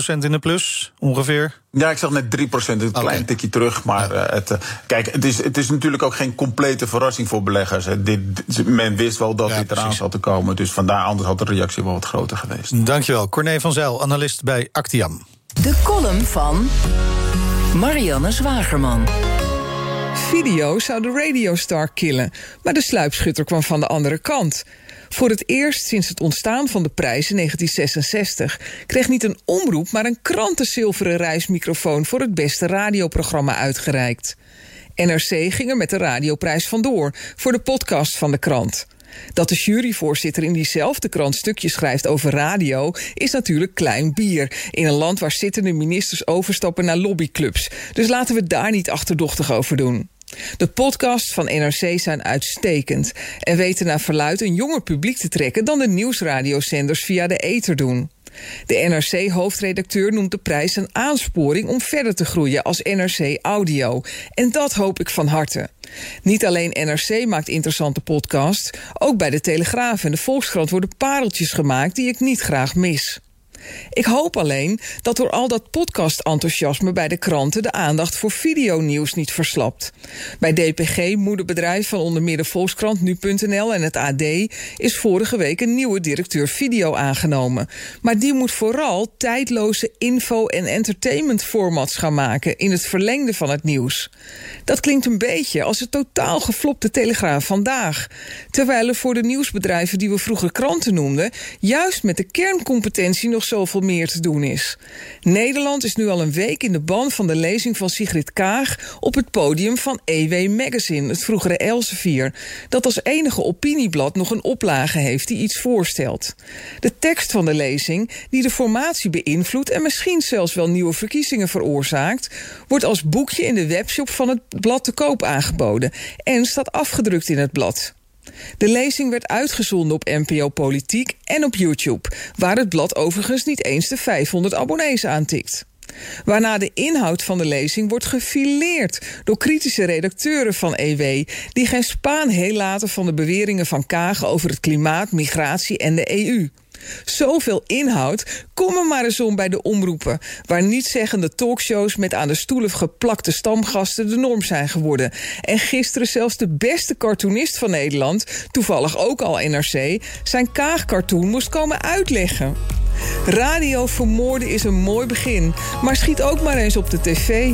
in de plus, ongeveer. Ja, ik zag net 3%, een okay. klein tikje terug. Maar uh, het, kijk, het is, het is natuurlijk ook geen complete verrassing voor beleggers. Dit, men wist wel dat ja, dit eraan zat te komen. Dus vandaar anders had de reactie wel wat groter geweest. Dankjewel. Corné van Zijl, analist bij Actiam. De column van Marianne Zwagerman. Video zou de radiostar killen, maar de sluipschutter kwam van de andere kant. Voor het eerst sinds het ontstaan van de prijs in 1966 kreeg niet een omroep, maar een krantenzilveren reismicrofoon voor het beste radioprogramma uitgereikt. NRC ging er met de radioprijs vandoor voor de podcast van de krant. Dat de juryvoorzitter in diezelfde krant stukjes schrijft over radio is natuurlijk klein bier. In een land waar zittende ministers overstappen naar lobbyclubs. Dus laten we daar niet achterdochtig over doen. De podcasts van NRC zijn uitstekend en weten naar verluid een jonger publiek te trekken dan de nieuwsradiozenders via de ether doen. De NRC-hoofdredacteur noemt de prijs een aansporing om verder te groeien als NRC Audio. En dat hoop ik van harte. Niet alleen NRC maakt interessante podcasts, ook bij de Telegraaf en de Volkskrant worden pareltjes gemaakt die ik niet graag mis. Ik hoop alleen dat door al dat podcast-enthousiasme bij de kranten de aandacht voor videonieuws niet verslapt. Bij DPG, moederbedrijf van onder meer de Volkskrant, Nu.nl en het AD, is vorige week een nieuwe directeur video aangenomen. Maar die moet vooral tijdloze info- en entertainment-formats gaan maken in het verlengde van het nieuws. Dat klinkt een beetje als het totaal geflopte Telegraaf vandaag. Terwijl er voor de nieuwsbedrijven die we vroeger kranten noemden, juist met de kerncompetentie nog zoveel meer te doen is. Nederland is nu al een week in de ban van de lezing van Sigrid Kaag op het podium van EW Magazine, het vroegere Elsevier, dat als enige opinieblad nog een oplage heeft die iets voorstelt. De tekst van de lezing, die de formatie beïnvloedt en misschien zelfs wel nieuwe verkiezingen veroorzaakt, wordt als boekje in de webshop van het blad te koop aangeboden en staat afgedrukt in het blad. De lezing werd uitgezonden op NPO Politiek en op YouTube, waar het blad overigens niet eens de 500 abonnees aantikt. Waarna de inhoud van de lezing wordt gefileerd door kritische redacteuren van EW, die geen spaan heel laten van de beweringen van Kagen over het klimaat, migratie en de EU. Zoveel inhoud, kom er maar eens om bij de omroepen... waar nietzeggende talkshows met aan de stoelen geplakte stamgasten de norm zijn geworden. En gisteren zelfs de beste cartoonist van Nederland, toevallig ook al NRC... zijn kaagcartoon moest komen uitleggen. Radio vermoorden is een mooi begin, maar schiet ook maar eens op de tv.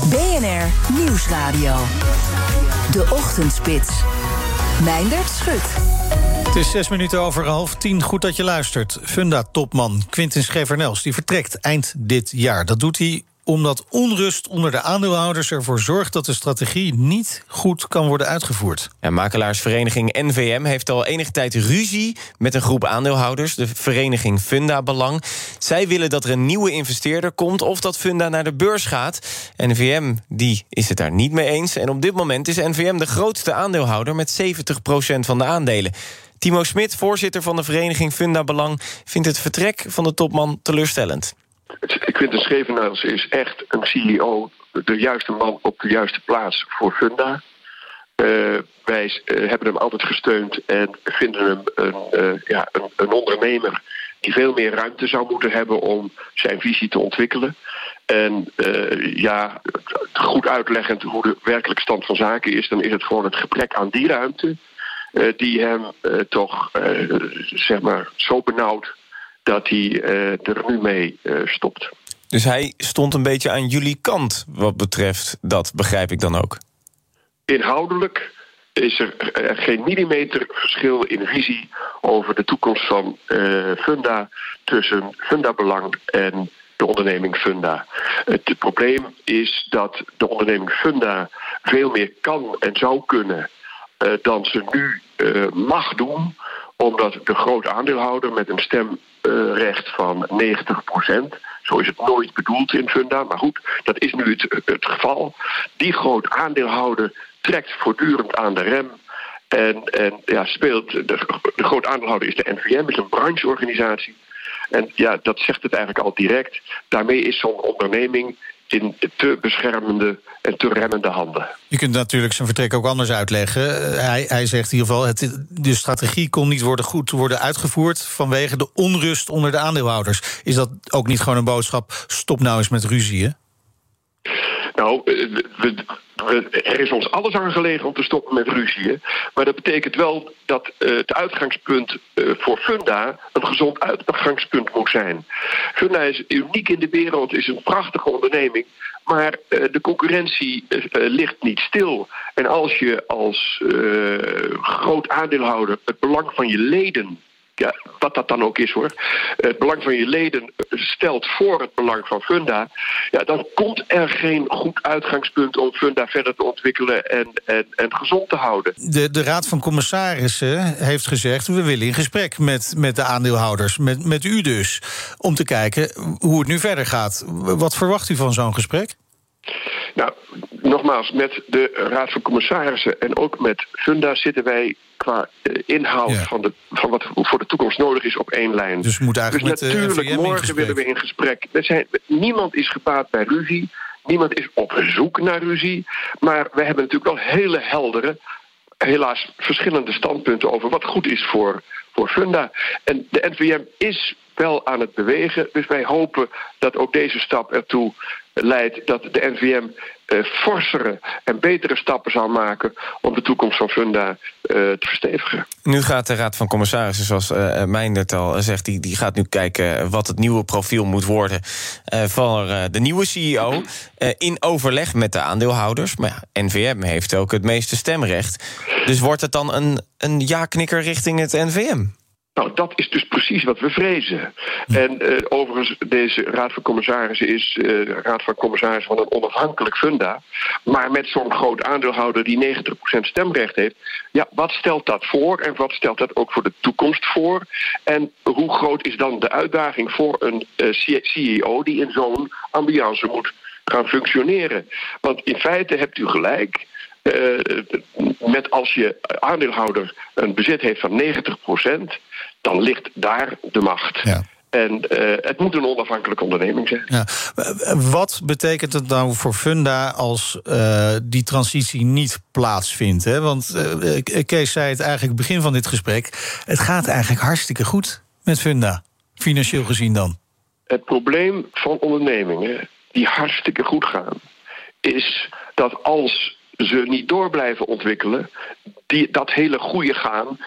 BNR Nieuwsradio. De Ochtendspits. Mijndert Schut. Het is zes minuten over half tien. Goed dat je luistert. Funda-topman Quintin Schevernels die vertrekt eind dit jaar. Dat doet hij omdat onrust onder de aandeelhouders ervoor zorgt dat de strategie niet goed kan worden uitgevoerd. Ja, makelaarsvereniging NVM heeft al enige tijd ruzie met een groep aandeelhouders, de vereniging Funda Belang. Zij willen dat er een nieuwe investeerder komt of dat Funda naar de beurs gaat. NVM die is het daar niet mee eens. En op dit moment is NVM de grootste aandeelhouder met 70% van de aandelen. Timo Smit, voorzitter van de vereniging Funda Belang, vindt het vertrek van de topman teleurstellend. Quinten Schevenaars is echt een CEO, de juiste man op de juiste plaats voor Funda. Uh, wij uh, hebben hem altijd gesteund en vinden hem een, uh, ja, een, een, ondernemer die veel meer ruimte zou moeten hebben om zijn visie te ontwikkelen. En ja, goed uitleggend hoe de werkelijke stand van zaken is, dan is het gewoon het gebrek aan die ruimte die hem toch zeg maar zo benauwd dat hij er nu mee stopt. Dus hij stond een beetje aan jullie kant wat betreft dat, begrijp ik dan ook? Inhoudelijk is er geen millimeter verschil in visie over de toekomst van uh, Funda tussen Funda Belang en de onderneming Funda. Het probleem is dat de onderneming Funda veel meer kan en zou kunnen uh, dan ze nu uh, mag doen, omdat de grote aandeelhouder met een stemrecht van 90% zo is het nooit bedoeld in Funda, maar goed, dat is nu het, het geval. Die groot aandeelhouder trekt voortdurend aan de rem. En, en ja, speelt. De, de groot aandeelhouder is de NVM, is een brancheorganisatie. En ja, dat zegt het eigenlijk al direct. Daarmee is zo'n onderneming in te beschermende en te remmende handen. Je kunt natuurlijk zijn vertrek ook anders uitleggen. Hij, hij zegt in ieder geval: het, de strategie kon niet worden goed worden uitgevoerd vanwege de onrust onder de aandeelhouders. Is dat ook niet gewoon een boodschap? Stop nou eens met ruzie, Nou, we, er is ons alles aan gelegen om te stoppen met ruzie. Maar dat betekent wel dat uh, het uitgangspunt uh, voor Funda een gezond uitgangspunt moet zijn. Funda is uniek in de wereld, is een prachtige onderneming. Maar uh, de concurrentie ligt niet stil. En als je als groot aandeelhouder het belang van je leden ja, wat dat dan ook is hoor, het belang van je leden stelt voor het belang van Funda, ja, dan komt er geen goed uitgangspunt om Funda verder te ontwikkelen en, en, en gezond te houden. De, de Raad van Commissarissen heeft gezegd: we willen in gesprek met, met de aandeelhouders, met, met u dus, om te kijken hoe het nu verder gaat. Wat verwacht u van zo'n gesprek? Nou, nogmaals, met de Raad van Commissarissen en ook met Funda zitten wij qua uh, inhoud van, de, van wat voor de toekomst nodig is op één lijn. Dus, moet eigenlijk dus natuurlijk, morgen willen we in gesprek. Zijn, niemand is gebaat bij ruzie. Niemand is op zoek naar ruzie. Maar we hebben natuurlijk wel hele heldere, helaas verschillende standpunten over wat goed is voor, voor Funda. En de NVM is wel aan het bewegen. Dus wij hopen dat ook deze stap ertoe leidt dat de NVM uh, forsere en betere stappen zal maken om de toekomst van Funda uh, te verstevigen. Nu gaat de Raad van Commissarissen, zoals uh, Meindert al zegt, die, die gaat nu kijken wat het nieuwe profiel moet worden van de nieuwe CEO. in overleg met de aandeelhouders. Maar ja, NVM heeft ook het meeste stemrecht. Dus wordt het dan een, een ja-knikker richting het NVM? Nou, dat is dus precies wat we vrezen. En uh, overigens, deze Raad van Commissarissen is uh, Raad van Commissarissen van een onafhankelijk funda. Maar met zo'n groot aandeelhouder die 90% stemrecht heeft. Ja, wat stelt dat voor en wat stelt dat ook voor de toekomst voor? En hoe groot is dan de uitdaging voor een uh, CEO die in zo'n ambiance moet gaan functioneren? Want in feite hebt u gelijk. Met als je aandeelhouder een bezit heeft van 90%, dan ligt daar de macht. Ja. En uh, het moet een onafhankelijke onderneming zijn. Ja. Wat betekent het nou voor Funda als uh, die transitie niet plaatsvindt? Hè? Want uh, Kees zei het eigenlijk begin van dit gesprek. Het gaat eigenlijk hartstikke goed met Funda, financieel gezien dan. Het probleem van ondernemingen die hartstikke goed gaan, is dat als ze niet door blijven ontwikkelen, die, dat hele goede gaan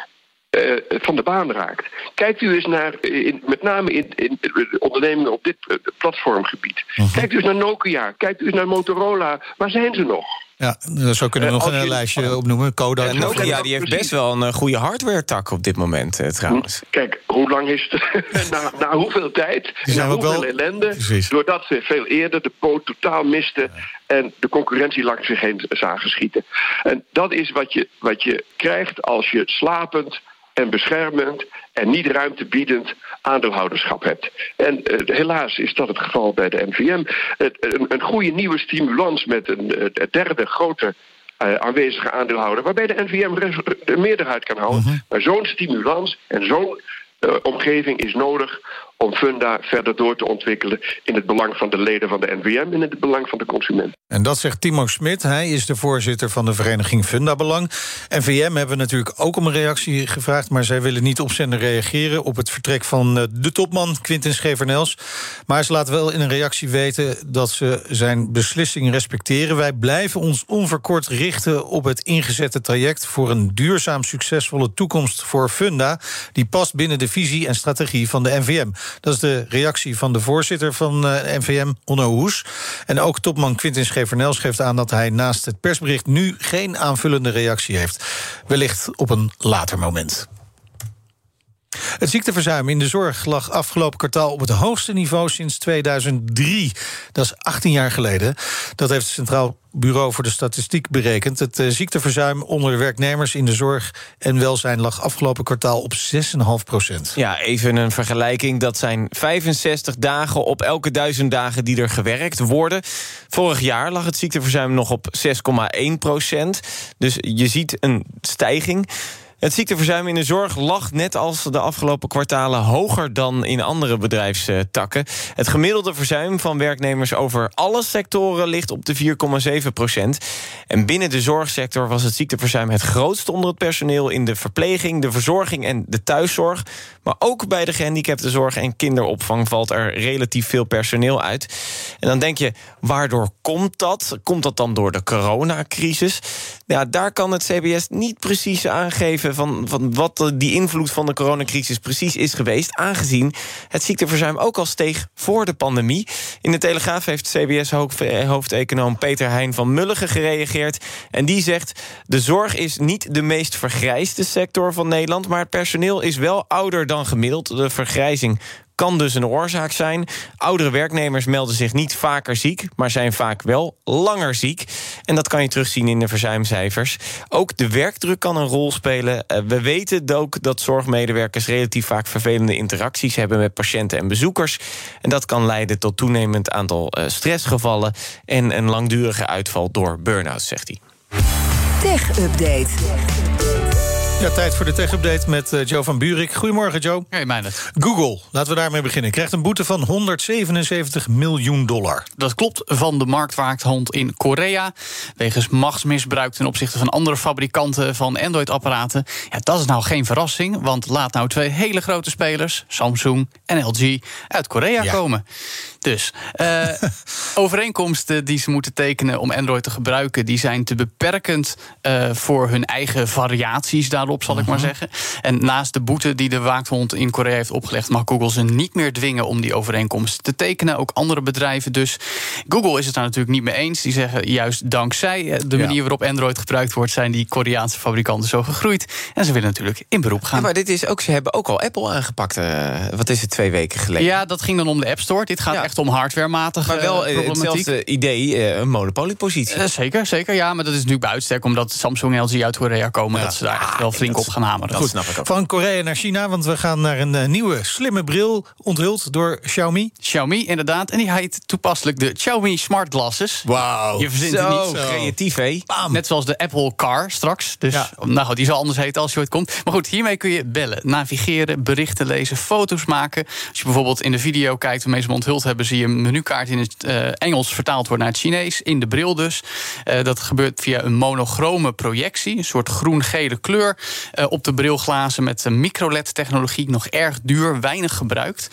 uh, van de baan raakt. Kijkt u eens naar, in, met name in, in, ondernemingen op dit uh, platformgebied. Uh -huh. Kijkt u eens naar Nokia, kijkt u eens naar Motorola. Waar zijn ze nog? Ja, zo kunnen we nog een je, lijstje opnoemen. Kodak. Ja, Nokia die heeft best wel een goede hardware-tak op dit moment, eh, trouwens. Kijk, hoe lang is het? na, na hoeveel tijd? Na hoeveel wel... ellende? Precies. Doordat ze veel eerder de poot totaal misten... En de concurrentie langs zich heen zagen schieten. En dat is wat je, wat je krijgt als je slapend en beschermend en niet ruimtebiedend aandeelhouderschap hebt. En uh, helaas is dat het geval bij de NVM. Een, een, goede nieuwe stimulans met een, derde grote uh, aanwezige aandeelhouder, waarbij de NVM de meerderheid kan houden. -huh. Maar zo'n stimulans en zo'n uh, omgeving is nodig om Funda verder door te ontwikkelen in het belang van de leden van de NVM en in het belang van de consument. En dat zegt Timo Smit. Hij is de voorzitter van de vereniging Funda Belang. NVM hebben natuurlijk ook om een reactie gevraagd, maar zij willen niet opzender reageren op het vertrek van eh, de topman Quintin Schevernels. Maar ze laten wel in een reactie weten dat ze zijn beslissing respecteren. Wij blijven ons onverkort richten op het ingezette traject voor een duurzaam succesvolle toekomst voor Funda, die past binnen de visie en strategie van de NVM. Dat is de reactie van de voorzitter van uh, NVM, Onno Hoes. En ook topman Quintin Schevernels geeft aan dat hij naast het persbericht nu geen aanvullende reactie heeft. Wellicht op een later moment. Het ziekteverzuim in de zorg lag afgelopen kwartaal op het hoogste niveau sinds 2003. Dat is 18 jaar geleden. Dat heeft het Centraal Bureau voor de Statistiek berekend. Het uh, ziekteverzuim onder de werknemers in de zorg en welzijn lag afgelopen kwartaal op 6,5 procent. Ja, even een vergelijking. Dat zijn 65 dagen op elke duizend dagen die er gewerkt worden. Vorig jaar lag het ziekteverzuim nog op 6,1 procent. Dus je ziet een stijging. Het ziekteverzuim in de zorg lag net als de afgelopen kwartalen hoger dan in andere bedrijfstakken. Het gemiddelde verzuim van werknemers over alle sectoren ligt op de 4,7 procent. En binnen de zorgsector was het ziekteverzuim het grootst onder het personeel in de verpleging, de verzorging en de thuiszorg. Maar ook bij de gehandicaptenzorg en kinderopvang valt er relatief veel personeel uit. En dan denk je, waardoor komt dat? Komt dat dan door de coronacrisis? Ja, daar kan het CBS niet precies aangeven van, van wat die invloed van de coronacrisis precies is geweest, aangezien het ziekteverzuim ook al steeg voor de pandemie. In de Telegraaf heeft CBS-hoofdeconoom Peter Heijn van Mulligen gereageerd. En die zegt: De zorg is niet de meest vergrijsde sector van Nederland, maar het personeel is wel ouder dan gemiddeld. De vergrijzing kan dus een oorzaak zijn. Oudere werknemers melden zich niet vaker ziek, maar zijn vaak wel langer ziek. En dat kan je terugzien in de verzuimcijfers. Ook de werkdruk kan een rol spelen. Eh, we weten ook dat zorgmedewerkers relatief vaak vervelende interacties hebben met patiënten en bezoekers. En dat kan leiden tot toenemend aantal eh, stressgevallen en een langdurige uitval door burn-out, zegt hij. Tech Update. Ja, tijd voor de tech-update met uh, Joe van Buurik. Goedemorgen, Joe. Hey, Meijnerd. Google, laten we daarmee beginnen, krijgt een boete van 177 miljoen dollar. Dat klopt, van de marktwaakhond in Korea. Wegens machtsmisbruik ten opzichte van andere fabrikanten van Android-apparaten. Ja, dat is nou geen verrassing, want laat nou twee hele grote spelers, Samsung en LG, uit Korea ja. komen. Dus uh, overeenkomsten die ze moeten tekenen om Android te gebruiken, die zijn te beperkend uh, voor hun eigen variaties daarop, zal uh -huh. ik maar zeggen. En naast de boete die de waakhond in Korea heeft opgelegd, mag Google ze niet meer dwingen om die overeenkomsten te tekenen. Ook andere bedrijven dus. Google is het daar natuurlijk niet mee eens. Die zeggen juist dankzij de manier waarop Android gebruikt wordt, zijn die Koreaanse fabrikanten zo gegroeid. En ze willen natuurlijk in beroep gaan. Ja, maar dit is ook, ze hebben ook al Apple aangepakt. Wat is het, twee weken geleden? Ja, dat ging dan om de App Store. Dit gaat ja. echt om hardwarematige Maar wel uh, hetzelfde idee, uh, een monopoliepositie. Uh, zeker, zeker. Ja, maar dat is natuurlijk bij uitstek... omdat Samsung en LG uit Korea komen... Ja. dat ze daar echt wel flink op gaan hameren. Goed, snap ik ook. Van Korea naar China, want we gaan naar een nieuwe slimme bril... onthuld door Xiaomi. Xiaomi, inderdaad. En die heet toepasselijk de Xiaomi Smart Glasses. Wauw. Je verzint zo, het niet. Zo. Creatief, hé? Net zoals de Apple Car straks. Dus, ja. nou goed, die zal anders heten als je ooit komt. Maar goed, hiermee kun je bellen, navigeren, berichten lezen... foto's maken. Als je bijvoorbeeld in de video kijkt... waarmee ze hem onthuld hebben... zie je een menukaart in het uh, Engels vertaald wordt naar het Chinees. In de bril dus. Uh, dat gebeurt via een monochrome projectie. Een soort groen-gele kleur uh, op de brilglazen... met micro-LED-technologie. Nog erg duur, weinig gebruikt.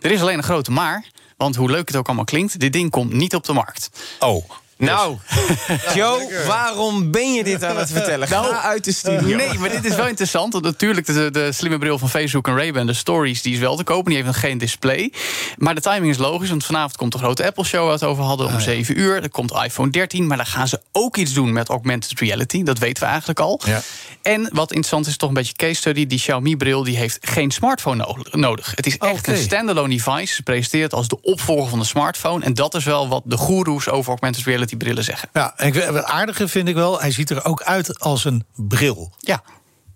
Er is alleen een grote maar... Want hoe leuk het ook allemaal klinkt, dit ding komt niet op de markt. Oh. Nou, Joe, waarom ben je dit aan het vertellen? Ga nou, uit de studio. Nee, maar dit is wel interessant. Want natuurlijk, de, de slimme bril van Facebook en Ray-Ban, de Stories, die is wel te kopen. Die heeft nog geen display. Maar de timing is logisch, want vanavond komt de grote Apple-show... waar we het over hadden, om ah, 7 uur. Er komt iPhone 13, maar dan gaan ze ook iets doen met augmented reality. Dat weten we eigenlijk al. Ja. En wat interessant is, toch een beetje case study... die Xiaomi-bril die heeft geen smartphone nodig. Het is echt okay. een standalone device. Ze presenteert als de opvolger van de smartphone. En dat is wel wat de goeroes over augmented reality brillen zeggen. Ja, en het aardige vind ik wel, hij ziet er ook uit als een bril. Ja.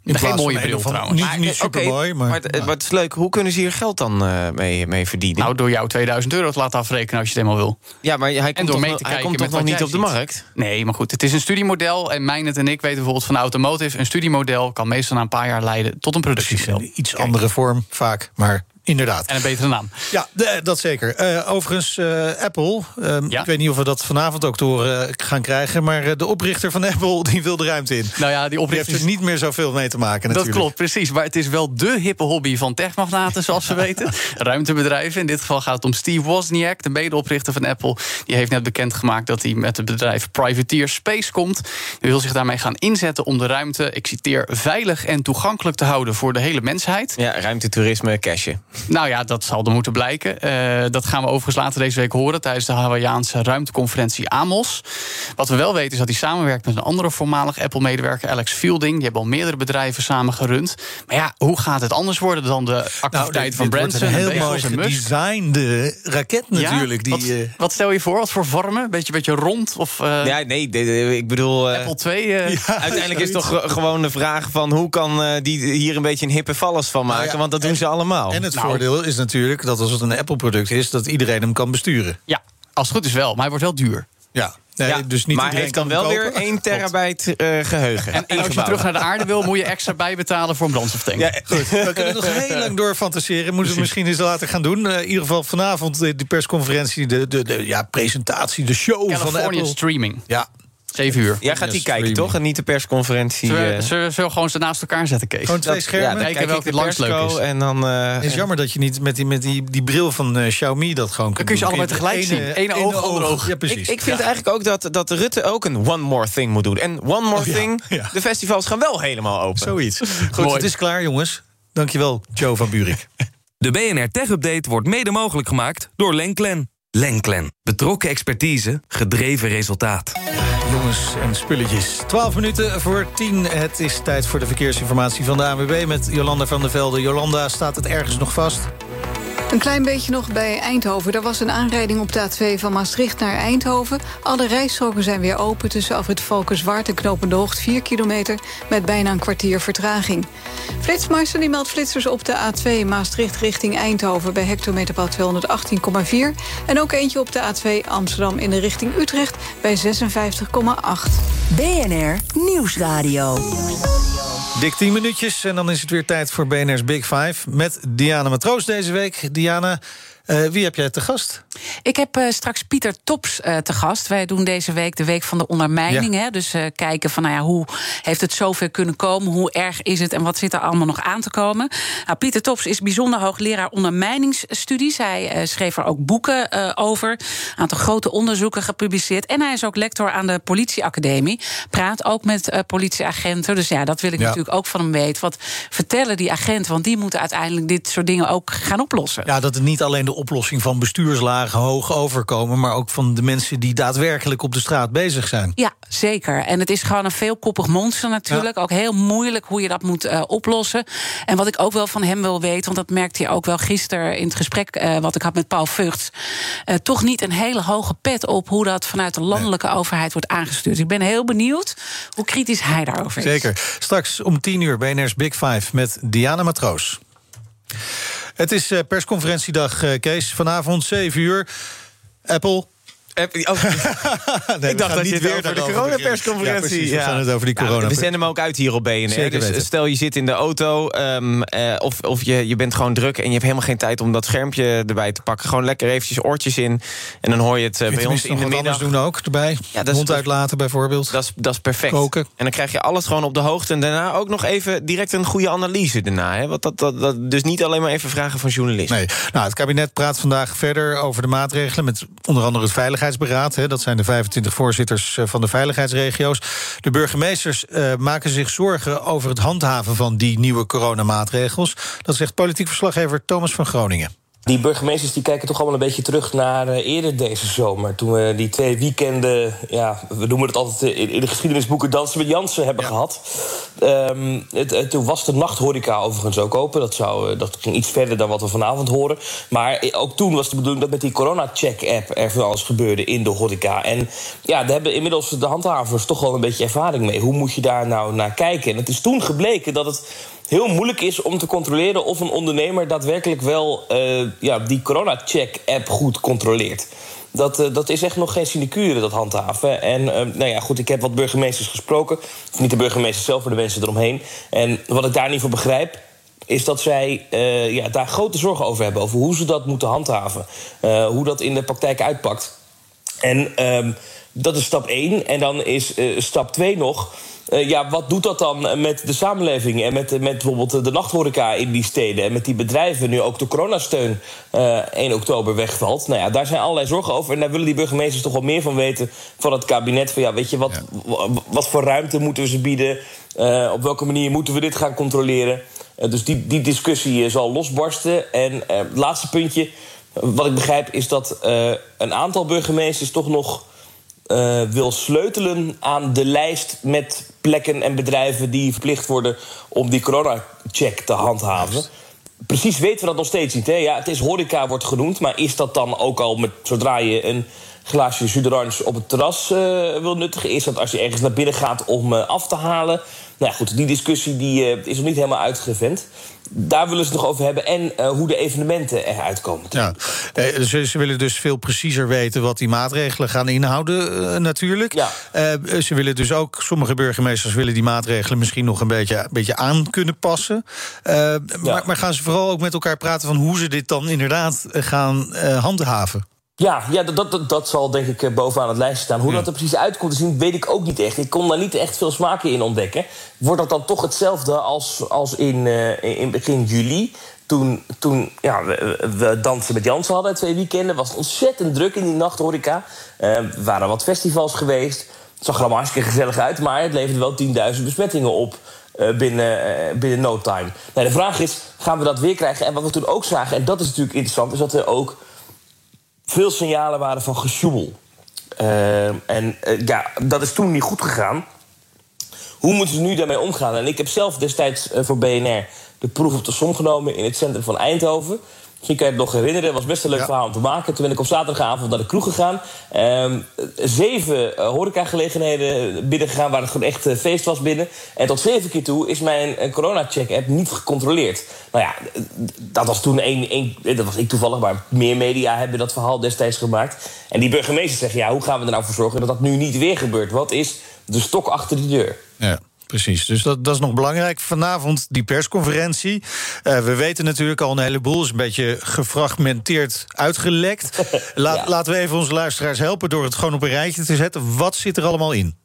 In geen mooie bril van, trouwens. Niet, niet super okay, mooi, maar, maar, het, maar, het, is leuk. Hoe kunnen ze hier geld dan uh, mee, mee verdienen? Nou, door jou 2000 euro te laten afrekenen als je het eenmaal wil. Ja, maar hij komt door toch, hij komt toch nog niet op de markt? Nee, maar goed, het is een studiemodel. En Mijnet en ik weten bijvoorbeeld van de automotive... een studiemodel kan meestal na een paar jaar leiden tot een productiemodel. Precies, iets Kijk. andere vorm vaak, maar Inderdaad. En een betere naam. Ja, de, dat zeker. Uh, overigens, uh, Apple. Uh, ja? Ik weet niet of we dat vanavond ook te horen gaan krijgen. Maar de oprichter van Apple die wil de ruimte in. Nou ja, die oprichter. Die heeft er niet meer zoveel mee te maken. Natuurlijk. Dat klopt, precies. Maar het is wel de hippe hobby van techmagnaten, zoals we weten. Ruimtebedrijven. In dit geval gaat het om Steve Wozniak, de medeoprichter van Apple. Die heeft net bekendgemaakt dat hij met het bedrijf Privateer Space komt. Hij wil zich daarmee gaan inzetten om de ruimte, ik citeer, veilig en toegankelijk te houden voor de hele mensheid. Ja, ruimtetoerisme, cashen. Nou ja, dat zal er moeten blijken. Uh, dat gaan we overigens later deze week horen tijdens de Hawaïaanse ruimteconferentie Amos. Wat we wel weten is dat hij samenwerkt met een andere voormalig Apple-medewerker, Alex Fielding. Die hebben al meerdere bedrijven samen gerund. Maar ja, hoe gaat het anders worden dan de activiteit nou, van Branson? Een heel mooi gedesignde raket natuurlijk. Ja? Die, wat, uh... wat, stel je voor? Wat voor vormen? Beetje, beetje rond? Of, uh... Ja, nee, de, de, ik bedoel... Apple 2? Ja, uiteindelijk is toch gewoon de vraag van... hoe kan die hier een beetje een hippe vallers van maken? Nou ja, Want dat doen en, ze allemaal. En het nou, voordeel is natuurlijk dat als het een Apple-product is... dat iedereen hem kan besturen. Ja, als het goed is wel, maar hij wordt wel duur. Ja. Nee, Ja, dus niet maar heeft dan wel weer kopen. 1 terabyte eh, geheugen. En, en als je terug naar de aarde wil, moet je extra bijbetalen voor een brandstoftank. Ja, Goed, we kunnen nog heel lang door fantaseren. Moeten we misschien eens later gaan doen. Eh, in ieder geval vanavond eh, die persconferentie, de, de, de ja, presentatie, de show van California Apple. streaming. Ja. 7 uur. Jij gaat die kijken, toch? En niet de persconferentie. Zullen we, eh, zullen we gewoon ze naast elkaar zetten, Kees? Gewoon twee dat- schermen. Ja, dan Kijken kijk welke langst leuk is. En dan... eh, Het is jammer dat je niet met die, met die, die bril van eh, Xiaomi dat gewoon kunt kun je ze allebei tegelijk zien. Ene oog, andere oog. Ja, Ik, precies. ik vind eigenlijk ook dat, dat Rutte ook een one more thing moet doen. En one more Oh, thing, ja. de festivals gaan wel helemaal open. Zoiets. Goed, Mooi. het is klaar, jongens. Dankjewel, Joe van Buurik. De BNR Tech Update wordt mede mogelijk gemaakt door Lenklen. Lenklen. Betrokken expertise, gedreven resultaat. Jongens en spulletjes. 12 minuten voor 10. Het is tijd voor de verkeersinformatie van de ANWB met Jolanda van der Velde. Jolanda, staat het ergens nog vast? Een klein beetje nog bij Eindhoven. Er was een aanrijding op de A2 van Maastricht naar Eindhoven. Alle rijstroken zijn weer open tussen Afrit Valkenswaard en Knopende Hoogt 4 kilometer... met bijna een kwartier vertraging. Flitsmeister die meldt flitsers op de A2 Maastricht richting Eindhoven... bij hectometerpaal 218,4. En ook eentje op de A2 Amsterdam in de richting Utrecht bij 56,8. BNR Nieuwsradio. Dik 10 minuutjes en dan is het weer tijd voor BNR's Big Five... met Diana Matroos deze week. Diana, eh, wie heb jij te gast? Ik heb eh, straks Pieter Tops eh, te gast. Wij doen deze week de week van de ondermijning. Ja. Hè? Dus kijken van nou ja, hoe heeft het zover kunnen komen? Hoe erg is het en wat zit er allemaal nog aan te komen? Nou, Pieter Tops is bijzonder hoogleraar ondermijningsstudies. Hij schreef er ook boeken over. Een aantal grote onderzoeken gepubliceerd. En hij is ook lector aan de politieacademie. Praat ook met politieagenten. Dus ja, dat wil ik Ja. natuurlijk ook van hem weten. Wat vertellen die agenten? Want die moeten uiteindelijk dit soort dingen ook gaan oplossen. Ja, dat het niet alleen de oplossing van bestuurslagen hoog overkomen... maar ook van de mensen die daadwerkelijk op de straat bezig zijn. Ja, zeker. En het is gewoon een veelkoppig monster natuurlijk. Ook heel moeilijk hoe je dat moet eh, oplossen. En wat ik ook wel van hem wil weten... want dat merkte je ook wel gisteren in het gesprek... eh, wat ik had met Paul Vugts... eh, toch niet een hele hoge pet op... hoe dat vanuit de landelijke overheid wordt aangestuurd. Ik ben heel benieuwd hoe kritisch hij daarover is. Zeker. Straks om 10 uur BNR's Big Five met Diana Matroos. Het is eh, persconferentiedag, eh, Kees. Vanavond 7 uur. Apple. Oh, Nee, ik dacht dat niet je weer over de coronapersconferentie... Ja, precies, we gaan het over die Nou, corona- we zenden hem ook uit hier op BNR. Zeker dus stel je zit in de auto ehm, eh, of, of je, je bent gewoon druk... en je hebt helemaal geen tijd om dat schermpje erbij te pakken. Gewoon lekker eventjes oortjes in en dan hoor je het eh, bij ons in de middag. anders doen ook erbij. Ja, dat Mond uitlaten bijvoorbeeld. Dat is, dat is perfect. Koken. En dan krijg je alles gewoon op de hoogte. En daarna ook nog even direct een goede analyse daarna. Hè? Want dat, dat, dat, dus niet alleen maar even vragen van journalisten. Nee. Nou, het kabinet praat vandaag verder over de maatregelen... met onder andere het Hè. Dat zijn de 25 voorzitters eh, van de veiligheidsregio's. De burgemeesters eh, maken zich zorgen over het handhaven... van die nieuwe coronamaatregels. Dat zegt politiek verslaggever Thomas van Groningen. Die burgemeesters die kijken toch allemaal een beetje terug naar eh, eerder deze zomer. Toen we die twee weekenden, ja, we noemen het altijd eh, in, in de geschiedenisboeken dansen met Jansen hebben gehad. Ehm, het, het- toen was de nachthoreca overigens ook open. Dat, zou, eh, dat ging iets verder dan wat we vanavond horen. Maar eh, ook toen was de bedoeling dat met die corona-check-app er van alles gebeurde in de horeca. En ja, daar hebben inmiddels de handhavers toch wel een beetje ervaring mee. Hoe moet je daar nou naar kijken? En het is toen gebleken dat het heel moeilijk is om te controleren of een ondernemer daadwerkelijk wel eh, ja, die corona-check-app goed controleert. Dat, eh, dat is echt nog geen sinecure, dat handhaven. En eh, nou ja, goed, ik heb wat burgemeesters gesproken. Of niet de burgemeesters zelf, maar de mensen eromheen. En wat ik daar niet voor begrijp, is dat zij ja, daar grote zorgen over hebben. Over hoe ze dat moeten handhaven. Hoe dat in de praktijk uitpakt. En ehm, dat is stap 1. En dan is eh, stap 2 nog. eh, ja, wat doet dat dan met de samenleving en met, met bijvoorbeeld de nachthoreca in die steden en met die bedrijven nu ook de coronasteun eh 1 oktober wegvalt? Nou ja, daar zijn allerlei zorgen over en daar willen die burgemeesters toch wel meer van weten van het kabinet. Van ja, weet je, wat, wa- wat voor ruimte moeten we ze bieden? Eh, op welke manier moeten we dit gaan controleren? Eh, dus die, die discussie eh, zal losbarsten. En eh, het laatste puntje, wat ik begrijp, is dat eh, een aantal burgemeesters toch nog eh, wil sleutelen aan de lijst met plekken en bedrijven die verplicht worden om die corona-check te handhaven. Precies weten we dat nog steeds niet. Hè? Ja, het is horeca wordt genoemd, maar is dat dan ook al met, zodra je een glaasje jus d'orange op het terras eh, wil nuttigen. Is dat als je ergens naar binnen gaat om eh, af te halen. Nou ja, goed, die discussie die, eh, is nog niet helemaal uitgevend. Daar willen ze het nog over hebben. En hoe de evenementen eruit komen. Ja. Eh, ze, ze willen dus veel preciezer weten wat die maatregelen gaan inhouden, natuurlijk. Eh, ze willen dus ook, sommige burgemeesters willen die maatregelen misschien nog een beetje, een beetje aan kunnen passen. Eh, maar, maar gaan ze vooral ook met elkaar praten van hoe ze dit dan inderdaad gaan handhaven? Ja, ja dat, dat, dat zal denk ik eh, bovenaan het lijstje staan. Hoe dat er precies uitkomt te zien, weet ik ook niet echt. Ik kon daar niet echt veel smaken in ontdekken. Wordt dat dan toch hetzelfde als, als in, eh, in begin juli? Toen, toen ja, we, we dansen met Jansen hadden, twee weekenden. was ontzettend druk in die nachthoreca. Eh, er waren wat festivals geweest. Het zag er allemaal hartstikke gezellig uit... maar het leverde wel 10.000 besmettingen op binnen, eh, binnen no time. Nou, de vraag is, gaan we dat weer krijgen? En wat we toen ook zagen, en dat is natuurlijk interessant... is dat er ook veel signalen waren van gesjoemel. Eh, en eh, ja, dat is toen niet goed gegaan. Hoe moeten ze nu daarmee omgaan? En ik heb zelf destijds eh, voor BNR de proef op de som genomen in het centrum van Eindhoven. Misschien kan je het nog herinneren. Het was best een leuk verhaal om te maken. Toen ben ik op zaterdagavond naar de kroeg gegaan. Ehm, zeven uh, horecagelegenheden binnengegaan waar het gewoon echt uh, feest was binnen. En tot zeven keer toe is mijn uh, corona-check-app niet gecontroleerd. Nou ja, dat was toen één, één... Dat was ik toevallig, maar meer media hebben dat verhaal destijds gemaakt. En die burgemeester zeggen, ja, hoe gaan we er nou voor zorgen... dat dat nu niet weer gebeurt? Wat is de stok achter die deur? Ja. Precies, dus dat, dat is nog belangrijk. Vanavond die persconferentie. Uh, we weten natuurlijk al een heleboel, is een beetje gefragmenteerd uitgelekt. La, ja. Laten we even onze luisteraars helpen door het gewoon op een rijtje te zetten. Wat zit er allemaal in?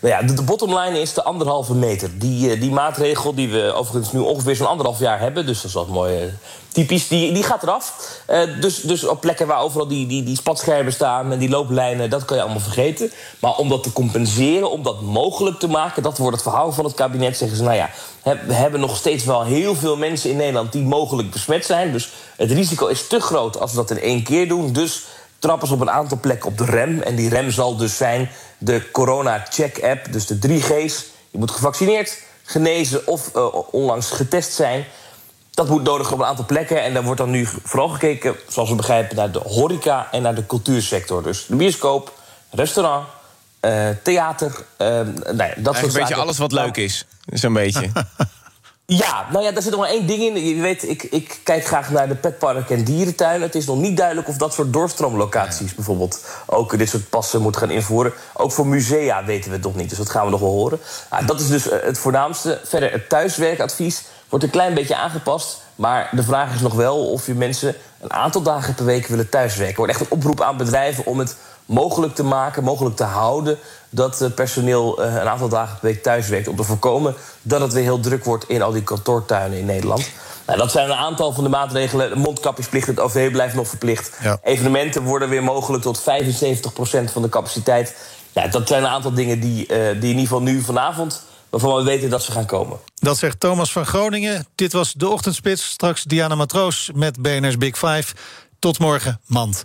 Nou ja, de, de bottomline is de anderhalve meter. Die, die maatregel die we overigens nu ongeveer zo'n anderhalf jaar hebben... dus dat is wat mooi uh, typisch, die, die gaat eraf. Uh, dus, dus op plekken waar overal die, die, die spatschermen staan... en die looplijnen, dat kan je allemaal vergeten. Maar om dat te compenseren, om dat mogelijk te maken... dat wordt het verhaal van het kabinet, zeggen ze... nou ja, we hebben nog steeds wel heel veel mensen in Nederland... die mogelijk besmet zijn. Dus het risico is te groot als we dat in één keer doen. Dus trappen ze op een aantal plekken op de rem. En die rem zal dus zijn de corona-check-app, dus de 3G's. Je moet gevaccineerd, genezen of uh, onlangs getest zijn. Dat moet nodig op een aantal plekken. En daar wordt dan nu vooral gekeken, zoals we begrijpen, naar de horeca en naar de cultuursector. Dus de bioscoop, restaurant, uh, theater. Uh, nou ja, dat soort een beetje alles wat leuk is. Zo'n beetje. Ja, nou ja, daar zit nog maar één ding in. Je weet, ik, ik kijk graag naar de petpark en dierentuinen. Het is nog niet duidelijk of dat soort doorstroomlocaties ja. bijvoorbeeld ook dit soort passen moet gaan invoeren. Ook voor musea weten we het nog niet, dus dat gaan we nog wel horen. Nou, dat is dus het voornaamste. Verder, het thuiswerkadvies wordt een klein beetje aangepast. Maar de vraag is nog wel of je mensen een aantal dagen per week willen thuiswerken. Er wordt echt een oproep aan bedrijven om het mogelijk te maken, mogelijk te houden dat personeel een aantal dagen per week thuiswerkt. Om te voorkomen dat het weer heel druk wordt in al die kantoortuinen in Nederland. Nou, dat zijn een aantal van de maatregelen. Mondkapjesplicht, het OV blijft nog verplicht. Ja. Evenementen worden weer mogelijk tot 75% van de capaciteit. Ja, dat zijn een aantal dingen die, uh, die in ieder geval nu vanavond waarvan we weten dat ze gaan komen. Dat zegt Thomas van Groningen. Dit was de Ochtendspits. Straks Diana Matroos met BNR's Big Five. Tot morgen, Mand.